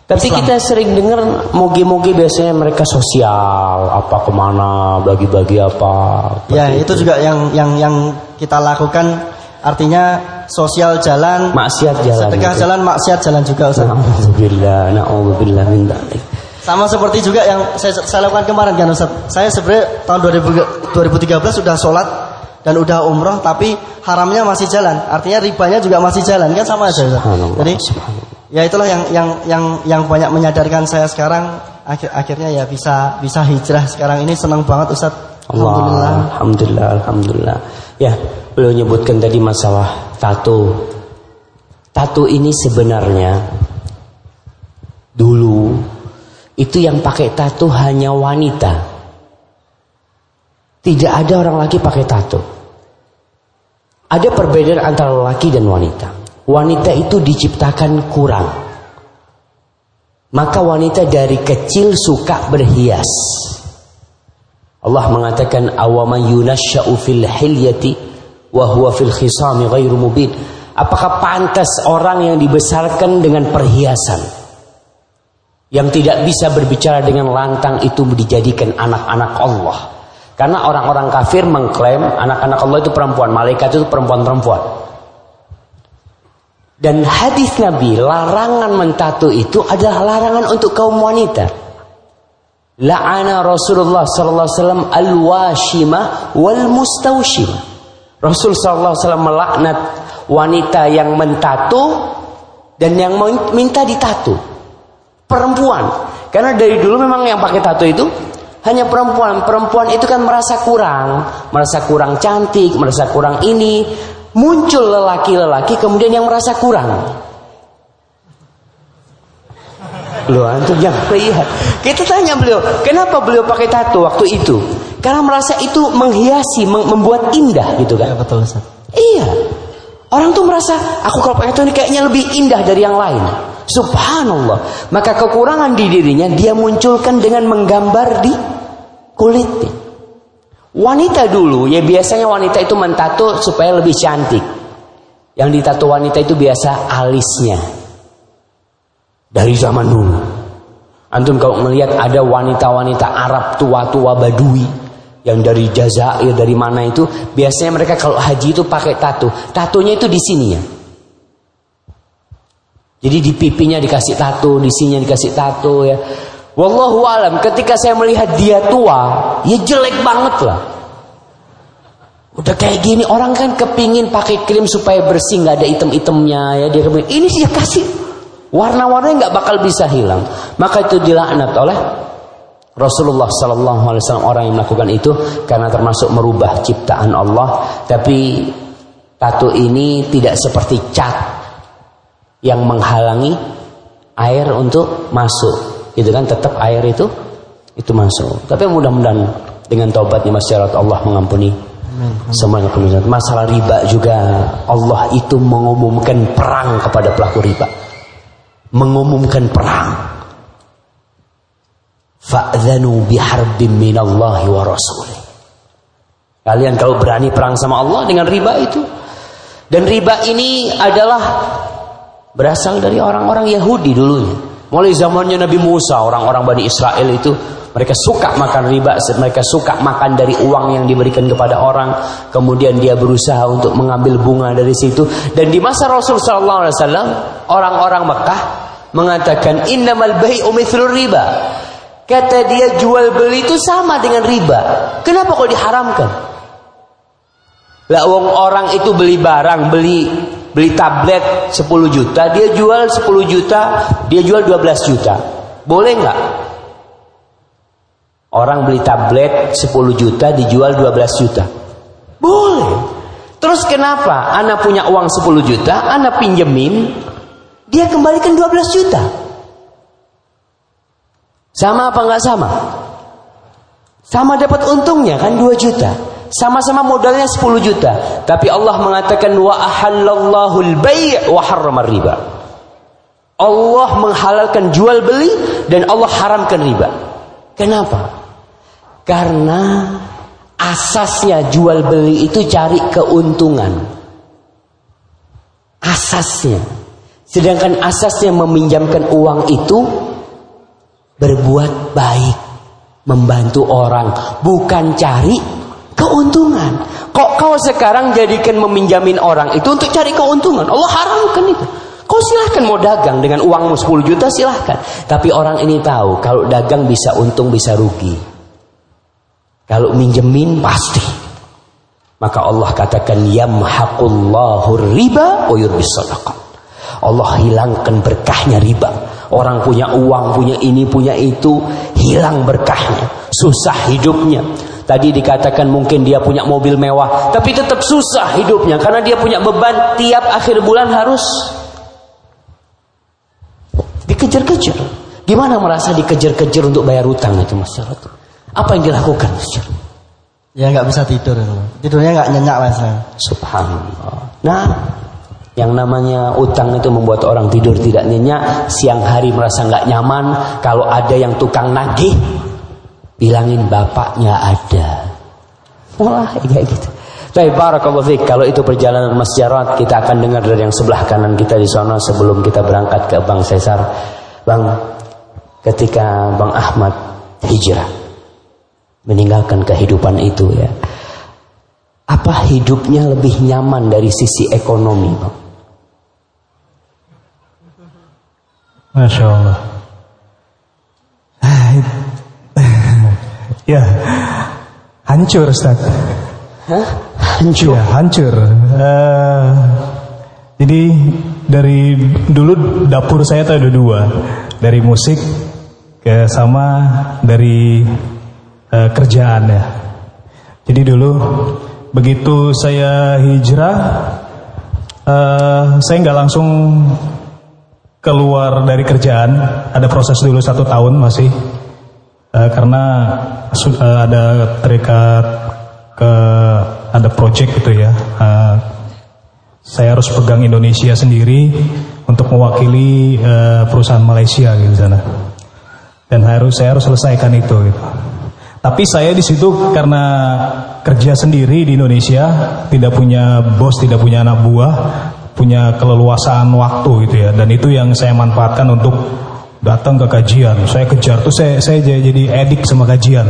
tapi Islam. kita sering dengar mogi-mogi biasanya mereka sosial, apa ke mana, bagi-bagi apa. Ya itu. itu juga yang yang yang kita lakukan. Artinya sosial jalan, maksiat jalan. Sedekah gitu. jalan, maksiat jalan juga Ustaz. Alhamdulillah, naudzubillah min sama seperti juga yang saya, saya lakukan kemarin kan Ustaz. Saya sebenarnya tahun 2000, 2013 sudah sholat dan udah umroh tapi haramnya masih jalan. Artinya ribanya juga masih jalan kan sama aja Ustaz. Jadi ya itulah yang yang yang yang banyak menyadarkan saya sekarang akhir akhirnya ya bisa bisa hijrah sekarang ini senang banget Ustaz. Alhamdulillah. Alhamdulillah, alhamdulillah. Ya, beliau nyebutkan tadi masalah tato. Tato ini sebenarnya dulu itu yang pakai tato hanya wanita. Tidak ada orang laki pakai tato. Ada perbedaan antara laki dan wanita. Wanita itu diciptakan kurang. Maka wanita dari kecil suka berhias. Allah mengatakan awaman yunasya'u fil hilyati wa huwa fil khisami ghairu mubin. Apakah pantas orang yang dibesarkan dengan perhiasan? Yang tidak bisa berbicara dengan lantang itu dijadikan anak-anak Allah. Karena orang-orang kafir mengklaim anak-anak Allah itu perempuan, malaikat itu perempuan-perempuan. Dan hadis Nabi larangan mentatu itu adalah larangan untuk kaum wanita. La'ana Rasulullah sallallahu alaihi wasallam al-washima wal. Rasul SAW melaknat wanita yang mentato dan yang minta ditato. Perempuan. Karena dari dulu memang yang pakai tato itu hanya perempuan. Perempuan itu kan merasa kurang, merasa kurang cantik, merasa kurang ini. Muncul lelaki-lelaki kemudian yang merasa kurang. Loh antum jangan lihat. Kita tanya beliau, kenapa beliau pakai tato waktu itu? Karena merasa itu menghiasi, membuat indah gitu kan. Ya, betul Ustaz. Iya. Orang tuh merasa aku kalau pakai tato ini kayaknya lebih indah dari yang lain. Subhanallah. Maka kekurangan di dirinya dia munculkan dengan menggambar di kulitnya. Wanita dulu ya biasanya wanita itu mentato supaya lebih cantik. Yang ditato wanita itu biasa alisnya. Dari zaman dulu. Antum kalau melihat ada wanita-wanita Arab tua-tua Badui yang dari Jazair dari mana itu biasanya mereka kalau haji itu pakai tato. Tatonya itu di sini ya. Jadi di pipinya dikasih tato, di sininya dikasih tato ya. Wallahu alam ketika saya melihat dia tua, ya jelek banget lah. Udah kayak gini orang kan kepingin pakai krim supaya bersih nggak ada item-itemnya ya dia kepingin. Ini sih kasih warna-warnanya nggak bakal bisa hilang. Maka itu dilaknat oleh Rasulullah Sallallahu Alaihi Wasallam orang yang melakukan itu karena termasuk merubah ciptaan Allah. Tapi tato ini tidak seperti cat yang menghalangi air untuk masuk itu kan tetap air itu itu masuk. Tapi mudah-mudahan dengan taubatnya masyarakat Allah mengampuni semuanya pemirsa. Masalah riba juga Allah itu mengumumkan perang kepada pelaku riba. Mengumumkan perang. Fa'dhanu biharbim minallahi wa rasulih. Kalian kalau berani perang sama Allah dengan riba itu. Dan riba ini adalah berasal dari orang-orang Yahudi dulunya. Mulai zamannya Nabi Musa, orang-orang Bani Israel itu mereka suka makan riba, mereka suka makan dari uang yang diberikan kepada orang. Kemudian dia berusaha untuk mengambil bunga dari situ. Dan di masa Rasul Sallallahu Alaihi Wasallam, orang-orang Mekah mengatakan innamal bai'u mithlur riba. Kata dia jual beli itu sama dengan riba. Kenapa kok diharamkan? Lah orang itu beli barang, beli beli tablet 10 juta, dia jual 10 juta, dia jual 12 juta. Boleh nggak? Orang beli tablet 10 juta dijual 12 juta. Boleh. Terus kenapa? Anak punya uang 10 juta, anak pinjemin, dia kembalikan 12 juta. Sama apa nggak sama? Sama dapat untungnya kan 2 juta. Sama-sama modalnya 10 juta. Tapi Allah mengatakan wa ahallallahu al-bai' wa harrama riba. Allah menghalalkan jual beli dan Allah haramkan riba. Kenapa? Karena asasnya jual beli itu cari keuntungan. Asasnya. Sedangkan asasnya meminjamkan uang itu berbuat baik, membantu orang, bukan cari keuntungan. Kok kau sekarang jadikan meminjamin orang itu untuk cari keuntungan? Allah haramkan itu. Kau silahkan mau dagang dengan uangmu 10 juta silahkan. Tapi orang ini tahu kalau dagang bisa untung bisa rugi. Kalau minjemin pasti. Maka Allah katakan yamhaqullahu riba wa yurbis sadaqah. Allah hilangkan berkahnya riba. Orang punya uang, punya ini, punya itu, hilang berkahnya. Susah hidupnya. Tadi dikatakan mungkin dia punya mobil mewah, tapi tetap susah hidupnya karena dia punya beban tiap akhir bulan harus dikejar-kejar. Gimana merasa dikejar-kejar untuk bayar utang itu Mas Apa yang dilakukan Mas Ya nggak bisa tidur Tidurnya nggak nyenyak Mas. Subhanallah. Nah, yang namanya utang itu membuat orang tidur tidak nyenyak, siang hari merasa nggak nyaman. Kalau ada yang tukang nagih, bilangin bapaknya ada. Mulai kayak gitu. Tapi barakallahu fiik kalau itu perjalanan masyarat kita akan dengar dari yang sebelah kanan kita di sana sebelum kita berangkat ke Bang Cesar. Bang, ketika Bang Ahmad hijrah meninggalkan kehidupan itu ya. Apa hidupnya lebih nyaman dari sisi ekonomi, Bang? Masya Allah. Ya, hancur Ustaz. Hah? hancur. Ya, hancur. Uh, jadi dari dulu dapur saya tuh ada dua, dari musik ke sama dari uh, kerjaan ya. Jadi dulu begitu saya hijrah, uh, saya nggak langsung keluar dari kerjaan, ada proses dulu satu tahun masih uh, karena uh, ada terikat ke ada project gitu ya. Uh, saya harus pegang Indonesia sendiri untuk mewakili uh, perusahaan Malaysia gitu sana. Dan harus saya harus selesaikan itu gitu. Tapi saya di situ karena kerja sendiri di Indonesia, tidak punya bos, tidak punya anak buah, punya keleluasaan waktu gitu ya. Dan itu yang saya manfaatkan untuk datang ke kajian. Saya kejar tuh saya saya jadi edik sama kajian.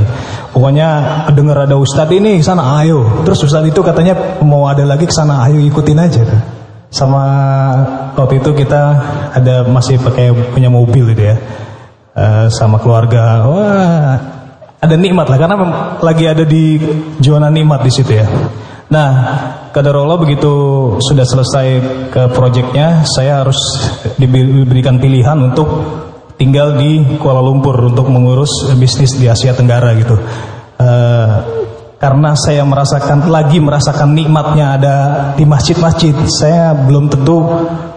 Pokoknya dengar ada ustadz ini sana ayo. Terus ustadz itu katanya mau ada lagi ke sana ayo ikutin aja. Sama waktu itu kita ada masih pakai punya mobil gitu ya. Uh, sama keluarga. Wah, ada nikmat lah karena lagi ada di zona nikmat di situ ya. Nah, kadar Allah begitu sudah selesai ke proyeknya, saya harus diberikan pilihan untuk tinggal di Kuala Lumpur untuk mengurus bisnis di Asia Tenggara gitu. Uh, karena saya merasakan lagi merasakan nikmatnya ada di masjid-masjid, saya belum tentu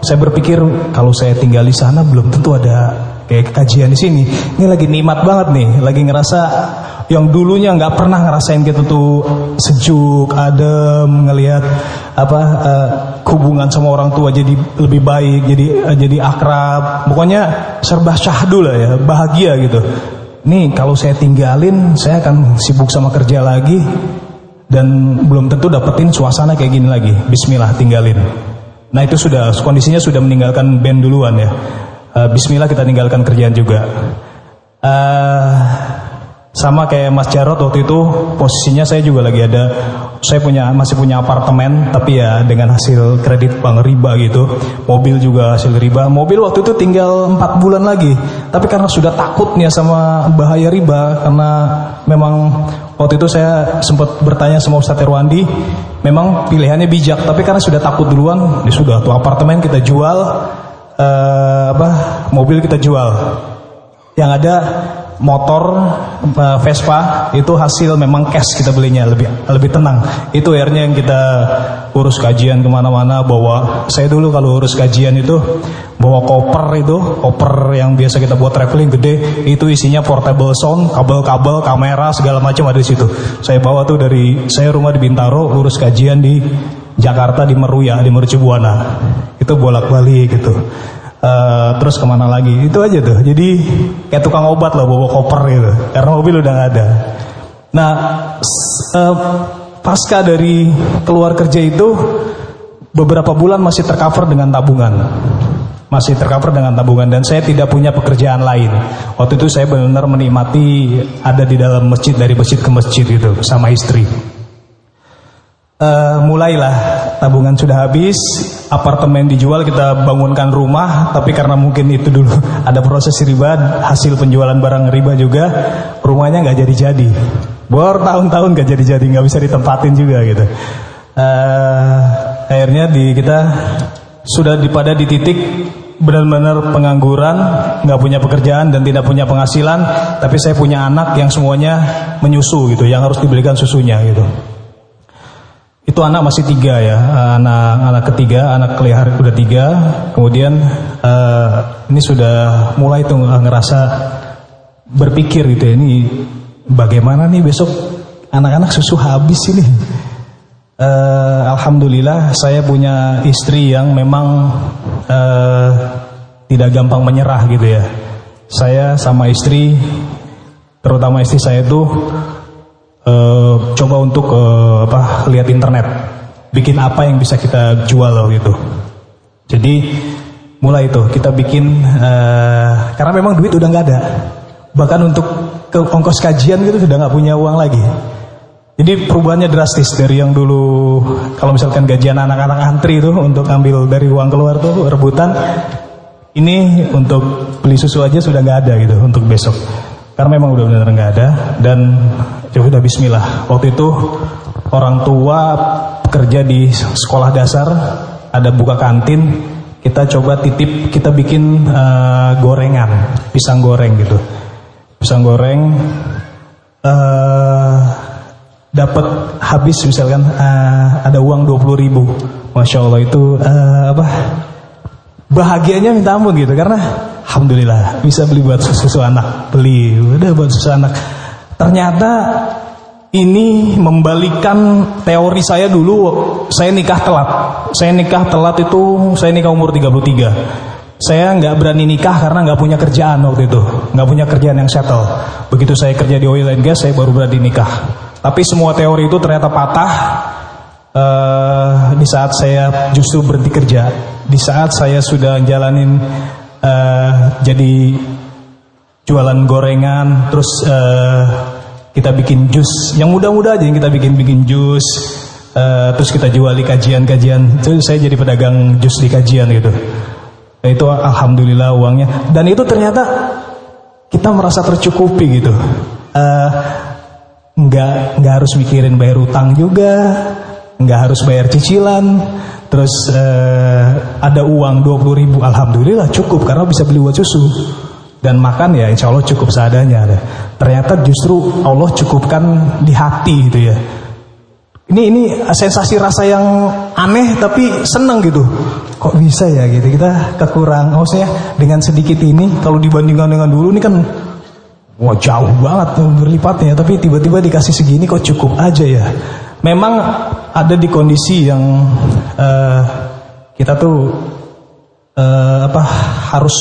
saya berpikir kalau saya tinggal di sana belum tentu ada kayak kajian di sini. Ini lagi nikmat banget nih, lagi ngerasa yang dulunya nggak pernah ngerasain gitu tuh sejuk, adem, ngelihat apa uh, hubungan sama orang tua jadi lebih baik, jadi uh, jadi akrab. Pokoknya serba syahdu lah ya, bahagia gitu. Nih kalau saya tinggalin, saya akan sibuk sama kerja lagi dan belum tentu dapetin suasana kayak gini lagi. Bismillah tinggalin. Nah itu sudah kondisinya sudah meninggalkan band duluan ya. Uh, Bismillah kita tinggalkan kerjaan juga. Uh, sama kayak Mas Jarot waktu itu posisinya saya juga lagi ada saya punya masih punya apartemen tapi ya dengan hasil kredit bank riba gitu. Mobil juga hasil riba. Mobil waktu itu tinggal 4 bulan lagi. Tapi karena sudah takutnya sama bahaya riba karena memang waktu itu saya sempat bertanya sama Ustadz Erwandi, memang pilihannya bijak tapi karena sudah takut duluan, ya sudah tuh apartemen kita jual uh, apa mobil kita jual. Yang ada motor uh, Vespa itu hasil memang cash kita belinya lebih lebih tenang. Itu akhirnya yang kita urus kajian ke mana-mana bawa saya dulu kalau urus kajian itu bawa koper itu koper yang biasa kita buat traveling gede itu isinya portable sound kabel-kabel kamera segala macam ada di situ. Saya bawa tuh dari saya rumah di Bintaro urus kajian di Jakarta di Meruya di Mercubuana itu bolak-balik gitu Uh, terus ke mana lagi? Itu aja tuh. Jadi kayak tukang obat loh bawa koper gitu. Karena mobil udah nggak ada. Nah uh, pasca dari keluar kerja itu beberapa bulan masih tercover dengan tabungan. Masih tercover dengan tabungan. Dan saya tidak punya pekerjaan lain. Waktu itu saya benar-benar menikmati ada di dalam masjid dari masjid ke masjid itu sama istri uh, mulailah tabungan sudah habis, apartemen dijual, kita bangunkan rumah, tapi karena mungkin itu dulu ada proses riba, hasil penjualan barang riba juga, rumahnya nggak jadi-jadi. Bertahun-tahun nggak jadi-jadi, nggak bisa ditempatin juga gitu. Uh, akhirnya di kita sudah pada di titik benar-benar pengangguran, nggak punya pekerjaan dan tidak punya penghasilan, tapi saya punya anak yang semuanya menyusu gitu, yang harus dibelikan susunya gitu. Itu anak masih tiga ya, anak anak ketiga, anak kelihar udah tiga. Kemudian uh, ini sudah mulai tuh ngerasa berpikir gitu ya, ini bagaimana nih besok anak-anak susu habis ini. Uh, Alhamdulillah saya punya istri yang memang uh, tidak gampang menyerah gitu ya. Saya sama istri, terutama istri saya itu uh, coba untuk uh, apa lihat internet. Bikin apa yang bisa kita jual loh gitu. Jadi mulai itu. Kita bikin uh, karena memang duit udah nggak ada. Bahkan untuk ke ongkos kajian gitu sudah nggak punya uang lagi. Jadi perubahannya drastis dari yang dulu kalau misalkan gajian anak-anak antri itu untuk ambil dari uang keluar tuh rebutan. Ini untuk beli susu aja sudah nggak ada gitu untuk besok karena memang udah benar nggak ada dan ya udah Bismillah waktu itu orang tua kerja di sekolah dasar, ada buka kantin, kita coba titip, kita bikin uh, gorengan, pisang goreng gitu. Pisang goreng uh, dapat habis misalkan uh, ada uang 20 ribu, masya Allah itu uh, apa? Bahagianya minta ampun gitu. Karena alhamdulillah bisa beli buat susu anak, beli udah buat susu anak. Ternyata ini membalikan teori saya dulu saya nikah telat. Saya nikah telat itu saya nikah umur 33 saya nggak berani nikah karena nggak punya kerjaan waktu itu. Nggak punya kerjaan yang settle. Begitu saya kerja di oil and gas saya baru berani nikah. Tapi semua teori itu ternyata patah uh, di saat saya justru berhenti kerja di saat saya sudah jalanin uh, jadi jualan gorengan terus uh, kita bikin jus. Yang mudah-mudah aja yang kita bikin bikin jus uh, terus kita jual di kajian-kajian. Itu saya jadi pedagang jus di kajian gitu. Nah, itu alhamdulillah uangnya. Dan itu ternyata kita merasa tercukupi gitu. Uh, nggak nggak harus mikirin bayar utang juga nggak harus bayar cicilan terus uh, ada uang 20 ribu alhamdulillah cukup karena bisa beli buat susu. Dan makan ya insya Allah cukup seadanya ternyata justru Allah cukupkan di hati gitu ya. Ini ini sensasi rasa yang aneh tapi seneng gitu. Kok bisa ya gitu kita kekurang. Maksudnya dengan sedikit ini kalau dibandingkan dengan dulu ini kan wah jauh banget berlipatnya. Tapi tiba-tiba dikasih segini kok cukup aja ya. Memang ada di kondisi yang uh, kita tuh uh, apa harus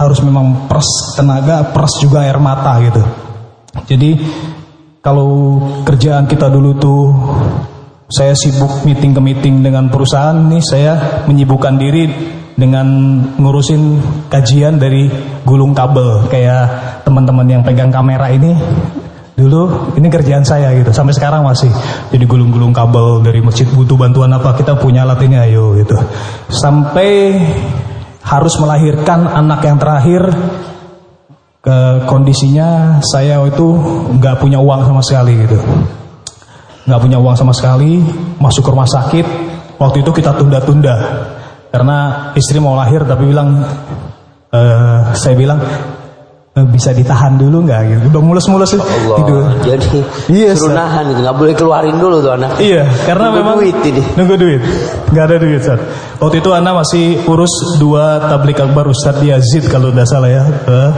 harus memang pers tenaga, pers juga air mata gitu. Jadi kalau kerjaan kita dulu tuh saya sibuk meeting ke meeting dengan perusahaan nih saya menyibukkan diri dengan ngurusin kajian dari gulung kabel kayak teman-teman yang pegang kamera ini dulu ini kerjaan saya gitu. Sampai sekarang masih jadi gulung-gulung kabel dari masjid. Butuh bantuan apa kita punya alat ini ayo gitu. Sampai harus melahirkan anak yang terakhir ke kondisinya saya itu nggak punya uang sama sekali gitu. Nggak punya uang sama sekali masuk ke rumah sakit. Waktu itu kita tunda-tunda. Karena istri mau lahir tapi bilang e, saya bilang bisa ditahan dulu nggak? Gitu. Udah mulus-mulus gitu jadi iya, suruh nahan gitu nggak boleh keluarin dulu tuh anak. Iya karena nunggu memang duit ini. nunggu duit. Nggak ada duit saat waktu itu anak masih urus dua tablik akbar Ustadz Yazid kalau tidak salah ya. Uh,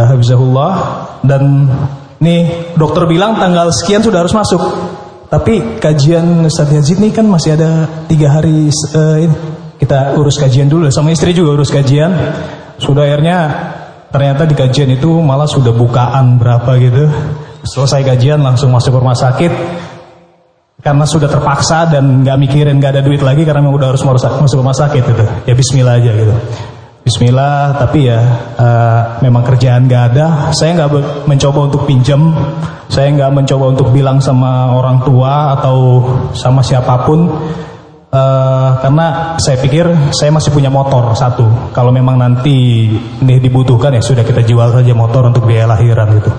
Habibullah dan nih dokter bilang tanggal sekian sudah harus masuk. Tapi kajian Ustadz Yazid nih kan masih ada tiga hari uh, ini. Kita urus kajian dulu. Sama istri juga urus kajian. Sudah akhirnya ternyata di kajian itu malah sudah bukaan berapa gitu. Selesai kajian langsung masuk rumah sakit. Karena sudah terpaksa dan nggak mikirin nggak ada duit lagi karena memang udah harus masuk rumah sakit gitu. Ya Bismillah aja gitu. Bismillah tapi ya uh, memang kerjaan nggak ada. Saya nggak mencoba untuk pinjam. Saya nggak mencoba untuk bilang sama orang tua atau sama siapa pun Uh, karena saya pikir saya masih punya motor satu. Kalau memang nanti ini dibutuhkan ya sudah kita jual saja motor untuk biaya lahiran gitu.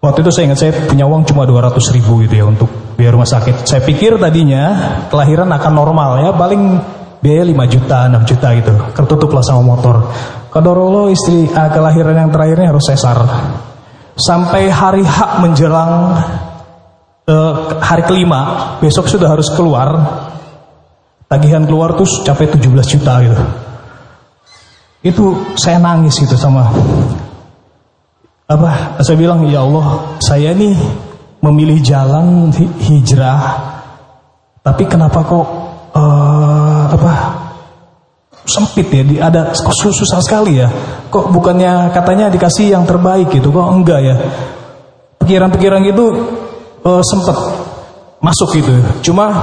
Waktu itu saya ingat saya punya uang cuma 200 ribu gitu ya untuk biaya rumah sakit. Saya pikir tadinya kelahiran akan normal ya paling biaya 5 juta 6 juta gitu. Tertutup lah sama motor. Kadorolo istri uh, kelahiran yang terakhirnya harus sesar. Sampai hari hak menjelang uh, hari kelima besok sudah harus keluar tagihan keluar tuh capai 17 juta gitu. Itu saya nangis gitu sama apa saya bilang ya Allah saya nih memilih jalan hijrah tapi kenapa kok uh, apa sempit ya di, ada kok susah sekali ya? Kok bukannya katanya dikasih yang terbaik gitu kok enggak ya? Pikiran-pikiran gitu uh, sempet masuk gitu. Cuma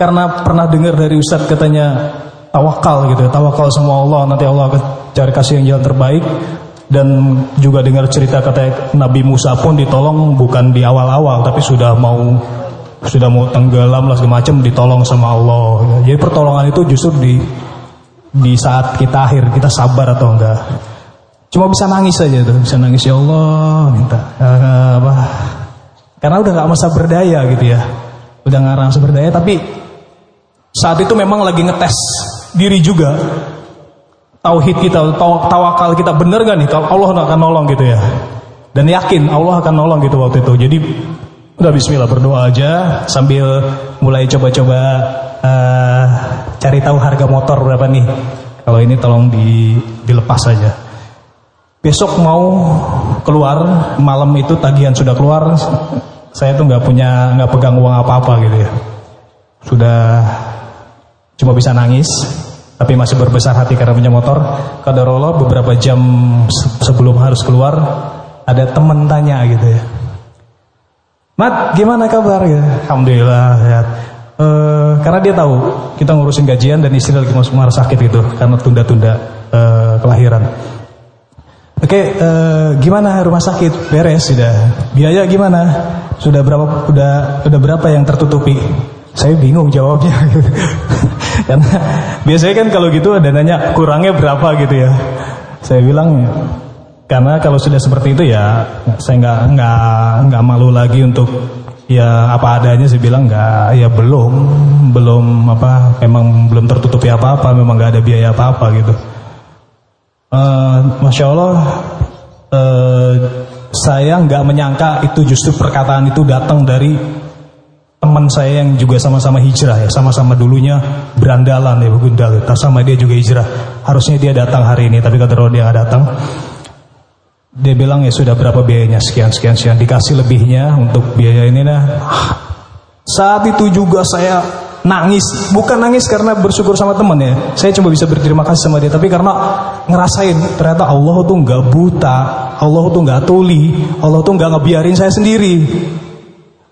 karena pernah dengar dari Ustadz katanya tawakal gitu, tawakal sama Allah, nanti Allah akan cari kasih yang jalan terbaik. Dan juga dengar cerita kata Nabi Musa pun ditolong bukan di awal-awal, tapi sudah mau sudah mau tenggelam lah segala ditolong sama Allah. Jadi pertolongan itu justru di di saat kita akhir kita sabar atau enggak. Cuma bisa nangis saja tuh, bisa nangis ya Allah, minta uh, apa? Karena udah nggak masa berdaya gitu ya udah ngarang seberdaya tapi saat itu memang lagi ngetes diri juga. Tauhid kita taw- tawakal kita bener gak nih? Kalau Allah akan nolong gitu ya. Dan yakin Allah akan nolong gitu waktu itu. Jadi udah Bismillah berdoa aja sambil mulai coba-coba eh, cari tahu harga motor berapa nih. Kalau ini tolong di, dilepas saja besok mau keluar malam itu tagihan sudah keluar saya tuh nggak punya nggak pegang uang apa-apa gitu ya. Sudah cuma bisa nangis tapi masih berbesar hati karena punya motor kadarullah beberapa jam se- sebelum harus keluar ada temen tanya gitu ya Mat gimana kabar ya Alhamdulillah sehat Eh, karena dia tahu kita ngurusin gajian dan istri lagi masuk marah sakit gitu karena tunda-tunda eh, kelahiran Oke, eh, gimana rumah sakit? Beres sudah. Biaya gimana? Sudah berapa? Udah udah berapa yang tertutupi? Saya bingung jawabnya. Karena biasanya kan kalau gitu ada nanya kurangnya berapa gitu ya. Saya bilang karena kalau sudah seperti itu ya saya nggak nggak nggak malu lagi untuk ya apa adanya saya bilang nggak ya belum belum apa memang belum tertutupi apa apa memang nggak ada biaya apa apa gitu. Eh, Masya Allah eh, Saya nggak menyangka itu justru perkataan itu datang dari Teman saya yang juga sama-sama hijrah ya Sama-sama dulunya berandalan ya Gundal Tak sama dia juga hijrah. Harusnya dia datang hari ini Tapi kata dia nggak datang Dia bilang ya sudah berapa biayanya? Sekian sekian sekian. Dikasih lebihnya untuk biaya ini nah. Saat itu juga saya nangis, bukan nangis karena bersyukur sama teman ya. Saya cuma bisa berterima kasih sama dia, tapi karena ngerasain ternyata Allah tuh nggak buta, Allah tuh nggak tuli, Allah tuh nggak ngebiarin saya sendiri.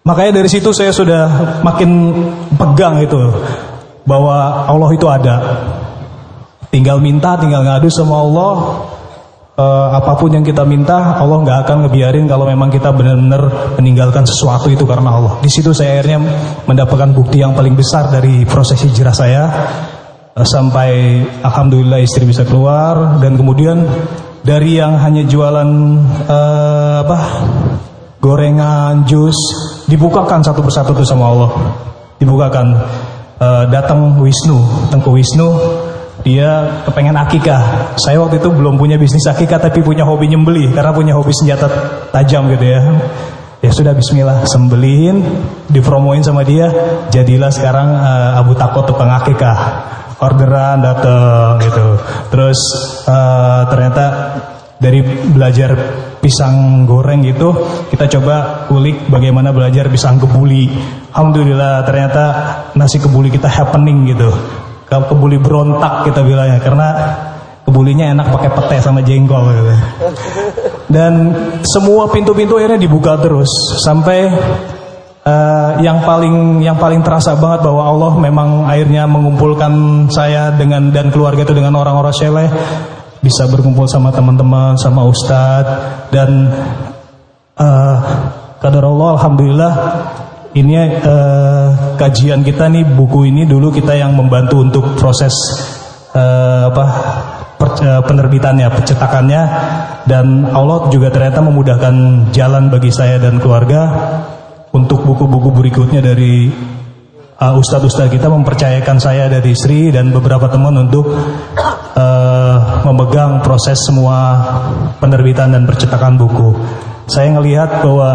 Makanya dari situ saya sudah makin pegang itu bahwa Allah itu ada. Tinggal minta, tinggal ngadu sama Allah. Eh, apa pun yang kita minta, Allah nggak akan ngebiarin kalau memang kita benar-benar meninggalkan sesuatu itu karena Allah. Di situ saya akhirnya mendapatkan bukti yang paling besar dari proses hijrah saya Eh, sampai alhamdulillah istri bisa keluar dan kemudian dari yang hanya jualan eh, apa gorengan, jus dibukakan satu persatu tuh sama Allah. Dibukakan Eh, datang Wisnu, datang ke Wisnu dia kepengen akikah. Saya waktu itu belum punya bisnis akikah tapi punya hobi nyembeli karena punya hobi senjata tajam gitu ya. Ya sudah Bismillah sembelihin, dipromoin sama dia, jadilah sekarang eh, Abu Takot tukang akikah. Orderan datang gitu. Terus eh, ternyata dari belajar pisang goreng gitu kita coba ulik bagaimana belajar pisang kebuli. Alhamdulillah ternyata nasi kebuli kita happening gitu. Kebuli berontak kita bilangnya karena kebulinya enak pakai pete sama jengkol gitu. Dan semua pintu-pintu akhirnya dibuka terus sampai eh, yang paling yang paling terasa banget bahwa Allah memang akhirnya mengumpulkan saya dengan dan keluarga itu dengan orang-orang soleh bisa berkumpul sama teman-teman sama ustadz. Dan eh kadar Allah alhamdulillah ini eh, kajian kita nih buku ini dulu kita yang membantu untuk proses eh, apa per- eh, penerbitannya percetakannya. Dan Allah juga ternyata memudahkan jalan bagi saya dan keluarga untuk buku-buku berikutnya dari uh, ustadz-ustadz kita mempercayakan saya dari istri dan beberapa teman untuk uh, memegang proses semua penerbitan dan percetakan buku. Saya ngelihat bahwa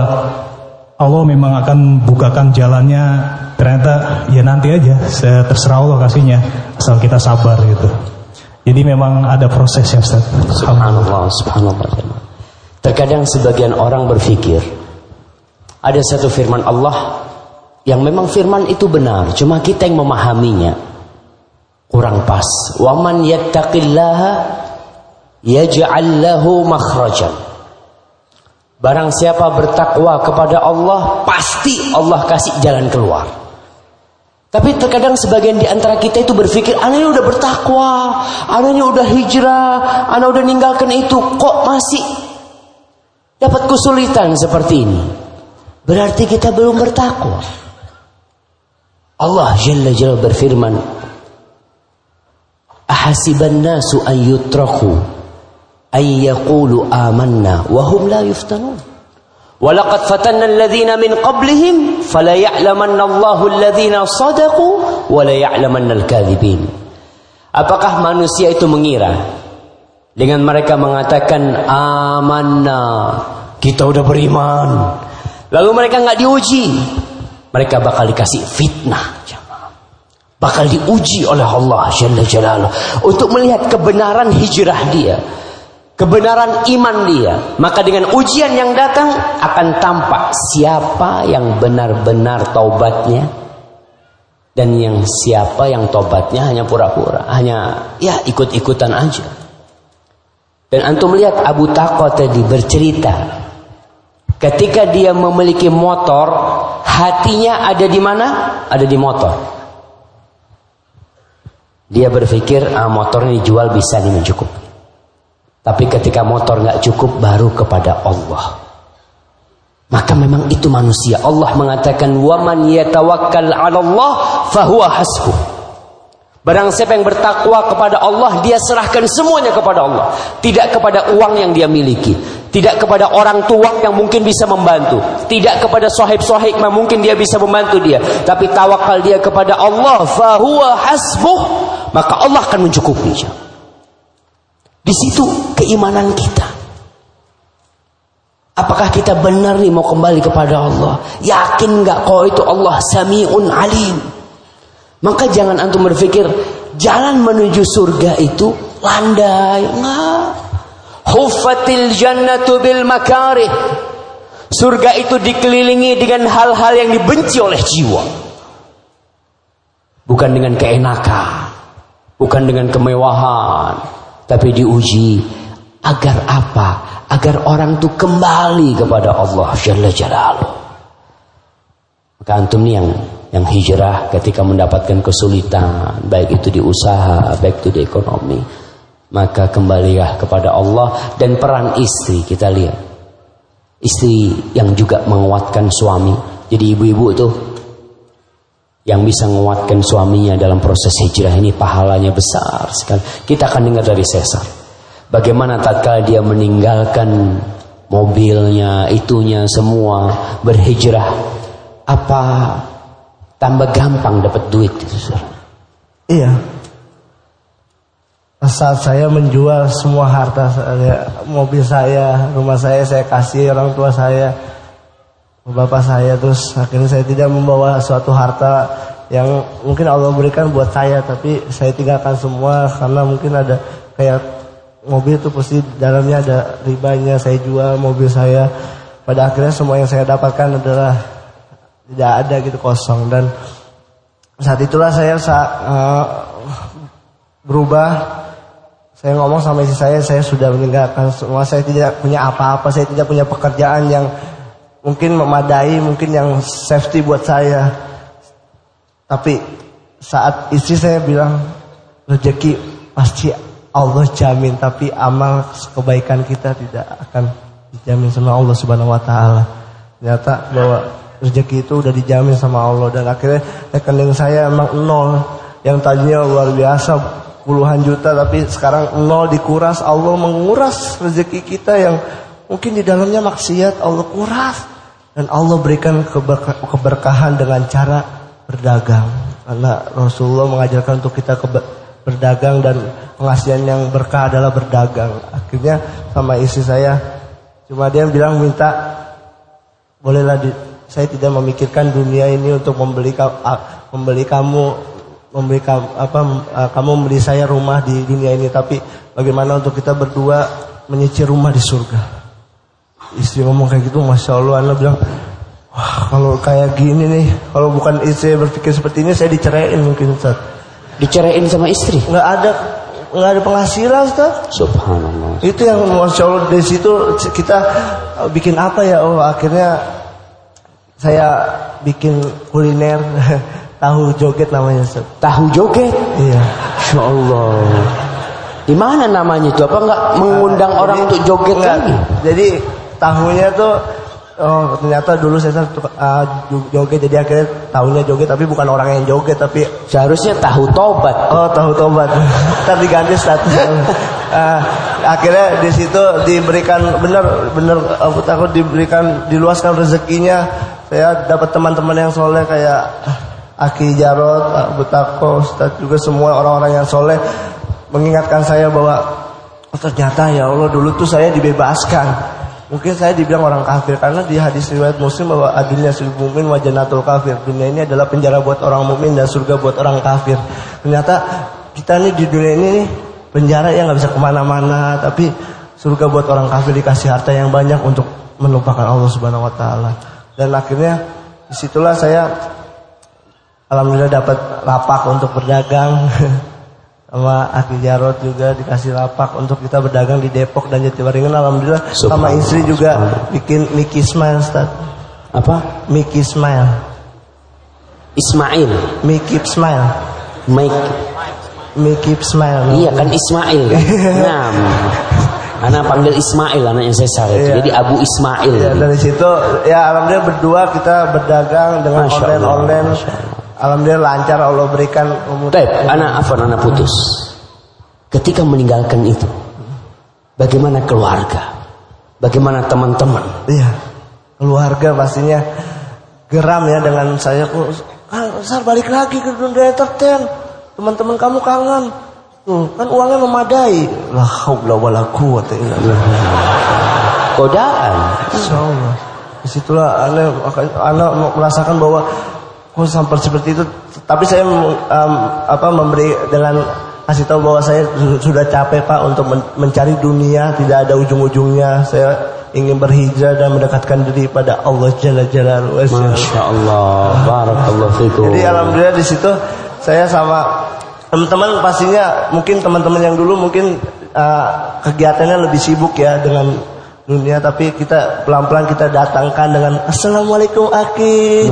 Allah memang akan bukakan jalannya. Ternyata ya nanti aja, saya terserah Allah kasihnya asal kita sabar gitu. Jadi memang ada prosesnya Ustaz. Subhanallah, subhanallah. Terkadang sebagian orang berpikir ada satu firman Allah yang memang firman itu benar, cuma kita yang memahaminya kurang pas. Wa man yattaqillaha yaj'al lahu makhrajan. Barang siapa bertakwa kepada Allah, pasti Allah kasih jalan keluar. Tapi terkadang sebagian di antara kita itu berpikir, anaknya udah bertakwa, anaknya udah hijrah, anak udah ninggalkan itu, kok masih dapat kesulitan seperti ini? Berarti kita belum bertakwa. Allah Jalla Jalla berfirman, Ahasiban nasu an yutraku ay yaqulu amanna wa hum la yuftanun. Walaqad fatanna alladhina min qablihim fala ya'lamanna Allahu alladhina sadaqu wa la ya'lamanna al-kadhibin. Apakah manusia itu mengira dengan mereka mengatakan amanna, kita udah beriman. Lalu mereka nggak diuji, mereka bakal dikasih fitnah. Bakal diuji oleh Allah Jalla untuk melihat kebenaran hijrah dia kebenaran iman dia, maka dengan ujian yang datang akan tampak siapa yang benar-benar taubatnya dan yang siapa yang tobatnya hanya pura-pura, hanya ya ikut-ikutan aja. Dan antum melihat Abu Taqwa tadi bercerita ketika dia memiliki motor, hatinya ada di mana? Ada di motor. Dia berpikir ah, motor ini dijual bisa nih mencukupi. Tapi ketika motor nggak cukup baru kepada Allah. Maka memang itu manusia. Allah mengatakan waman yatawakkal 'ala Allah fahuwa hasbuh. Barang siapa yang bertakwa kepada Allah, dia serahkan semuanya kepada Allah. Tidak kepada uang yang dia miliki. Tidak kepada orang tua yang mungkin bisa membantu. Tidak kepada sahib-sahib yang mungkin dia bisa membantu dia. Tapi tawakal dia kepada Allah. Fahuwa hasbuh. Maka Allah akan mencukupi. Di situ keimanan kita. Apakah kita benar nih mau kembali kepada Allah? Yakin nggak kau itu Allah Samiun Alim? Maka jangan antum berpikir jalan menuju surga itu landai. Enggak. Huffatil jannatu bil makarih. Surga itu dikelilingi dengan hal-hal yang dibenci oleh jiwa. Bukan dengan keenakan, bukan dengan kemewahan, tapi diuji agar apa? Agar orang itu kembali kepada Allah Jalla Jalaluh. Maka antum yang yang hijrah ketika mendapatkan kesulitan, baik itu di usaha, baik itu di ekonomi, maka kembalilah kepada Allah dan peran istri kita lihat. Istri yang juga menguatkan suami. Jadi ibu-ibu tuh yang bisa menguatkan suaminya dalam proses hijrah ini pahalanya besar sekali. Kita akan dengar dari Sesar. Bagaimana tatkala dia meninggalkan mobilnya, itunya semua berhijrah. Apa tambah gampang dapat duit itu, Iya. Saat saya menjual semua harta saya, mobil saya, rumah saya saya kasih orang tua saya bapak saya terus akhirnya saya tidak membawa suatu harta yang mungkin Allah berikan buat saya tapi saya tinggalkan semua karena mungkin ada kayak mobil itu pasti dalamnya ada ribanya saya jual mobil saya pada akhirnya semua yang saya dapatkan adalah tidak ada gitu kosong dan saat itulah saya saat, uh, berubah saya ngomong sama istri saya saya sudah meninggalkan semua saya tidak punya apa-apa saya tidak punya pekerjaan yang mungkin memadai, mungkin yang safety buat saya. Tapi saat istri saya bilang rezeki pasti Allah jamin, tapi amal kebaikan kita tidak akan dijamin sama Allah Subhanahu wa taala. Ternyata bahwa rezeki itu udah dijamin sama Allah. Dan akhirnya rekening saya emang nol. Yang tadinya luar biasa puluhan juta tapi sekarang nol dikuras. Allah menguras rezeki kita yang mungkin di dalamnya maksiat. Allah kuras. Dan Allah berikan keberkahan dengan cara berdagang. Karena Rasulullah mengajarkan untuk kita berdagang dan pengasihan yang berkah adalah berdagang. Akhirnya sama istri saya, cuma dia bilang minta, bolehlah di, saya tidak memikirkan dunia ini untuk membeli membeli kamu membeli apa kamu membeli saya rumah di dunia ini. Tapi bagaimana untuk kita berdua menyicil rumah di surga? Istri ngomong kayak gitu masya Allah anda bilang wah kalau kayak gini nih kalau bukan istri berpikir seperti ini saya diceraiin mungkin Ustaz. Diceraiin sama istri? Nggak ada nggak ada penghasilan Ustaz. Subhanallah. Itu yang masya Allah dari situ kita bikin apa ya? Oh akhirnya saya bikin kuliner tahu joget namanya Ustaz. tahu joget iya Masya Allah di mana namanya itu? Apa nggak mengundang uh, orang jadi, untuk joget enggak, lagi? Jadi tahunya tuh Oh ternyata dulu saya uh, joget jadi akhirnya tahunya joget tapi bukan orang yang joget tapi seharusnya tahu tobat. Oh tahu tobat. Tapi ganti status. uh, akhirnya di situ diberikan benar benar Abu Takut diberikan diluaskan rezekinya saya dapat teman-teman yang soleh kayak Aki Jarot, Abu Tako, Ustaz juga semua orang-orang yang soleh mengingatkan saya bahwa oh, ternyata ya Allah dulu tuh saya dibebaskan Mungkin saya dibilang orang kafir karena di hadis riwayat Muslim bahwa adilnya sul mukmin wa jannatul kafir. Dunia ini adalah penjara buat orang mukmin dan surga buat orang kafir. Ternyata kita nih di dunia ini penjara yang nggak bisa ke mana-mana, tapi surga buat orang kafir dikasih harta yang banyak untuk melupakan Allah Subhanahu Wa Taala. Dan akhirnya di situlah saya alhamdulillah dapat lapak untuk berdagang. sama Aki Jarot juga dikasih lapak untuk kita berdagang di Depok dan Jatiwaringin alhamdulillah sama istri juga bikin Mickey Smile Ustaz. Apa? Mickey Smile. Ismail. Mickey Smile. Mike. Mickey Smile. Iya kan Ismail kan? Nah. Anak panggil Ismail anaknya Cesar itu. Iya. Jadi Abu Ismail. Ya, dari situ ya alhamdulillah berdua kita berdagang dengan Masya online Allah, online. Masya Allah. Alhamdulillah lancar Allah berikan umur. Baik, anak afan anak putus. Ketika meninggalkan itu, bagaimana keluarga? Bagaimana teman-teman? Iya. Keluarga pastinya geram ya dengan saya kok Kang Sar balik lagi ke dunia entertain. Teman-teman kamu kangen. Tuh, kan uangnya memadai. La haula wala quwata illa billah. Godaan. Insyaallah. Di situlah anda, anda merasakan bahwa kok sampai seperti itu. Tapi saya um, apa memberi dengan kasih tahu bahwa saya su- sudah capek pak untuk men- mencari dunia tidak ada ujung-ujungnya. Saya ingin berhijrah dan mendekatkan diri pada Allah Jalla Jalaluhu. Masya Allah. Barakallahu fikum. Jadi alhamdulillah di situ saya sama teman-teman pastinya mungkin teman-teman yang dulu mungkin uh, kegiatannya lebih sibuk ya dengan dunia tapi kita pelan-pelan kita datangkan dengan assalamualaikum aki.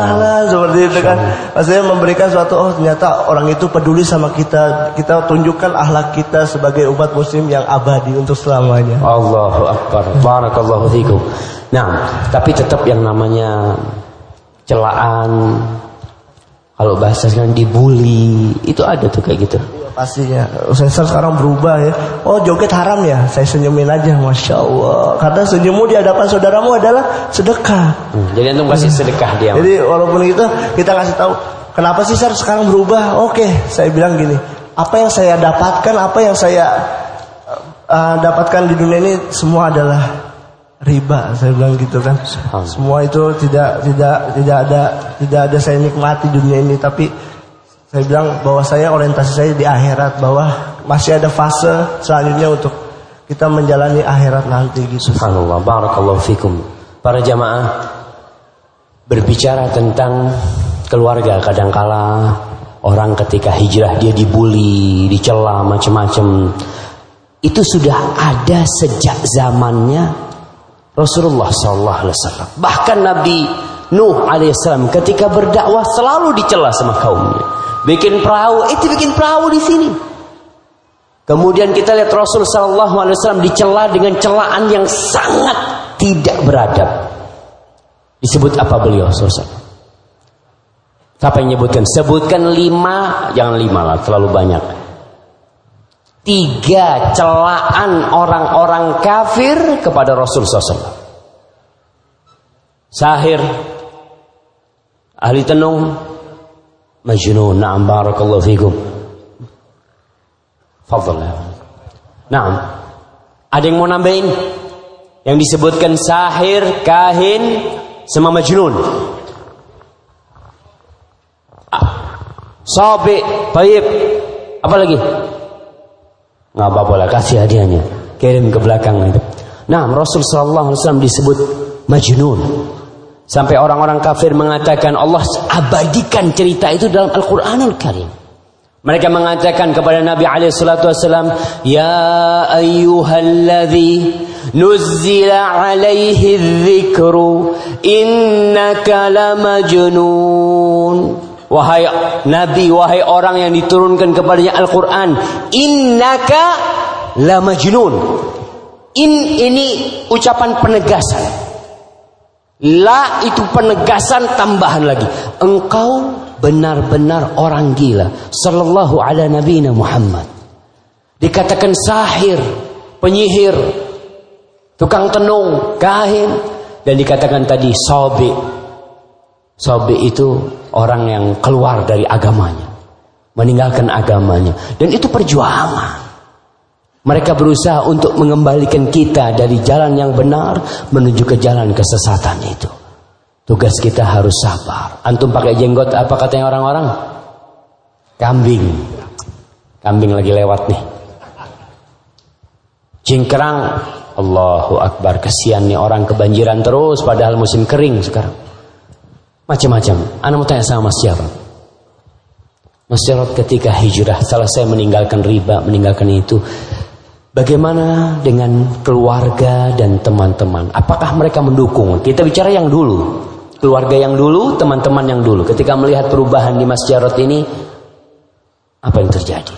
Ahlan seperti itu kan. Maksudnya memberikan suatu oh ternyata orang itu peduli sama kita. Kita tunjukkan akhlak kita sebagai umat muslim yang abadi untuk selamanya. Allahu Akbar. Barakallahu fikum. Nah, tapi tetap yang namanya celaan kalau bahasa sekarang dibully itu ada tuh kayak gitu. Pastinya. Sensor sekarang berubah ya. Oh joget haram ya. Saya senyumin aja. Masya Allah. Karena senyummu di hadapan saudaramu adalah sedekah. Hmm, jadi antum kasih sedekah dia. Jadi walaupun itu kita ngasih tahu. Kenapa sih Sar sekarang berubah? Oke. Saya bilang gini. Apa yang saya dapatkan. Apa yang saya uh, dapatkan di dunia ini. Semua adalah riba. Saya bilang gitu kan. Semua itu tidak tidak tidak ada tidak ada saya nikmati dunia ini. Tapi saya bilang bahwa saya orientasi saya di akhirat bahwa masih ada fase selanjutnya untuk kita menjalani akhirat nanti gitu. Subhanallah, barakallahu fikum. Para jamaah berbicara tentang keluarga kadangkala orang ketika hijrah dia dibully, dicela macam-macam. Itu sudah ada sejak zamannya Rasulullah sallallahu alaihi wasallam. Bahkan Nabi Nuh alaihissalam ketika berdakwah selalu dicela sama kaumnya. Bikin perahu, itu bikin perahu di sini. Kemudian kita lihat Rasul Sallallahu Alaihi Wasallam dicela dengan celaan yang sangat tidak beradab. Disebut apa beliau Rasul? Siapa yang nyebutkan? Sebutkan lima, jangan lima lah, terlalu banyak. Tiga celaan orang-orang kafir kepada Rasul SAW. Sahir, ahli tenung, majnun, na'am barakallahu fikum. Fadl. Nah, ada yang mau nambahin? Yang disebutkan sahir, kahin, sama majnun. Ah, Sobi, taib. Apa lagi? Nggak apa-apa lah, kasih hadiahnya. Kirim ke belakang itu. Nah, Rasul Sallallahu Alaihi Wasallam disebut majnun. Sampai orang-orang kafir mengatakan Allah abadikan cerita itu dalam Al-Quranul Karim. Mereka mengatakan kepada Nabi wasallam, "Ya ayyuhalladzi nuzzila alaihi dzikru innaka lamajnun." Wahai Nabi, wahai orang yang diturunkan kepadanya Al-Qur'an, innaka lamajnun. In ini ucapan penegasan. La itu penegasan tambahan lagi. Engkau benar-benar orang gila. Sallallahu ala nabiyina Muhammad. Dikatakan sahir, penyihir, tukang tenung, kahin. Dan dikatakan tadi sobi. Sobi itu orang yang keluar dari agamanya. Meninggalkan agamanya. Dan itu perjuangan. Mereka berusaha untuk mengembalikan kita dari jalan yang benar menuju ke jalan kesesatan itu. Tugas kita harus sabar. Antum pakai jenggot apa katanya orang-orang? Kambing. Kambing lagi lewat nih. Cingkrang. Allahu Akbar. Kesian nih orang kebanjiran terus padahal musim kering sekarang. Macam-macam. Anda mau tanya sama Mas Jarod. Mas Jarod ketika hijrah selesai meninggalkan riba, meninggalkan itu. Bagaimana dengan keluarga dan teman-teman? Apakah mereka mendukung? Kita bicara yang dulu. Keluarga yang dulu, teman-teman yang dulu. Ketika melihat perubahan di Mas Jarot ini, apa yang terjadi?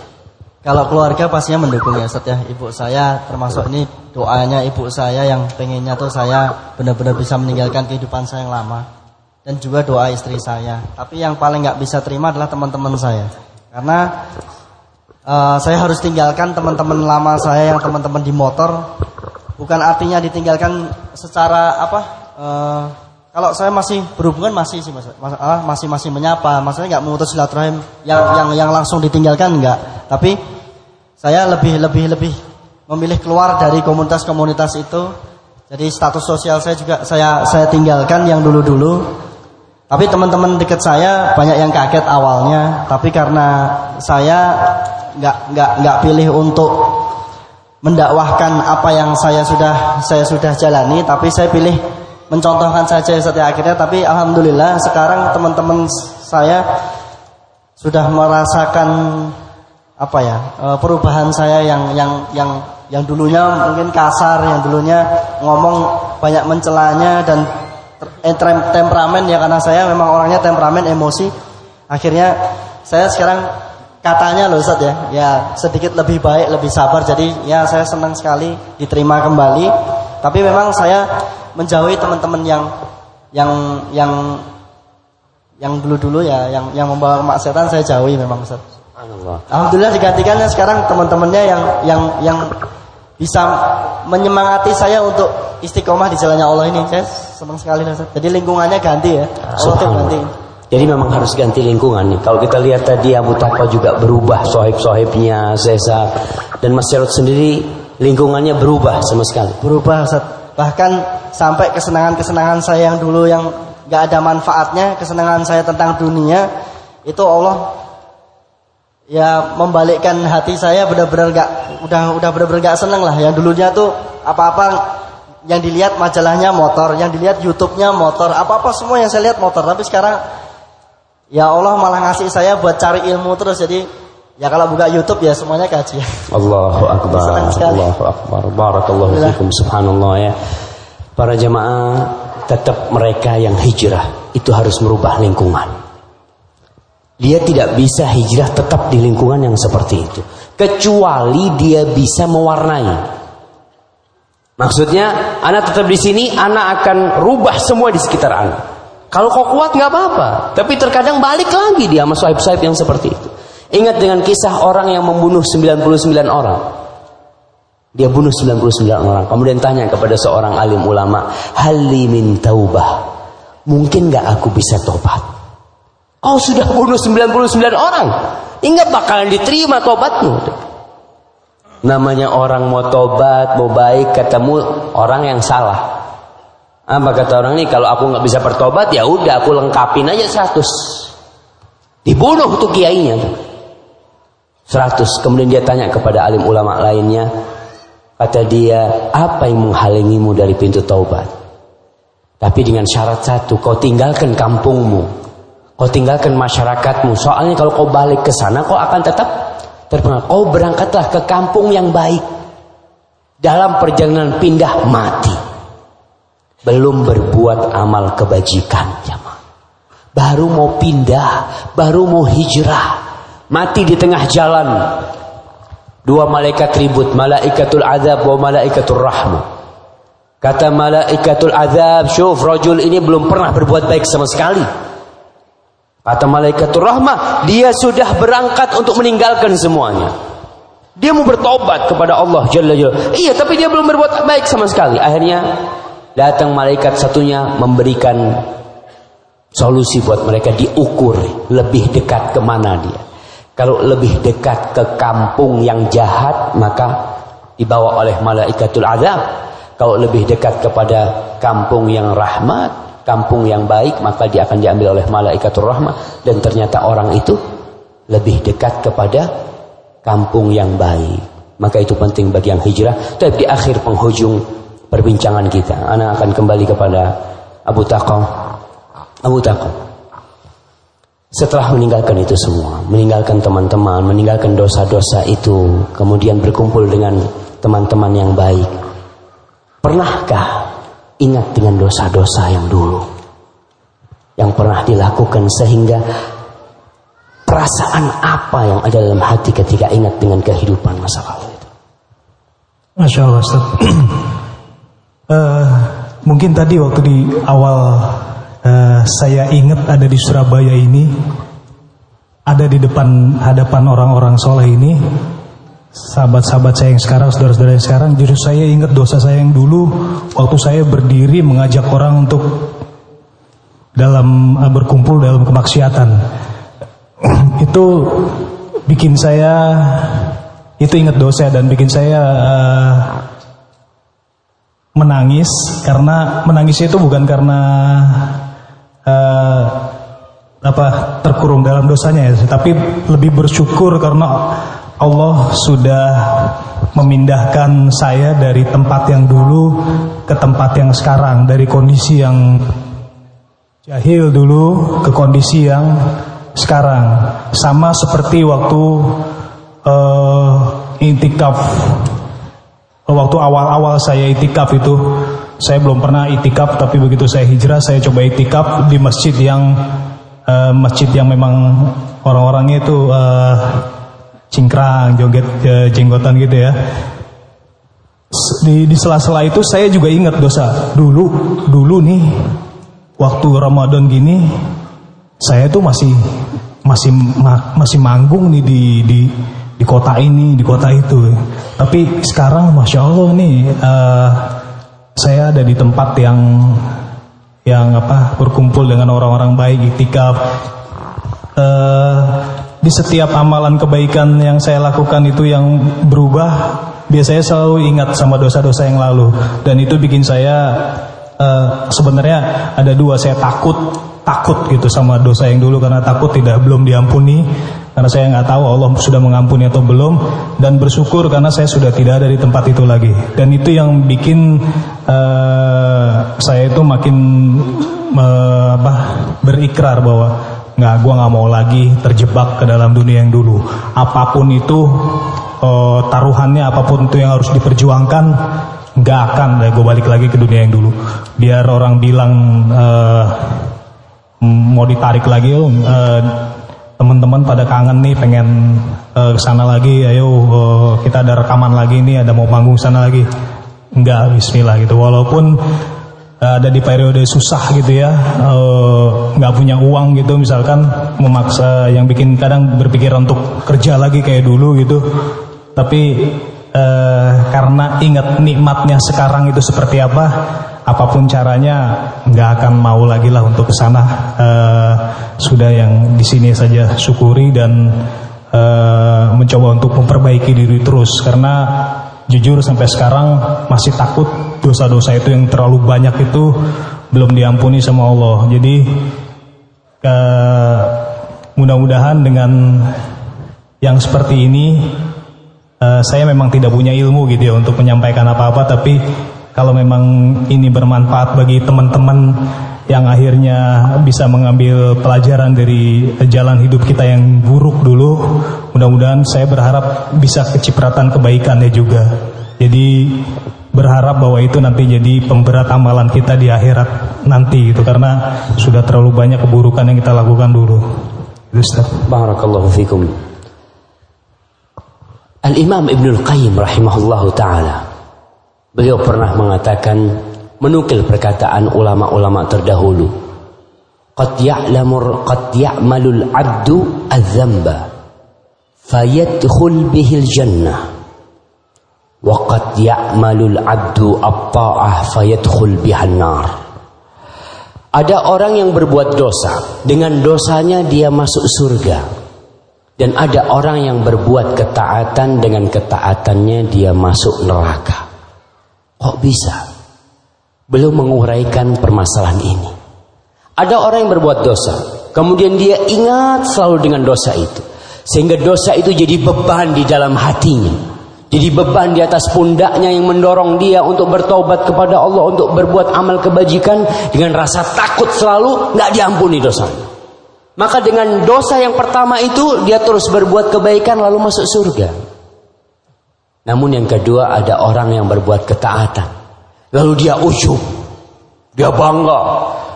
Kalau keluarga pastinya mendukung ya Ustaz ya. Ibu saya termasuk ini doanya ibu saya yang pengennya tuh saya benar-benar bisa meninggalkan kehidupan saya yang lama. Dan juga doa istri saya. Tapi yang paling nggak bisa terima adalah teman-teman saya. Karena uh, saya harus tinggalkan teman-teman lama saya yang teman-teman di motor. Bukan artinya ditinggalkan secara apa uh, kalau saya masih berhubungan masih sih mas, mas ah, masih masih menyapa. Maksudnya nggak memutus silaturahim yang yang yang langsung ditinggalkan nggak. Tapi saya lebih lebih lebih memilih keluar dari komunitas-komunitas itu. Jadi status sosial saya juga saya saya tinggalkan yang dulu-dulu tapi teman-teman dekat saya banyak yang kaget awalnya. Tapi karena saya nggak nggak nggak pilih untuk mendakwahkan apa yang saya sudah saya sudah jalani tapi saya pilih mencontohkan saja setiap akhirnya. Tapi alhamdulillah sekarang teman-teman saya sudah merasakan apa ya eh, perubahan saya yang yang yang yang dulunya mungkin kasar yang dulunya ngomong banyak mencelanya dan eh, temperamen ya karena saya memang orangnya temperamen emosi akhirnya saya sekarang katanya loh Ustaz ya, ya sedikit lebih baik, lebih sabar. Jadi ya saya senang sekali diterima kembali. Tapi memang saya menjauhi teman-teman yang yang yang yang dulu-dulu ya, yang yang membawa kemaksiatan saya jauhi memang Ustaz. Alhamdulillah digantikannya sekarang teman-temannya yang yang yang bisa menyemangati saya untuk istiqomah di jalannya Allah ini. Saya senang sekali Ustaz. Jadi lingkungannya ganti ya. Allah tuh ganti. Jadi memang harus ganti lingkungan nih. Kalau kita lihat tadi Abu Takwa juga berubah, sohib-sohibnya, Sesa dan Mas Jarod sendiri lingkungannya berubah sama sekali. Berubah, Ustaz. Bahkan sampai kesenangan-kesenangan saya yang dulu yang gak ada manfaatnya, kesenangan saya tentang dunia, itu Allah ya membalikkan hati saya benar-benar gak udah udah benar-benar gak seneng lah. Yang dulunya tuh apa-apa yang dilihat majalahnya motor, yang dilihat YouTube-nya motor, apa-apa semua yang saya lihat motor. Tapi sekarang Ya Allah malah ngasih saya buat cari ilmu terus jadi ya kalau buka YouTube ya semuanya kaji. Allahu akbar. Allahu akbar. Barakallahu fikum subhanallah ya. Para jemaah tetap mereka yang hijrah itu harus merubah lingkungan. Dia tidak bisa hijrah tetap di lingkungan yang seperti itu kecuali dia bisa mewarnai. Maksudnya, anak tetap di sini, anak akan rubah semua di sekitar anak. Kalau kau kuat nggak apa-apa, tapi terkadang balik lagi dia sama sahib-sahib yang seperti itu. Ingat dengan kisah orang yang membunuh 99 orang. Dia bunuh 99 orang. Kemudian tanya kepada seorang alim ulama, "Hali min taubah?" Mungkin nggak aku bisa tobat? Kau sudah bunuh 99 orang. Ingat bakalan diterima tobatmu. Namanya orang mau tobat, mau baik, ketemu orang yang salah. Apa kata orang ini kalau aku nggak bisa bertobat ya udah aku lengkapin aja 100. Dibunuh tuh kiainya. 100. Kemudian dia tanya kepada alim ulama lainnya. Kata dia, apa yang menghalangimu dari pintu taubat? Tapi dengan syarat satu, kau tinggalkan kampungmu. Kau tinggalkan masyarakatmu. Soalnya kalau kau balik ke sana, kau akan tetap terpengaruh. Kau berangkatlah ke kampung yang baik. Dalam perjalanan pindah mati belum berbuat amal kebajikan jamaah. Baru mau pindah, baru mau hijrah, mati di tengah jalan. Dua malaikat ribut, malaikatul azab wa malaikatul rahmah. Kata malaikatul azab, syuf rajul ini belum pernah berbuat baik sama sekali. Kata malaikatul rahmah, dia sudah berangkat untuk meninggalkan semuanya. Dia mau bertobat kepada Allah Jalla Jalla. Iya, tapi dia belum berbuat baik sama sekali. Akhirnya datang malaikat satunya memberikan solusi buat mereka diukur lebih dekat ke mana dia. Kalau lebih dekat ke kampung yang jahat maka dibawa oleh malaikatul azab. Kalau lebih dekat kepada kampung yang rahmat, kampung yang baik maka dia akan diambil oleh malaikatul rahmat dan ternyata orang itu lebih dekat kepada kampung yang baik. Maka itu penting bagi yang hijrah. Tapi di akhir penghujung perbincangan kita, anak akan kembali kepada Abu Taqam. Abu Taqam. Setelah meninggalkan itu semua, meninggalkan teman-teman, meninggalkan dosa-dosa itu, kemudian berkumpul dengan teman-teman yang baik. Pernahkah ingat dengan dosa-dosa yang dulu? Yang pernah dilakukan sehingga Perasaan apa yang ada dalam hati ketika ingat dengan kehidupan masa lalu itu? Masya Allah Ustaz. uh, mungkin tadi waktu di awal uh, saya ingat ada di Surabaya ini, ada di depan hadapan orang-orang soleh ini, sahabat-sahabat saya yang sekarang, saudara-saudara yang sekarang, justru saya ingat dosa saya yang dulu waktu saya berdiri mengajak orang untuk dalam uh, berkumpul dalam kemaksiatan. Itu bikin saya itu ingat dosa dan bikin saya uh, menangis karena menangisnya itu bukan karena uh, apa terkurung dalam dosanya ya, tapi lebih bersyukur karena Allah sudah memindahkan saya dari tempat yang dulu ke tempat yang sekarang. Dari kondisi yang jahil dulu ke kondisi yang sekarang. Sama seperti waktu uh, itikaf. Waktu awal-awal saya itikaf itu saya belum pernah itikaf tapi begitu saya hijrah saya coba itikaf di masjid yang uh, masjid yang memang orang-orangnya itu uh, cingkrang joget jenggotan gitu ya. Di di sela-sela itu saya juga ingat dosa. Dulu dulu nih waktu Ramadan gini saya tuh masih masih masih manggung nih di di di kota ini di kota itu. Tapi sekarang masya allah nih uh, saya ada di tempat yang yang apa berkumpul dengan orang-orang baik itikaf. Uh, di setiap amalan kebaikan yang saya lakukan itu yang berubah biasanya selalu ingat sama dosa-dosa yang lalu. Dan itu bikin saya uh, sebenarnya ada dua saya takut takut gitu sama dosa yang dulu karena takut tidak belum diampuni. Karena saya nggak tahu Allah sudah mengampuni atau belum. Dan bersyukur karena saya sudah tidak ada di tempat itu lagi. Dan itu yang bikin uh, saya itu makin uh, apa, berikrar bahwa nggak gue nggak mau lagi terjebak ke dalam dunia yang dulu. Apa pun itu uh, taruhannya apa pun itu yang harus diperjuangkan nggak akan deh gue balik lagi ke dunia yang dulu. Biar orang bilang uh, mau ditarik lagi uh, teman-teman pada kangen nih pengen uh, ke sana lagi ayo uh, kita ada rekaman lagi nih ada mau panggung sana lagi. Enggak bismillah gitu. Walaupun ada di periode susah gitu ya nggak uh, punya uang gitu misalkan memaksa yang bikin kadang berpikir untuk kerja lagi kayak dulu gitu tapi uh, karena ingat nikmatnya sekarang itu seperti apa apa pun caranya nggak akan mau lagi lah untuk ke sana. Uh, sudah yang di sini saja syukuri dan mencoba untuk memperbaiki diri terus karena jujur sampai sekarang masih takut dosa-dosa itu yang terlalu banyak itu belum diampuni sama Allah. Jadi uh, mudah-mudahan dengan yang seperti ini uh, saya memang tidak punya ilmu gitu ya untuk menyampaikan apa-apa tapi kalau memang ini bermanfaat bagi teman-teman yang akhirnya bisa mengambil pelajaran dari jalan hidup kita yang buruk dulu, mudah-mudahan saya berharap bisa kecipratan kebaikannya juga. Jadi berharap bahwa itu nanti jadi pemberat amalan kita di akhirat nanti gitu karena sudah terlalu banyak keburukan yang kita lakukan dulu. Ustaz. Barakallahu fikum. Al-Imam Ibnul Qayyim rahimahullahu taala Beliau pernah mengatakan menukil perkataan ulama-ulama terdahulu. Qad ya'lamur qad ya'malul 'abdu adz-dzamba fayadkhul bihil jannah Waqad ya'malul abdu at-ta'ah fayadkhul bihan nar. Ada orang yang berbuat dosa, dengan dosanya dia masuk surga. Dan ada orang yang berbuat ketaatan dengan ketaatannya dia masuk neraka. Kok bisa? Belum menguraikan permasalahan ini. Ada orang yang berbuat dosa, kemudian dia ingat selalu dengan dosa itu. Sehingga dosa itu jadi beban di dalam hatinya. Jadi beban di atas pundaknya yang mendorong dia untuk bertobat kepada Allah untuk berbuat amal kebajikan dengan rasa takut selalu nggak diampuni dosanya. Maka dengan dosa yang pertama itu dia terus berbuat kebaikan lalu masuk surga. Namun yang kedua ada orang yang berbuat ketaatan. Lalu dia ujub. Dia bangga.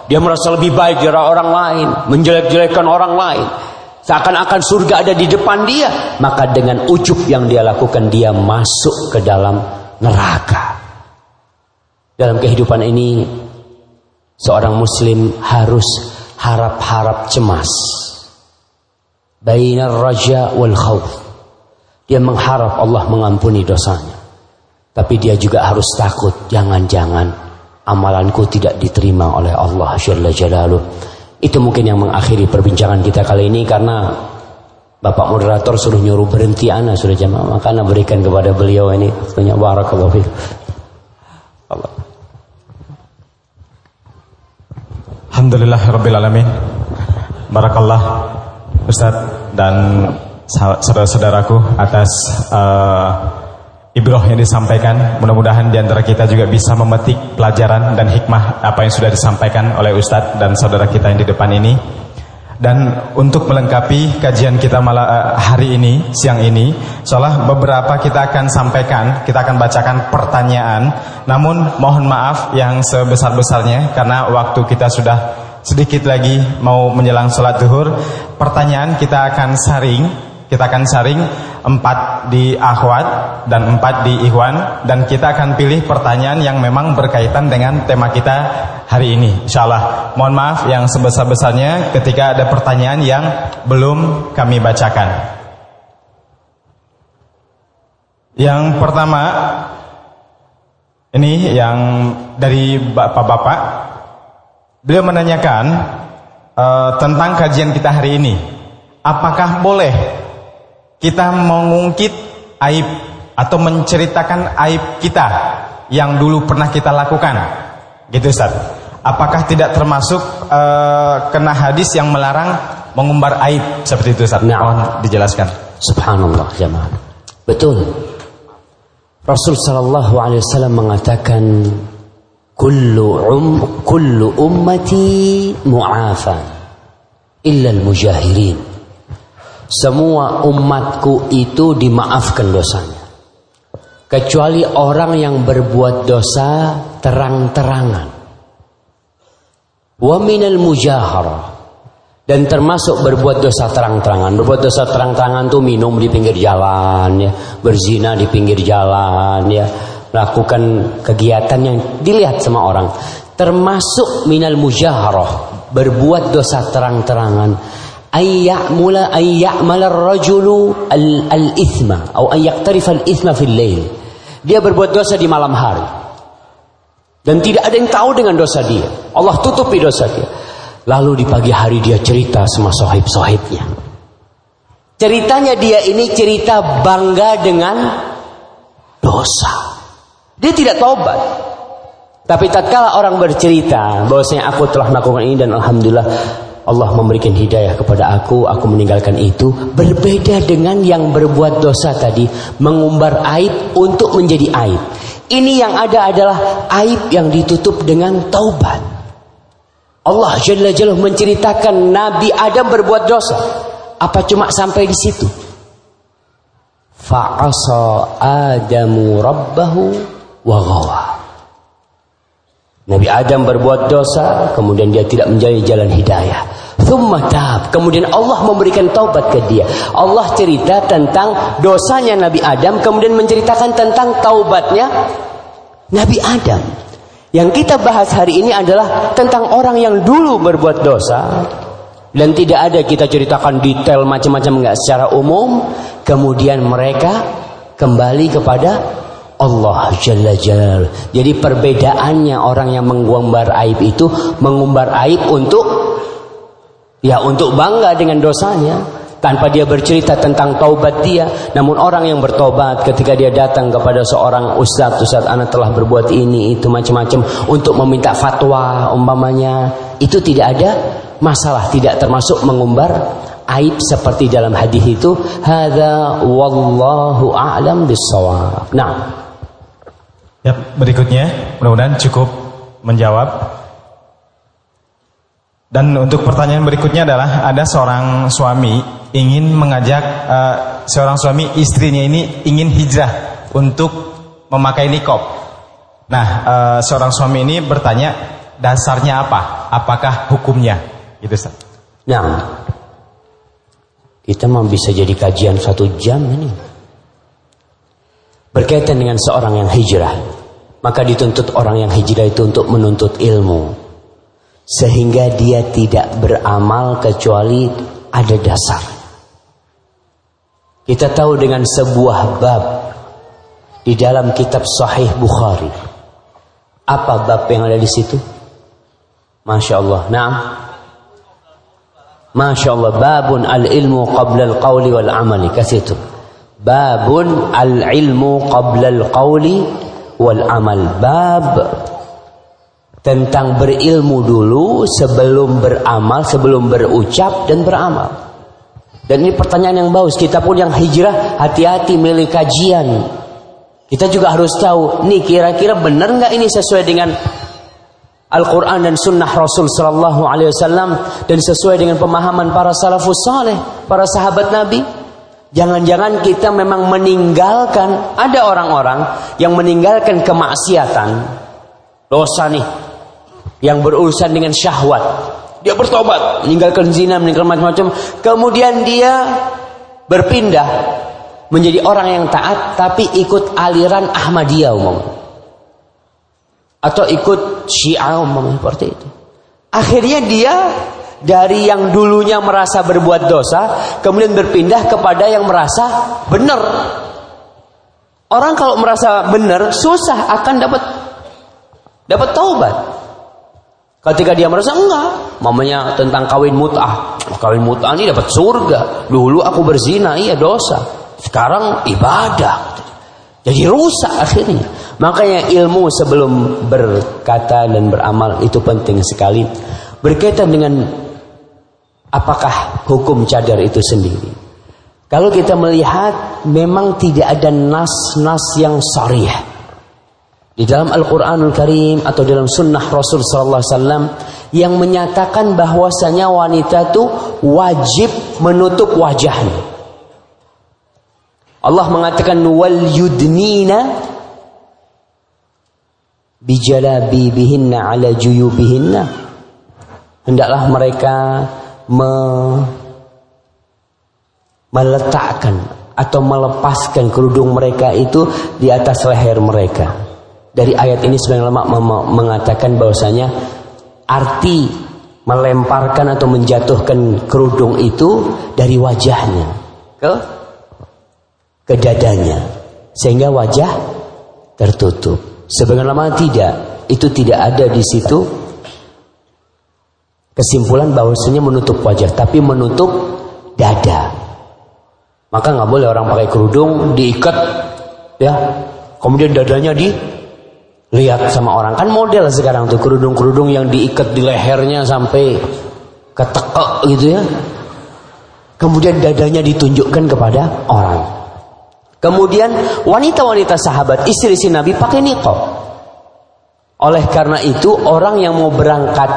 Dia merasa lebih baik dari orang lain, menjelek-jelekkan orang lain. Seakan-akan surga ada di depan dia. Maka dengan ujub yang dia lakukan dia masuk ke dalam neraka. Dalam kehidupan ini seorang muslim harus harap-harap cemas. Bainar raja wal khawf. Dia mengharap Allah mengampuni dosanya. Tapi dia juga harus takut jangan-jangan amalanku tidak diterima oleh Allah Jalla Jalaluh itu mungkin yang mengakhiri perbincangan kita kali ini karena Bapak moderator suruh nyuruh berhenti anak sudah jamaah makanya berikan kepada beliau ini waktunya barakallahu fiik. Allah. Alhamdulillah rabbil alamin. Barakallah Ustaz dan saudara-saudaraku atas uh, Ibroh yang disampaikan Mudah-mudahan di antara kita juga bisa memetik pelajaran dan hikmah Apa yang sudah disampaikan oleh Ustadz dan saudara kita yang di depan ini. Dan untuk melengkapi kajian kita malam uh, hari ini, siang ini Soalnya beberapa kita akan sampaikan, kita akan bacakan pertanyaan. Namun mohon maaf yang sebesar-besarnya Karena waktu kita sudah sedikit lagi mau menjelang sholat duhur. Pertanyaan kita akan saring kita akan saring empat di akhwat dan empat di ikhwan dan kita akan pilih pertanyaan yang memang berkaitan dengan tema kita hari ini. Insyaallah. Mohon maaf yang sebesar-besarnya ketika ada pertanyaan yang belum kami bacakan. Yang pertama ini yang dari bapak-bapak beliau menanyakan uh, tentang kajian kita hari ini. Apakah boleh kita mengungkit aib atau menceritakan aib kita yang dulu pernah kita lakukan. Gitu Ustaz. Apakah tidak termasuk uh, kena hadis yang melarang mengumbar aib seperti itu Ustaz? Nah. Mohon dijelaskan. Subhanallah jemaah. Betul. Rasul sallallahu alaihi wasallam mengatakan kullu um kullu ummati mu'afa illa al-mujahirin. Semua umatku itu dimaafkan dosanya. Kecuali orang yang berbuat dosa terang-terangan. Wa minal mujaharah. Dan termasuk berbuat dosa terang-terangan. Berbuat dosa terang-terangan itu minum di pinggir jalan, ya, berzina di pinggir jalan, ya, melakukan kegiatan yang dilihat sama orang. Termasuk minal mujaharah, berbuat dosa terang-terangan أن يعمل أن يعمل الرجل الإثم أو أن يقترف الإثم في الليل dia berbuat dosa di malam hari dan tidak ada yang tahu dengan dosa dia Allah tutupi dosa dia lalu di pagi hari dia cerita sama sohib-sohibnya ceritanya dia ini cerita bangga dengan dosa dia tidak taubat tapi tatkala orang bercerita bahwasanya aku telah melakukan ini dan alhamdulillah Allah memberikan hidayah kepada aku, aku meninggalkan itu. Berbeda dengan yang berbuat dosa tadi, mengumbar aib untuk menjadi aib. Ini yang ada adalah aib yang ditutup dengan taubat. Allah Jalla Jalla menceritakan Nabi Adam berbuat dosa. Apa cuma sampai di situ? Fa'asa Adamu Rabbahu wa ghawa. Nabi Adam berbuat dosa, kemudian dia tidak menjadi jalan hidayah. Thumma tab. Kemudian Allah memberikan taubat ke dia. Allah cerita tentang dosanya Nabi Adam, kemudian menceritakan tentang taubatnya Nabi Adam. Yang kita bahas hari ini adalah tentang orang yang dulu berbuat dosa dan tidak ada kita ceritakan detail macam-macam enggak secara umum, kemudian mereka kembali kepada Allah Jalla Jalal. Jadi perbedaannya orang yang mengumbar aib itu mengumbar aib untuk ya untuk bangga dengan dosanya tanpa dia bercerita tentang taubat dia. Namun orang yang bertobat ketika dia datang kepada seorang ustadz, ustadz anak telah berbuat ini itu macam-macam untuk meminta fatwa umpamanya, itu tidak ada masalah, tidak termasuk mengumbar aib seperti dalam hadis itu. Hada wallahu a'lam bissawab. Nah, Ya, berikutnya mudah-mudahan cukup menjawab. Dan untuk pertanyaan berikutnya adalah ada seorang suami ingin mengajak uh, seorang suami istrinya ini ingin hijrah untuk memakai nikob. Nah, uh, seorang suami ini bertanya dasarnya apa? Apakah hukumnya? Gitu, Ustaz. nah. Kita mau bisa jadi kajian satu jam ini berkaitan dengan seorang yang hijrah maka dituntut orang yang hijrah itu untuk menuntut ilmu sehingga dia tidak beramal kecuali ada dasar. Kita tahu dengan sebuah bab di dalam kitab Sahih Bukhari. Apa bab yang ada di situ? Masya Allah. Nah Masya Allah. Babun al-ilmu qabla al-qawli wal-amali kasih itu Babun al-ilmu qabla al-qawli wal amal. Bab tentang berilmu dulu sebelum beramal, sebelum berucap dan beramal. Dan ini pertanyaan yang bagus. Kita pun yang hijrah hati-hati milih kajian. Kita juga harus tahu, nih kira-kira benar nggak ini sesuai dengan Al-Quran dan Sunnah Rasul Sallallahu Alaihi Wasallam dan sesuai dengan pemahaman para salafus saleh, para sahabat Nabi. Jangan-jangan kita memang meninggalkan ada orang-orang yang meninggalkan kemaksiatan dosa nih yang berurusan dengan syahwat. Dia bertobat, meninggalkan zina, meninggalkan macam-macam. Kemudian dia berpindah menjadi orang yang taat tapi ikut aliran Ahmadiyah umum. Atau ikut Syiah umum seperti itu. Akhirnya dia dari yang dulunya merasa berbuat dosa kemudian berpindah kepada yang merasa benar. Orang kalau merasa benar susah akan dapat dapat taubat. Ketika dia merasa enggak, mamanya tentang kawin mut'ah. Kawin mut'ah ini dapat surga. Dulu aku berzina, iya dosa. Sekarang ibadah. Jadi rusak akhirnya. Makanya ilmu sebelum berkata dan beramal itu penting sekali. Berkaitan dengan Apakah hukum cadar itu sendiri? Kalau kita melihat memang tidak ada nas-nas yang sarih di dalam Al-Qur'anul Karim atau dalam sunnah Rasul sallallahu alaihi wasallam yang menyatakan bahwasanya wanita itu wajib menutup wajahnya. Allah mengatakan wal yudnina bijalabibihinna ala juyubihinna. Hendaklah mereka me, meletakkan atau melepaskan kerudung mereka itu di atas leher mereka. Dari ayat ini sebagian ulama mengatakan bahwasanya arti melemparkan atau menjatuhkan kerudung itu dari wajahnya ke ke dadanya sehingga wajah tertutup. Sebagian ulama tidak, itu tidak ada di situ Kesimpulan bahwasanya menutup wajah tapi menutup dada. Maka nggak boleh orang pakai kerudung diikat ya. Kemudian dadanya di lihat sama orang kan model sekarang tuh kerudung-kerudung yang diikat di lehernya sampai ketekek gitu ya. Kemudian dadanya ditunjukkan kepada orang. Kemudian wanita-wanita sahabat istri-istri Nabi pakai niqab. Oleh karena itu orang yang mau berangkat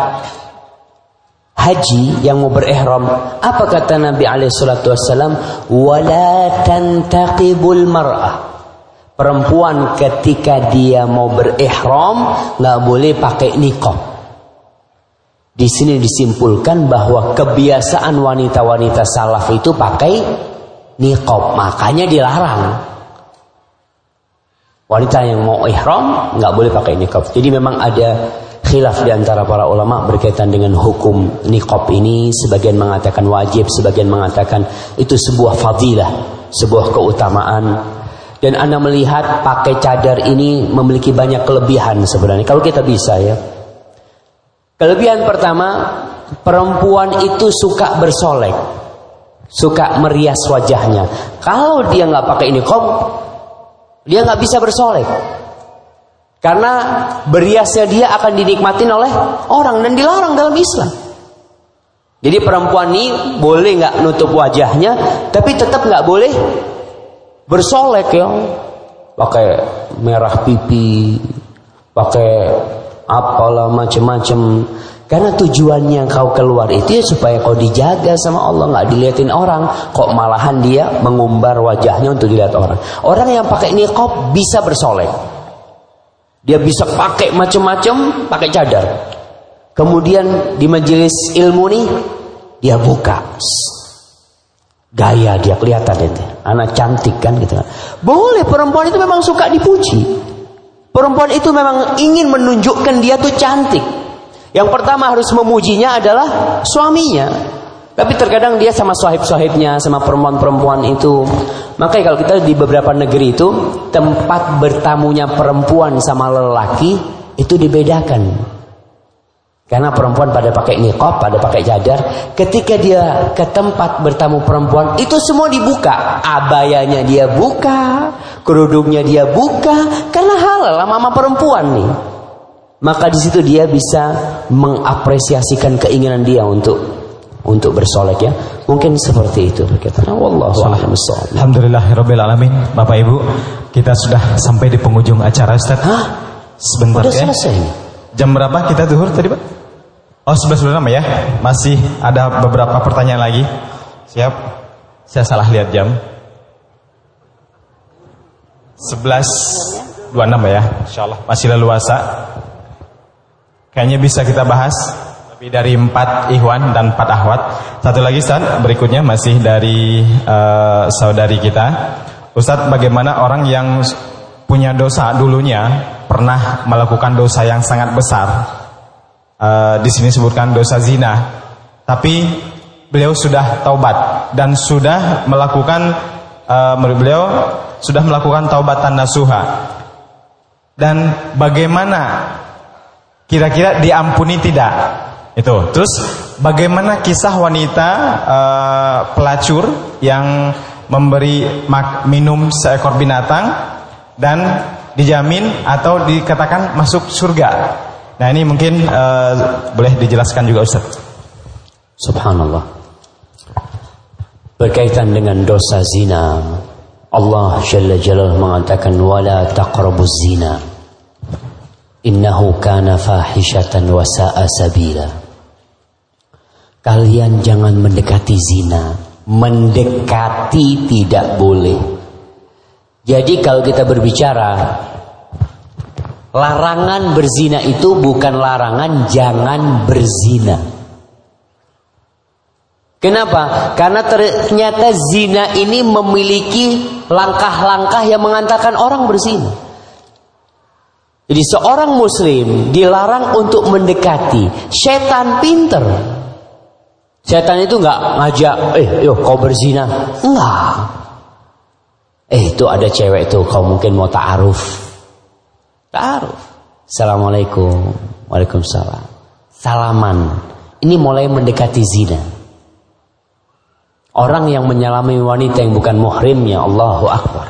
haji yang mau berihram. Apa kata Nabi alaihi salatu wasallam wala tantaqibul mar'ah perempuan ketika dia mau berihram nggak boleh pakai niqab. Di sini disimpulkan bahwa kebiasaan wanita-wanita salaf itu pakai niqab. Makanya dilarang. Wanita yang mau ihram nggak boleh pakai niqab. Jadi memang ada khilaf di antara para ulama berkaitan dengan hukum niqab ini sebagian mengatakan wajib sebagian mengatakan itu sebuah fadilah sebuah keutamaan Dan Anda melihat pakai cadar ini memiliki banyak kelebihan sebenarnya. Kalau kita bisa ya. Kelebihan pertama, perempuan itu suka bersolek. Suka merias wajahnya. Kalau dia nggak pakai kom, dia nggak bisa bersolek. Karena beriasnya dia akan dinikmatin oleh orang dan dilarang dalam Islam. Jadi perempuan ini boleh nggak nutup wajahnya, tapi tetap nggak boleh bersolek ya. Pakai merah pipi, pakai apalah macam-macam. Karena tujuannya kau keluar itu ya supaya kau dijaga sama Allah, nggak dilihatin orang. Kok malahan dia mengumbar wajahnya untuk dilihat orang. Orang yang pakai niqab bisa bersolek. Dia bisa pakai macam-macam, pakai cadar. Kemudian di majelis ilmu nih dia buka. Gaya dia kelihatan itu. Anak cantik kan gitu. Boleh perempuan itu memang suka dipuji. Perempuan itu memang ingin menunjukkan dia tuh cantik. Yang pertama harus memujinya adalah suaminya. Tapi terkadang dia sama sohib-sohibnya, sama perempuan-perempuan itu. Makanya kalau kita di beberapa negeri itu, tempat bertamunya perempuan sama lelaki, itu dibedakan. Karena perempuan pada pakai niqab, pada pakai cadar. Ketika dia ke tempat bertamu perempuan, itu semua dibuka. Abayanya dia buka, kerudungnya dia buka. Karena halal mama perempuan nih. Maka di situ dia bisa mengapresiasikan keinginan dia untuk untuk bersolek ya. Mungkin seperti itu berkata. Wallahu a'lam Alhamdulillahirabbil alamin. Bapak Ibu, kita sudah sampai di penghujung acara Ustaz. Hah? Sebentar Udah ya. selesai. Jam berapa kita zuhur tadi, Pak? Oh, 11.26 ya. Masih ada beberapa pertanyaan lagi. Siap. Saya salah lihat jam. 11.26 ya. Insyaallah masih leluasa. Kayaknya bisa kita bahas lebih dari empat ikhwan dan empat ahwat. Satu lagi Ustaz, berikutnya masih dari uh, saudari kita. Ustaz, bagaimana orang yang punya dosa dulunya pernah melakukan dosa yang sangat besar? Uh, di sini sebutkan dosa zina. Tapi beliau sudah taubat dan sudah melakukan uh, beliau sudah melakukan taubatan nasuha. Dan bagaimana kira-kira diampuni tidak? Itu. Terus bagaimana kisah wanita uh, pelacur yang memberi mak minum seekor binatang dan dijamin atau dikatakan masuk surga? Nah ini mungkin uh, boleh dijelaskan juga Ustaz. Subhanallah. Berkaitan dengan dosa zina, Allah Jalla Jalal mengatakan wala taqrabuz zina. Innahu kana fahishatan wa sa'a sabila. Kalian jangan mendekati zina. Mendekati tidak boleh. Jadi kalau kita berbicara larangan berzina itu bukan larangan jangan berzina. Kenapa? Karena ternyata zina ini memiliki langkah-langkah yang mengantarkan orang berzina. Jadi seorang muslim dilarang untuk mendekati setan pinter. Setan itu nggak ngajak, eh yuk kau berzina. Enggak. Eh itu ada cewek itu kau mungkin mau ta'aruf. Ta'aruf. Assalamualaikum. Waalaikumsalam. Salaman. Ini mulai mendekati zina. Orang yang menyalami wanita yang bukan muhrimnya Allahu Akbar.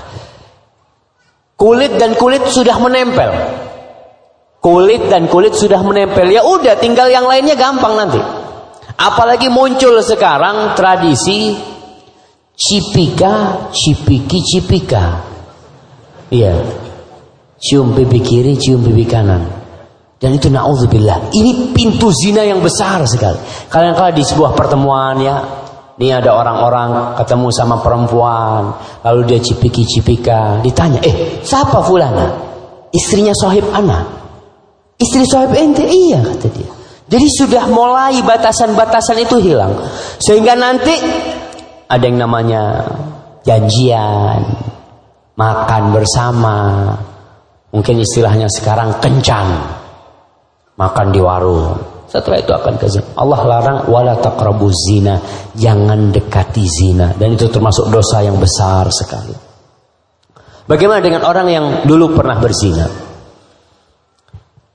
Kulit dan kulit sudah menempel. Kulit dan kulit sudah menempel. Ya udah tinggal yang lainnya gampang nanti. Apalagi muncul sekarang tradisi cipika, cipiki, cipika. Iya. Cium pipi kiri, cium pipi kanan. Dan itu na'udzubillah. Ini pintu zina yang besar sekali. Kalian kalau di sebuah pertemuan ya, ini ada orang-orang ketemu sama perempuan, lalu dia cipiki-cipika, ditanya, eh siapa fulana? Istrinya sohib anak. Istri sohib ente? Iya kata dia. Jadi sudah mulai batasan-batasan itu hilang. Sehingga nanti ada yang namanya janjian, makan bersama, mungkin istilahnya sekarang kencan, makan di warung. Setelah itu akan ke zina. Allah larang wala taqrabu zina, jangan dekati zina dan itu termasuk dosa yang besar sekali. Bagaimana dengan orang yang dulu pernah berzina?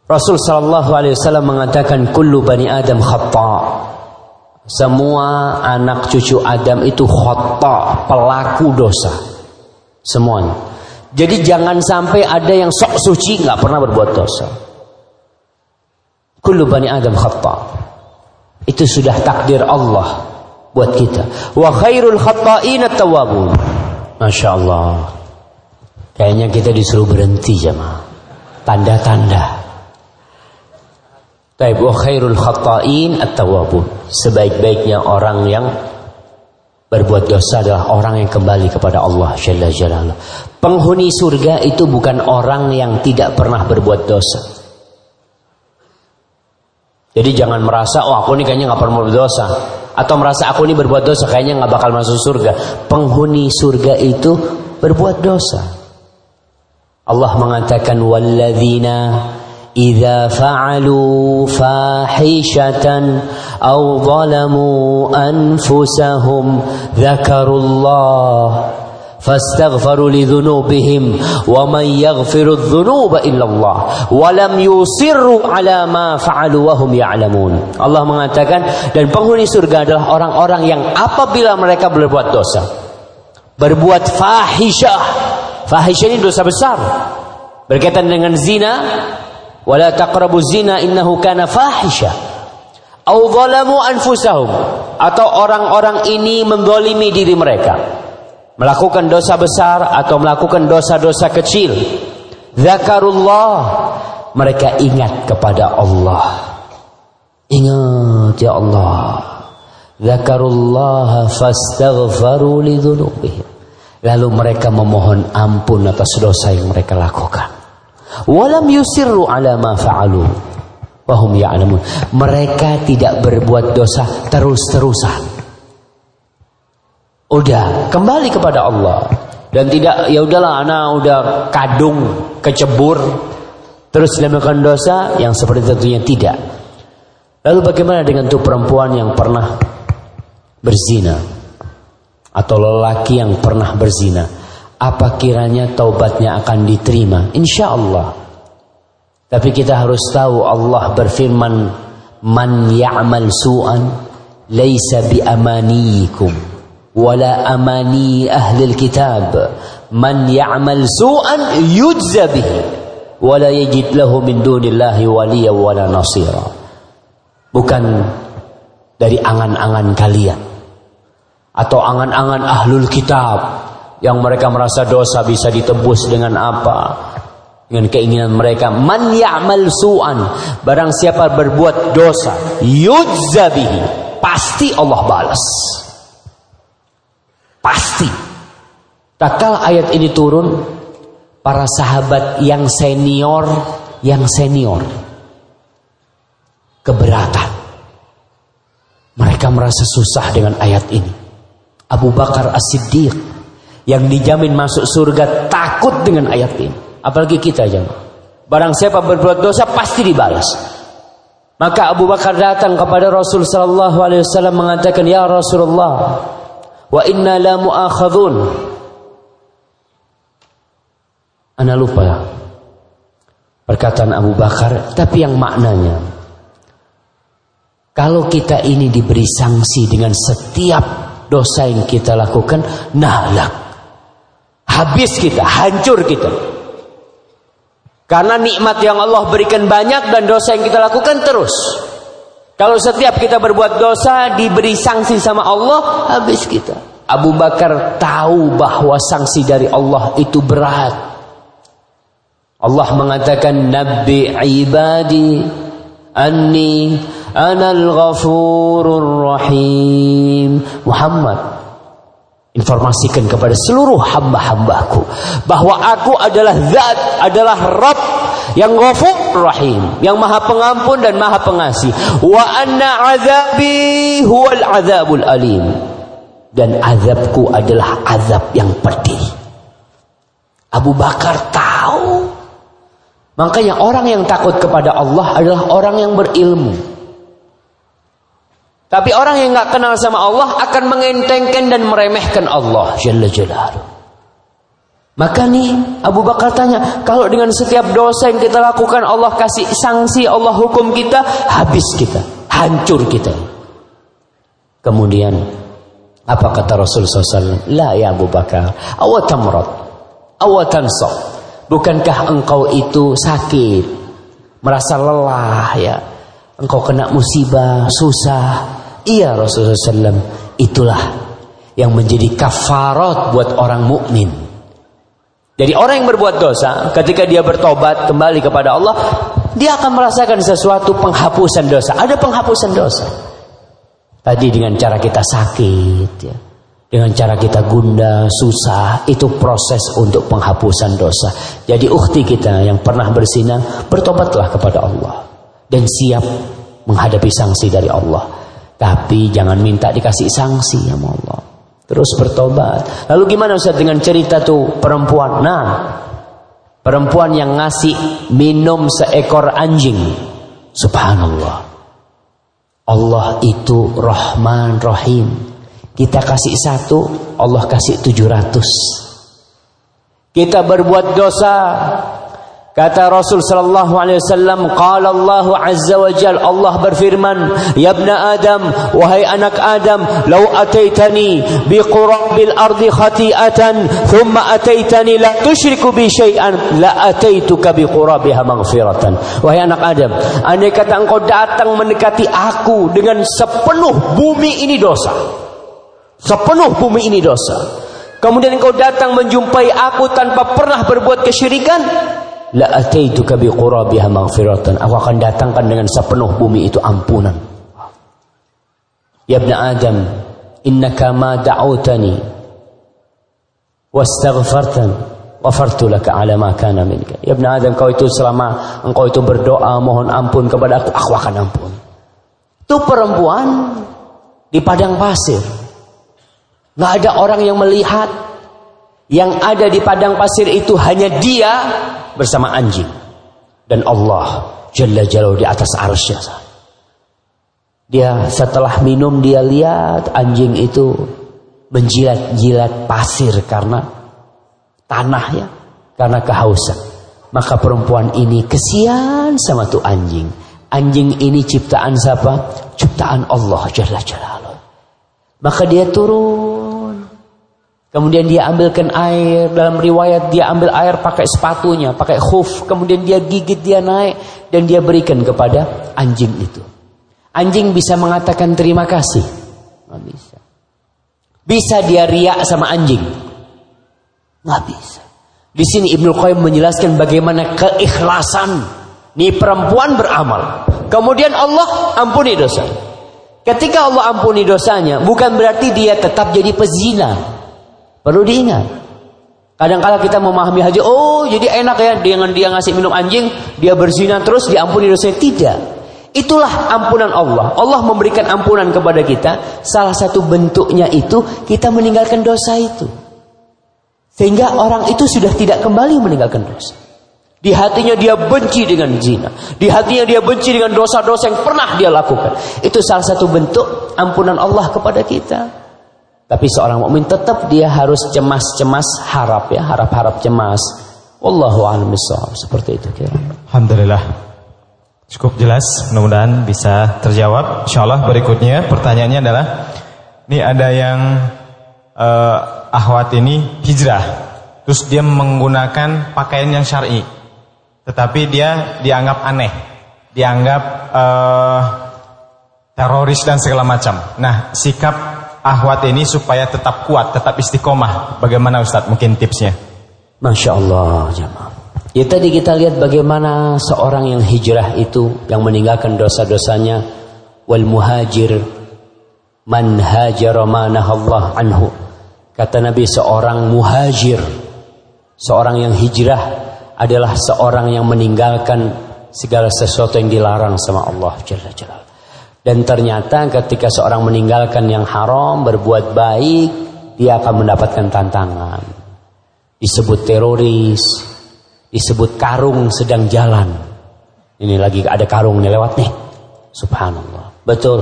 Rasul sallallahu alaihi wasallam mengatakan kullu bani Adam khata. Semua anak cucu Adam itu khata, pelaku dosa. Semuanya. Jadi jangan sampai ada yang sok suci nggak pernah berbuat dosa. Kullu bani Adam khata. Itu sudah takdir Allah buat kita. Wa khairul khata'in at-tawwabun. Masya Allah. Kayaknya kita disuruh berhenti jemaah. Tanda-tanda. Taib wa khairul khata'in at-tawwabun. Sebaik-baiknya orang yang berbuat dosa adalah orang yang kembali kepada Allah Jalla. Penghuni surga itu bukan orang yang tidak pernah berbuat dosa. Jadi jangan merasa, oh aku ini kayaknya nggak pernah berdosa. Atau merasa aku ini berbuat dosa, kayaknya nggak bakal masuk surga. Penghuni surga itu berbuat dosa. Allah mengatakan, walladzina idza fa'alu fahishatan aw zalamu anfusahum dzakarullah فاستغفروا لذنوبهم ومن يغفر الذنوب إلا الله ولم يصروا على ما فعلوا وهم يعلمون Allah mengatakan dan penghuni surga adalah orang-orang yang apabila mereka berbuat dosa berbuat fahisyah fahisyah ini dosa besar berkaitan dengan zina wala taqrabu zina innahu kana fahisyah au anfusahum atau orang-orang ini mendolimi diri mereka melakukan dosa besar atau melakukan dosa-dosa kecil. Zakarullah, mereka ingat kepada Allah. Ingat ya Allah. Zakarullah fastaghfaru lidzunubihim. Lalu mereka memohon ampun atas dosa yang mereka lakukan. Walam yusirru ala ma fa'alu. Wahum ya'lamun. Mereka tidak berbuat dosa terus-terusan. Udah kembali kepada Allah dan tidak ya udahlah anak udah kadung kecebur terus melakukan dosa yang seperti tentunya tidak. Lalu bagaimana dengan tuh perempuan yang pernah berzina atau lelaki yang pernah berzina? apa kiranya taubatnya akan diterima? Insya Allah tapi kita harus tahu Allah berfirman man ya'mal su'an laysa bi amaniikum wala amani ahli kitab. Man ya'mal su'an yujza bihi wala yajid lahu min dunillahi waliya wala nasira. Bukan dari angan-angan kalian atau angan-angan ahlul kitab yang mereka merasa dosa bisa ditebus dengan apa? Dengan keinginan mereka. Man ya'mal su'an. Barang siapa berbuat dosa yujza bihi. Pasti Allah balas. Pasti. Tatkala ayat ini turun, para sahabat yang senior, yang senior. Keberatan. Mereka merasa susah dengan ayat ini. Abu Bakar As-Siddiq yang dijamin masuk surga takut dengan ayat ini. Apalagi kita aja. Barang siapa berbuat dosa pasti dibalas. Maka Abu Bakar datang kepada Rasul sallallahu alaihi wasallam mengatakan, "Ya Rasulullah, Wa inna la mu'akhadun. Ana lupa. Perkataan Abu Bakar, tapi yang maknanya kalau kita ini diberi sanksi dengan setiap dosa yang kita lakukan, nahlak. Habis kita, hancur kita. Karena nikmat yang Allah berikan banyak dan dosa yang kita lakukan terus. Kalau setiap kita berbuat dosa diberi sanksi sama Allah, habis kita. Abu Bakar tahu bahwa sanksi dari Allah itu berat. Allah mengatakan Nabi ibadi anni anal ghafurur rahim. Muhammad informasikan kepada seluruh hamba-hambaku bahwa aku adalah zat, adalah Rabb yang ghafur rahim, yang maha pengampun dan maha pengasih. Wa anna azabi huwal azabul alim. Dan azabku adalah azab yang pedih. Abu Bakar tahu. Makanya orang yang takut kepada Allah adalah orang yang berilmu. Tapi orang yang nggak kenal sama Allah akan mengentengkan dan meremehkan Allah Jalla Jalaluh. Maka nih Abu Bakar tanya, kalau dengan setiap dosa yang kita lakukan Allah kasih sanksi, Allah hukum kita, habis kita, hancur kita. Kemudian apa kata Rasul SAW? La ya Abu Bakar, awatamrat, awatansok. Bukankah engkau itu sakit, merasa lelah ya, engkau kena musibah, susah. Iya Rasulullah SAW, itulah yang menjadi kafarat buat orang mukmin. Jadi orang yang berbuat dosa, ketika dia bertobat kembali kepada Allah, dia akan merasakan sesuatu penghapusan dosa. Ada penghapusan dosa. Tadi dengan cara kita sakit, ya. dengan cara kita gunda, susah, itu proses untuk penghapusan dosa. Jadi ukti kita yang pernah bersina, bertobatlah kepada Allah dan siap menghadapi sanksi dari Allah. Tapi jangan minta dikasih sanksi ya Allah. Terus bertobat. Lalu gimana Ustaz dengan cerita tuh perempuan? Nah, perempuan yang ngasih minum seekor anjing. Subhanallah. Allah itu Rahman Rahim. Kita kasih satu, Allah kasih tujuh ratus. Kita berbuat dosa, Kata Rasul sallallahu alaihi wasallam, qala Allah azza wa jal Allah berfirman, "Ya ibn Adam, wahai anak Adam, law ataitani bi qurabil ardi khati'atan, thumma ataitani la tusyriku bi syai'an, la ataituka bi qurabiha maghfiratan." Wahai anak Adam, andai kata engkau datang mendekati aku dengan sepenuh bumi ini dosa. Sepenuh bumi ini dosa. Kemudian engkau datang menjumpai aku tanpa pernah berbuat kesyirikan, la ataituka bi qurabiha maghfiratan. Aku akan datangkan dengan sepenuh bumi itu ampunan. Ya ibn adam innaka ma da'utani wastaghfartan ghafartu laka ala ma kana minka. Ya ibn adam kau itu selama engkau itu berdoa mohon ampun kepada aku aku akan ampun. Itu perempuan di padang pasir. Nggak ada orang yang melihat yang ada di padang pasir itu hanya dia bersama anjing. Dan Allah Jalla Jalla di atas arsy dia setelah minum dia lihat anjing itu menjilat-jilat pasir karena tanah ya karena kehausan. Maka perempuan ini kesian sama tuh anjing. Anjing ini ciptaan siapa? Ciptaan Allah Jalla Jalla maka dia turun Kemudian dia ambilkan air, dalam riwayat dia ambil air pakai sepatunya, pakai khuf, kemudian dia gigit, dia naik dan dia berikan kepada anjing itu. Anjing bisa mengatakan terima kasih. Nggak bisa. Bisa dia riak sama anjing? Nggak bisa. Di sini Ibnu Qayyim menjelaskan bagaimana keikhlasan nih perempuan beramal. Kemudian Allah ampuni dosa. Ketika Allah ampuni dosanya, bukan berarti dia tetap jadi pezina. Perlu diingat. Kadang-kala kita memahami haji, oh jadi enak ya dengan dia ngasih minum anjing, dia berzina terus diampuni dosanya. Tidak. Itulah ampunan Allah. Allah memberikan ampunan kepada kita. Salah satu bentuknya itu kita meninggalkan dosa itu. Sehingga orang itu sudah tidak kembali meninggalkan dosa. Di hatinya dia benci dengan zina. Di hatinya dia benci dengan dosa-dosa yang pernah dia lakukan. Itu salah satu bentuk ampunan Allah kepada kita. Tapi seorang mukmin tetap dia harus cemas-cemas harap ya, harap-harap cemas. Wallahu a'lam Seperti itu kira. Alhamdulillah. Cukup jelas, mudah-mudahan bisa terjawab. Insyaallah berikutnya pertanyaannya adalah ini ada yang uh, ahwat ini hijrah. Terus dia menggunakan pakaian yang syar'i. Tetapi dia dianggap aneh. Dianggap uh, teroris dan segala macam. Nah, sikap ahwat ini supaya tetap kuat, tetap istiqomah? Bagaimana Ustadz mungkin tipsnya? Masya Allah jemaah. Ya tadi kita lihat bagaimana seorang yang hijrah itu yang meninggalkan dosa-dosanya wal muhajir man Allah anhu. Kata Nabi seorang muhajir, seorang yang hijrah adalah seorang yang meninggalkan segala sesuatu yang dilarang sama Allah Jalla Jalla. Dan ternyata ketika seorang meninggalkan yang haram, berbuat baik, dia akan mendapatkan tantangan. Disebut teroris, disebut karung sedang jalan. Ini lagi ada karung nih lewat nih. Subhanallah. Betul.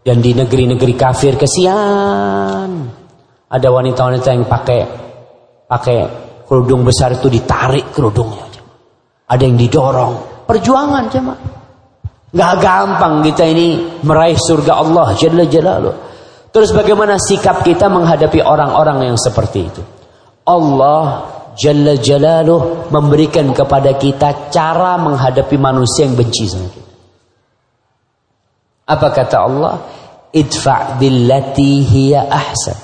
Dan di negeri-negeri kafir kesian. Ada wanita-wanita yang pakai pakai Kerudung besar itu ditarik kerudungnya. Ada yang didorong. Perjuangan jemaah. Gak gampang kita ini meraih surga Allah Jalla Jalaluh. Terus bagaimana sikap kita menghadapi orang-orang yang seperti itu? Allah Jalla Jalaluh memberikan kepada kita cara menghadapi manusia yang benci sama kita. Apa kata Allah? Idfa' billati hiya ahsan.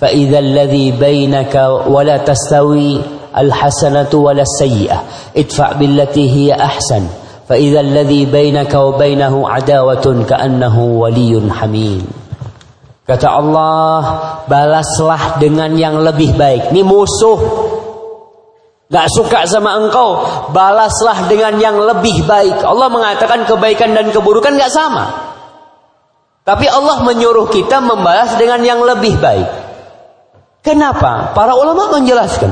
Fa idza alladhi bainaka wa la tastawi al-hasanatu wa la sayyi'ah. Ahsan. Alladhi bainaka wa bainahu adawatun ka'annahu waliyyun hamim. Kata Allah, balaslah dengan yang lebih baik. Ini musuh. Gak suka sama engkau, balaslah dengan yang lebih baik. Allah mengatakan kebaikan dan keburukan gak sama. Tapi Allah menyuruh kita membalas dengan yang lebih baik. Kenapa? Para ulama menjelaskan.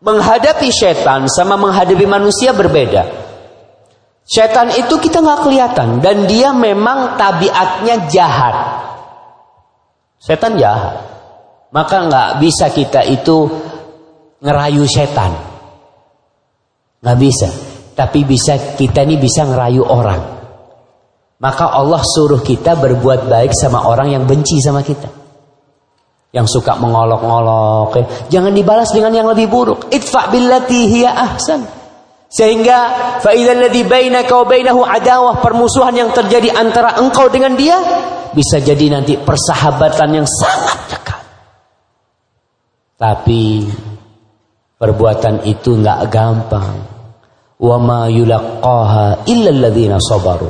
Menghadapi setan sama menghadapi manusia berbeda. Setan itu kita nggak kelihatan dan dia memang tabiatnya jahat. Setan jahat. Maka nggak bisa kita itu ngerayu setan. Nggak bisa. Tapi bisa kita ini bisa ngerayu orang. Maka Allah suruh kita berbuat baik sama orang yang benci sama kita. Yang suka mengolok-olok. Jangan dibalas dengan yang lebih buruk. Itfa billati hiya ahsan. Sehingga faidal ladzi bainaka wa bainahu adawah permusuhan yang terjadi antara engkau dengan dia bisa jadi nanti persahabatan yang sangat dekat. Tapi perbuatan itu nggak gampang. Wa ma yulaqqaha illa alladziina sabaru.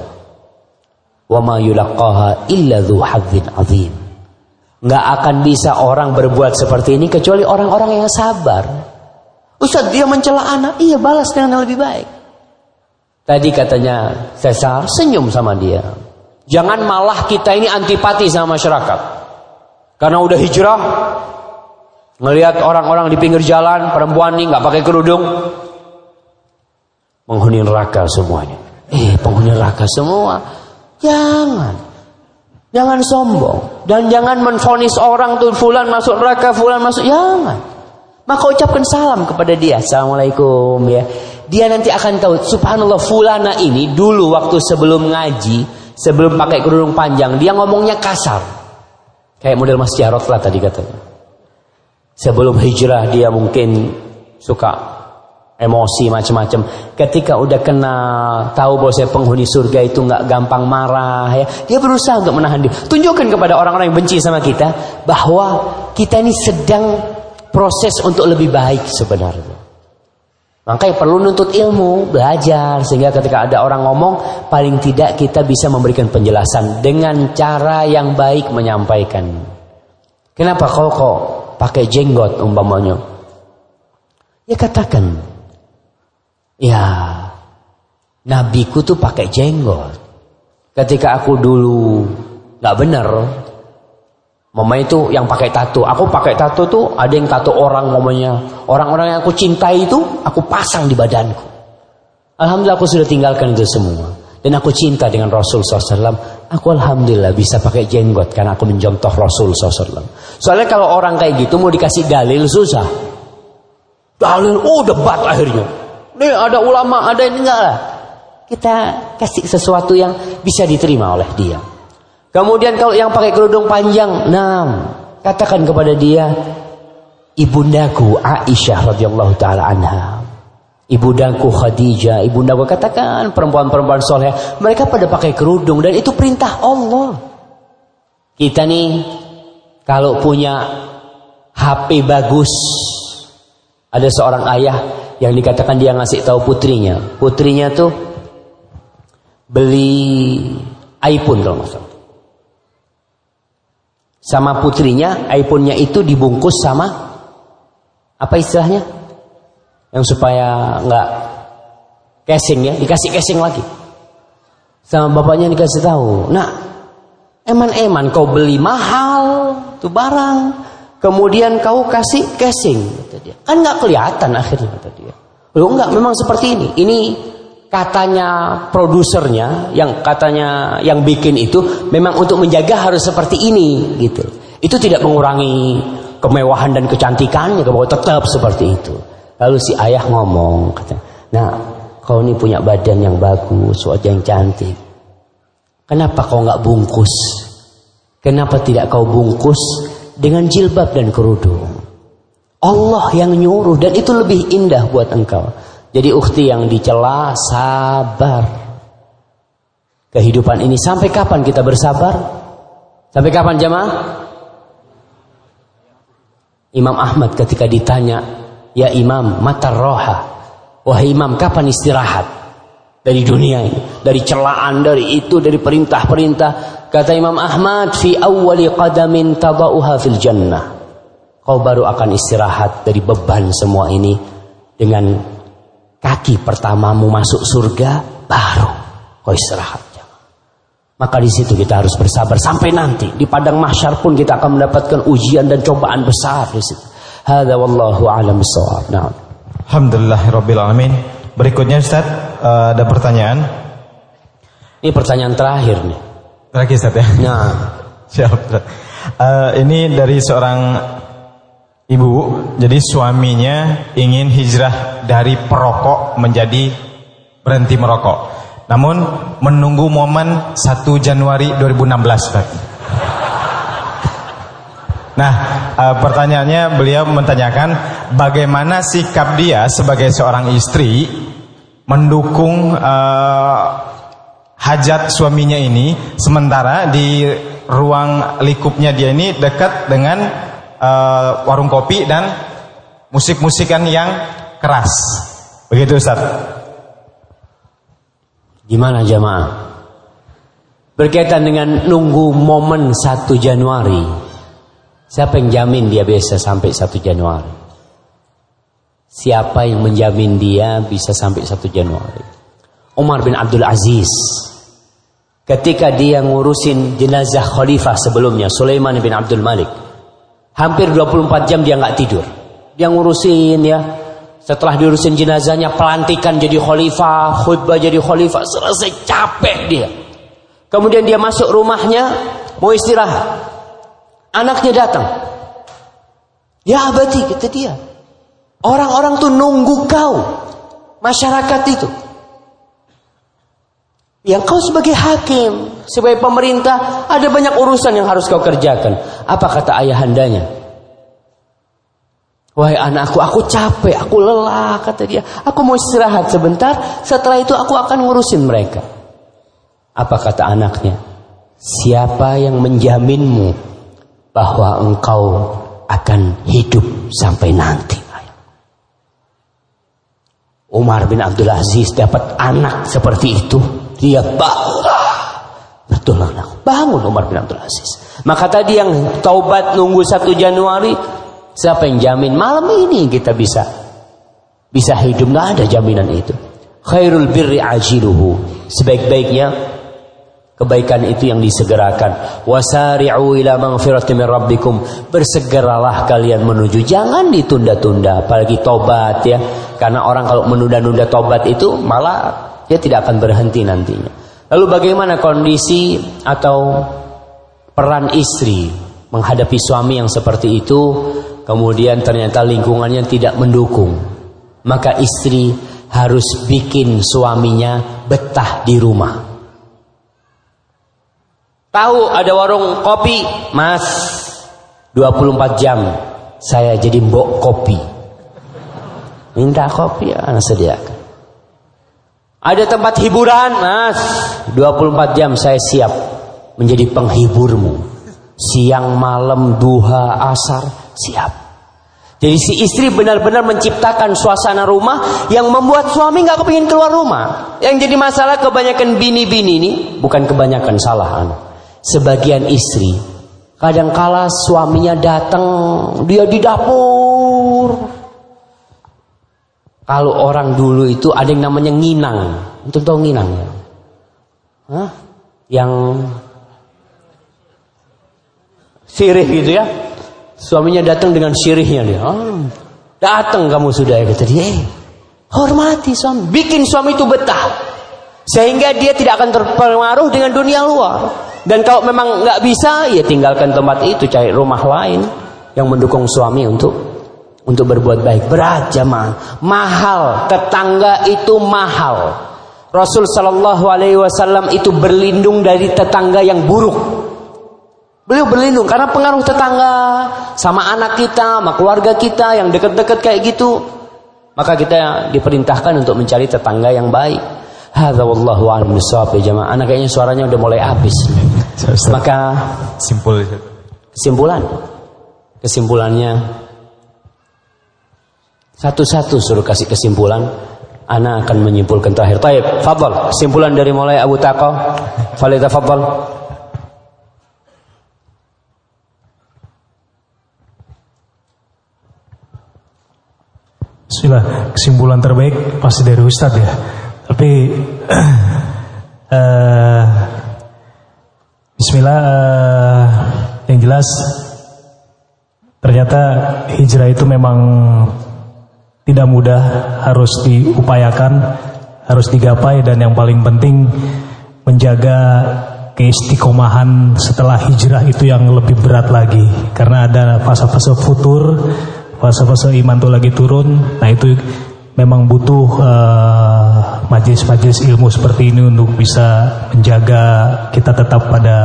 Wa ma yulaqqaha illa dzu hadzin azim. Nggak akan bisa orang berbuat seperti ini kecuali orang-orang yang sabar. Ustaz dia mencela anak, iya balas dengan yang lebih baik. Tadi katanya Cesar senyum sama dia. Jangan malah kita ini antipati sama masyarakat. Karena udah hijrah, ngelihat orang-orang di pinggir jalan, perempuan nih nggak pakai kerudung, penghuni neraka semuanya. Eh, penghuni neraka semua. Jangan. Jangan sombong dan jangan menfonis orang tuh fulan masuk neraka, fulan masuk jangan. Maka ucapkan salam kepada dia. Assalamualaikum ya. Dia nanti akan tahu subhanallah fulana ini dulu waktu sebelum ngaji, sebelum pakai kerudung panjang, dia ngomongnya kasar. Kayak model Mas Jarot lah tadi katanya. Sebelum hijrah dia mungkin suka emosi macam-macam. Ketika udah kena tahu bahwa saya penghuni surga itu nggak gampang marah ya, dia berusaha untuk menahan diri. Tunjukkan kepada orang-orang yang benci sama kita bahwa kita ini sedang proses untuk lebih baik sebenarnya. Makanya perlu nuntut ilmu, belajar sehingga ketika ada orang ngomong paling tidak kita bisa memberikan penjelasan dengan cara yang baik menyampaikan. Kenapa kau kok pakai jenggot umpamanya? Ya katakan, ya nabiku tuh pakai jenggot. Ketika aku dulu nggak benar, Mama itu yang pakai tato. Aku pakai tato tuh ada yang tato orang mamanya. Orang-orang yang aku cintai itu aku pasang di badanku. Alhamdulillah aku sudah tinggalkan itu semua. Dan aku cinta dengan Rasul SAW. Aku Alhamdulillah bisa pakai jenggot karena aku mencontoh Rasul SAW. Soalnya kalau orang kayak gitu mau dikasih dalil susah. Dalil, oh debat akhirnya. Nih ada ulama, ada ini enggak lah. Kita kasih sesuatu yang bisa diterima oleh dia. Kemudian kalau yang pakai kerudung panjang, nah, katakan kepada dia, ibundaku Aisyah radhiyallahu taala anha. Ibundaku Khadijah, ibundaku katakan perempuan-perempuan soleh, mereka pada pakai kerudung dan itu perintah Allah. Kita nih kalau punya HP bagus, ada seorang ayah yang dikatakan dia ngasih tahu putrinya, putrinya tuh beli iPhone kalau nggak salah sama putrinya iPhone-nya itu dibungkus sama apa istilahnya? Yang supaya nggak casing ya dikasih casing lagi. Sama bapaknya dikasih tahu nah eman-eman kau beli mahal tuh barang kemudian kau kasih casing kata kan nggak kelihatan akhirnya kata dia. Lo nggak memang seperti ini. Ini katanya produsernya yang katanya yang bikin itu memang untuk menjaga harus seperti ini gitu. Itu tidak mengurangi kemewahan dan kecantikannya bahwa tetap seperti itu. Lalu si ayah ngomong, kata, nah kau ini punya badan yang bagus, wajah yang cantik. Kenapa kau nggak bungkus? Kenapa tidak kau bungkus dengan jilbab dan kerudung? Allah yang nyuruh dan itu lebih indah buat engkau. Jadi ukti yang dicela sabar. Kehidupan ini sampai kapan kita bersabar? Sampai kapan jemaah? Imam Ahmad ketika ditanya, "Ya Imam, mata roha?" Wahai Imam, kapan istirahat dari dunia ini? Dari celaan, dari itu, dari perintah-perintah. Kata Imam Ahmad, "Fi awwali qadamin tabauha fil jannah." Kau baru akan istirahat dari beban semua ini dengan kaki pertamamu masuk surga, baru kau istirahat. Maka di situ kita harus bersabar sampai nanti di padang mahsyar pun kita akan mendapatkan ujian dan cobaan besar di situ. Hada wallahu a'lam bishawab. Nah. Alhamdulillahirabbil alamin. Berikutnya Ustaz uh, ada pertanyaan. Ini pertanyaan terakhir nih. Terakhir Ustaz ya. Nah, siap. Uh, ini dari seorang ibu, jadi suaminya ingin hijrah dari perokok menjadi berhenti merokok. Namun menunggu momen 1 Januari 2016 Pak. Nah, uh, pertanyaannya beliau menanyakan bagaimana sikap dia sebagai seorang istri mendukung uh, hajat suaminya ini sementara di ruang likupnya dia ini dekat dengan uh, warung kopi dan musik-musikan yang keras. Begitu Ustaz. Gimana jamaah? Berkaitan dengan nunggu momen 1 Januari. Siapa yang jamin dia bisa sampai 1 Januari? Siapa yang menjamin dia bisa sampai 1 Januari? Umar bin Abdul Aziz. Ketika dia ngurusin jenazah khalifah sebelumnya, Sulaiman bin Abdul Malik. Hampir 24 jam dia nggak tidur. Dia ngurusin ya, setelah diurusin jenazahnya, pelantikan jadi khalifah, khutbah jadi khalifah, selesai capek dia. Kemudian dia masuk rumahnya, mau istirahat. Anaknya datang. Ya abadi, kata dia. Orang-orang tuh nunggu kau. Masyarakat itu. Yang kau sebagai hakim, sebagai pemerintah, ada banyak urusan yang harus kau kerjakan. Apa kata ayahandanya? Wahai anakku, aku capek, aku lelah, kata dia. Aku mau istirahat sebentar, setelah itu aku akan ngurusin mereka. Apa kata anaknya? Siapa yang menjaminmu bahwa engkau akan hidup sampai nanti? Umar bin Abdul Aziz dapat anak seperti itu, dia bangga. Betul anak, bangun Umar bin Abdul Aziz. Maka tadi yang taubat nunggu 1 Januari, Siapa yang jamin malam ini kita bisa bisa hidup? Nggak ada jaminan itu. Khairul birri ajiluhu. Sebaik-baiknya kebaikan itu yang disegerakan. Wasari'u ila maghfirati min rabbikum. Bersegeralah kalian menuju. Jangan ditunda-tunda, apalagi tobat ya. Karena orang kalau menunda-nunda tobat itu malah dia tidak akan berhenti nantinya. Lalu bagaimana kondisi atau peran istri menghadapi suami yang seperti itu kemudian ternyata lingkungannya tidak mendukung, maka istri harus bikin suaminya betah di rumah. Tahu ada warung kopi, Mas, 24 jam saya jadi mbok kopi. Minta kopi, ya, sediakan. Ada tempat hiburan, Mas, 24 jam saya siap menjadi penghiburmu. Siang, malam, duha, asar, siap. Jadi si istri benar-benar menciptakan suasana rumah yang membuat suami nggak kepingin keluar rumah. Yang jadi masalah kebanyakan bini-bini ini bukan kebanyakan salah Sebagian istri kadang-kala suaminya datang dia di dapur. Kalau orang dulu itu ada yang namanya nginang. Untuk tahu nginang ya? Hah? Yang sirih gitu ya Suaminya datang dengan sirihnya dia. Oh, datang kamu sudah ya kata dia. Eh, hormati suami, bikin suami itu betah. Sehingga dia tidak akan terpengaruh dengan dunia luar. Dan kalau memang nggak bisa, ya tinggalkan tempat itu, cari rumah lain yang mendukung suami untuk untuk berbuat baik. Berat jamaah, mahal. Tetangga itu mahal. Rasul Shallallahu Alaihi Wasallam itu berlindung dari tetangga yang buruk. Beliau berlindung karena pengaruh tetangga sama anak kita, sama keluarga kita yang dekat-dekat kayak gitu. Maka kita diperintahkan untuk mencari tetangga yang baik. Hadza wallahu a'lam bishawab ya jamaah. Anak kayaknya suaranya udah mulai habis. Maka Simpul. kesimpulan kesimpulannya satu-satu suruh kasih kesimpulan Ana akan menyimpulkan terakhir. Taib, fadal. Kesimpulan dari mulai Abu Taqa. Falita fadal. Bismillah, kesimpulan terbaik pasti dari Ustadz ya. Tapi eh, Bismillah eh, yang jelas ternyata hijrah itu memang tidak mudah, harus diupayakan, harus digapai dan yang paling penting menjaga keistiqomahan setelah hijrah itu yang lebih berat lagi. Karena ada fase-fase futur fase-fase iman itu lagi turun nah itu memang butuh eh, majelis-majelis ilmu seperti ini untuk bisa menjaga kita tetap pada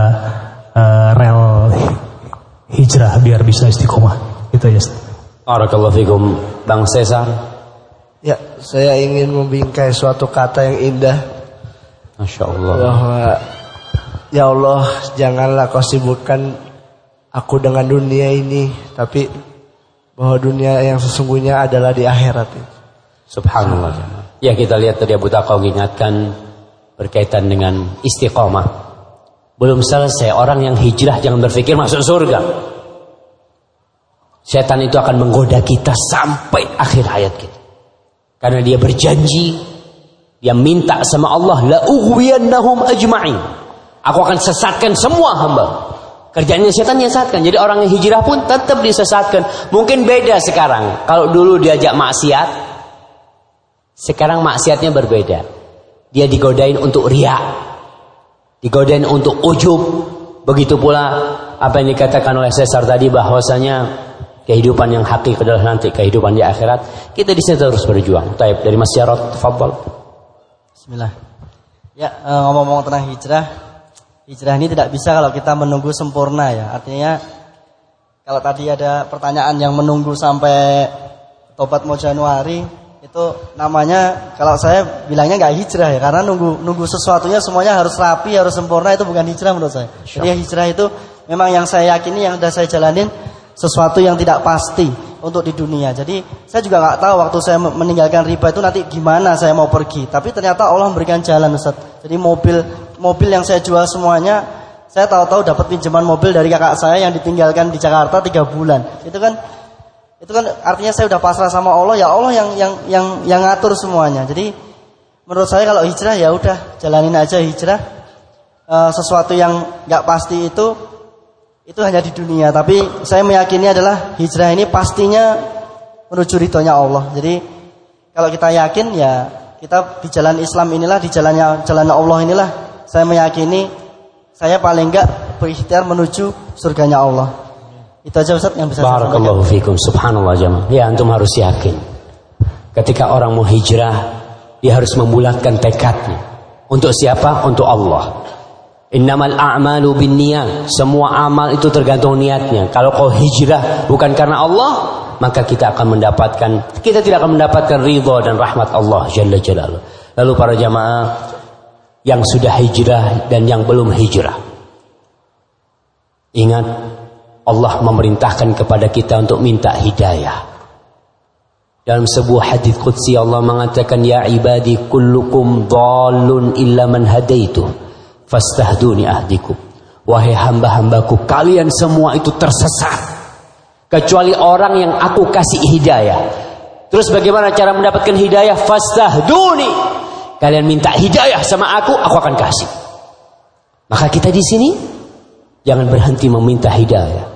eh, rel hijrah biar bisa istiqomah itu ya. Barakallahu fikum. Bang Cesar. Ya, saya ingin membingkai suatu kata yang indah Masya Allah. bahwa ya Allah janganlah kau sibukkan aku dengan dunia ini, tapi bahwa dunia yang sesungguhnya adalah di akhirat. Subhanallah. Ya kita lihat tadi Abu Taqaw mengingatkan berkaitan dengan istiqomah. Belum selesai orang yang hijrah jangan berpikir masuk surga. Setan itu akan menggoda kita sampai akhir hayat kita. Karena dia berjanji, dia minta sama Allah, la ughwiyannahum ajma'in. Aku akan sesatkan semua hamba. Kerjanya setan yang sesatkan. Jadi orang yang hijrah pun tetap disesatkan. Mungkin beda sekarang. Kalau dulu diajak maksiat, sekarang maksiatnya berbeda. Dia digodain untuk riak. Digodain untuk ujub. Begitu pula apa yang dikatakan oleh Cesar tadi bahwasanya kehidupan yang hakiki adalah nanti kehidupan di akhirat. Kita di sini terus berjuang. Taib dari Mas Jarod, tafadhal. Bismillah. Ya, eh, ngomong-ngomong tentang hijrah, hijrah ini tidak bisa kalau kita menunggu sempurna ya. Artinya kalau tadi ada pertanyaan yang menunggu sampai tobat mau Januari, itu namanya kalau saya bilangnya nggak hijrah ya, karena nunggu nunggu sesuatunya semuanya harus rapi, harus sempurna itu bukan hijrah menurut saya. Jadi hijrah itu memang yang saya yakini yang sudah saya jalanin sesuatu yang tidak pasti untuk di dunia. Jadi saya juga nggak tahu waktu saya meninggalkan riba itu nanti gimana saya mau pergi. Tapi ternyata Allah memberikan jalan Ustaz. Jadi mobil mobil yang saya jual semuanya saya tahu-tahu dapat pinjaman mobil dari kakak saya yang ditinggalkan di Jakarta tiga bulan. Itu kan itu kan artinya saya udah pasrah sama Allah ya Allah yang yang yang yang ngatur semuanya. Jadi menurut saya kalau hijrah ya udah jalanin aja hijrah. Eh, sesuatu yang nggak pasti itu itu hanya di dunia tapi saya meyakini adalah hijrah ini pastinya menuju ridhonya Allah jadi kalau kita yakin ya kita di jalan Islam inilah di jalannya jalan Allah inilah saya meyakini saya paling enggak berikhtiar menuju surganya Allah itu aja Ustaz yang bisa. Barakallahu fikum. Subhanallah jemaah. Ya antum harus yakin. Ketika orang mau hijrah, dia harus membulatkan tekadnya. Untuk siapa? Untuk Allah. Innamal a'malu binniyat. Semua amal itu tergantung niatnya. Kalau kau hijrah bukan karena Allah, maka kita akan mendapatkan kita tidak akan mendapatkan ridha dan rahmat Allah jalla jalaluh. Lalu para jamaah yang sudah hijrah dan yang belum hijrah. Ingat Allah memerintahkan kepada kita untuk minta hidayah. Dalam sebuah hadis qudsi Allah mengatakan ya ibadi kullukum dhallun illa man hadaitu fastahduni ahdikum. Wahai hamba-hambaku kalian semua itu tersesat kecuali orang yang aku kasih hidayah. Terus bagaimana cara mendapatkan hidayah? Fastahduni. Kalian minta hidayah sama aku, aku akan kasih. Maka kita di sini jangan berhenti meminta hidayah.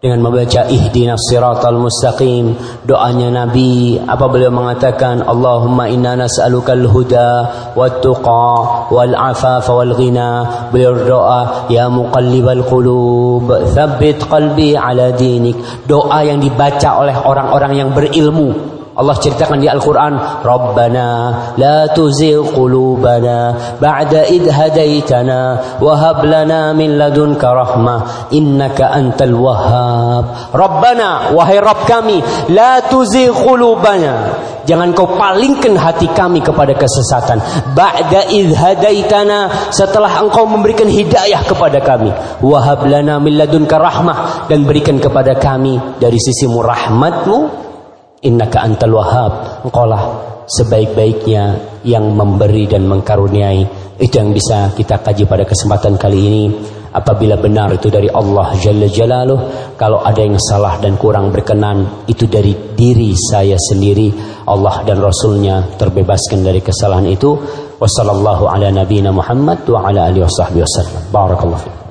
Dengan membaca ihdinas siratal mustaqim doanya nabi. Apa beliau mengatakan? Allahumma inna nas'alukal huda wat tuqa wal afafa wal ghina beliau doa ya muqallibal qulub tsabbit qalbi ala dinik. Doa yang dibaca oleh orang-orang yang berilmu Allah ceritakan di Al-Quran Rabbana la tuzigh qulubana ba'da id hadaitana wahab lana min ladunka rahmah innaka antal wahhab. Rabbana wahai Rabb kami la tuzigh qulubana. Jangan kau palingkan hati kami kepada kesesatan. Ba'da id hadaitana setelah engkau memberikan hidayah kepada kami. Wahab lana min ladunka rahmah dan berikan kepada kami dari sisimu rahmatmu Innaka antal wahab Engkaulah sebaik-baiknya yang memberi dan mengkaruniai. Itu yang bisa kita kaji pada kesempatan kali ini. Apabila benar itu dari Allah Jalla Jalaluh Kalau ada yang salah dan kurang berkenan Itu dari diri saya sendiri. Allah dan Rasulnya terbebaskan dari kesalahan itu. Wassalamualaikum ala nabiyina Muhammad Wa ala alihi wa sahbihi Barakallahu fiqh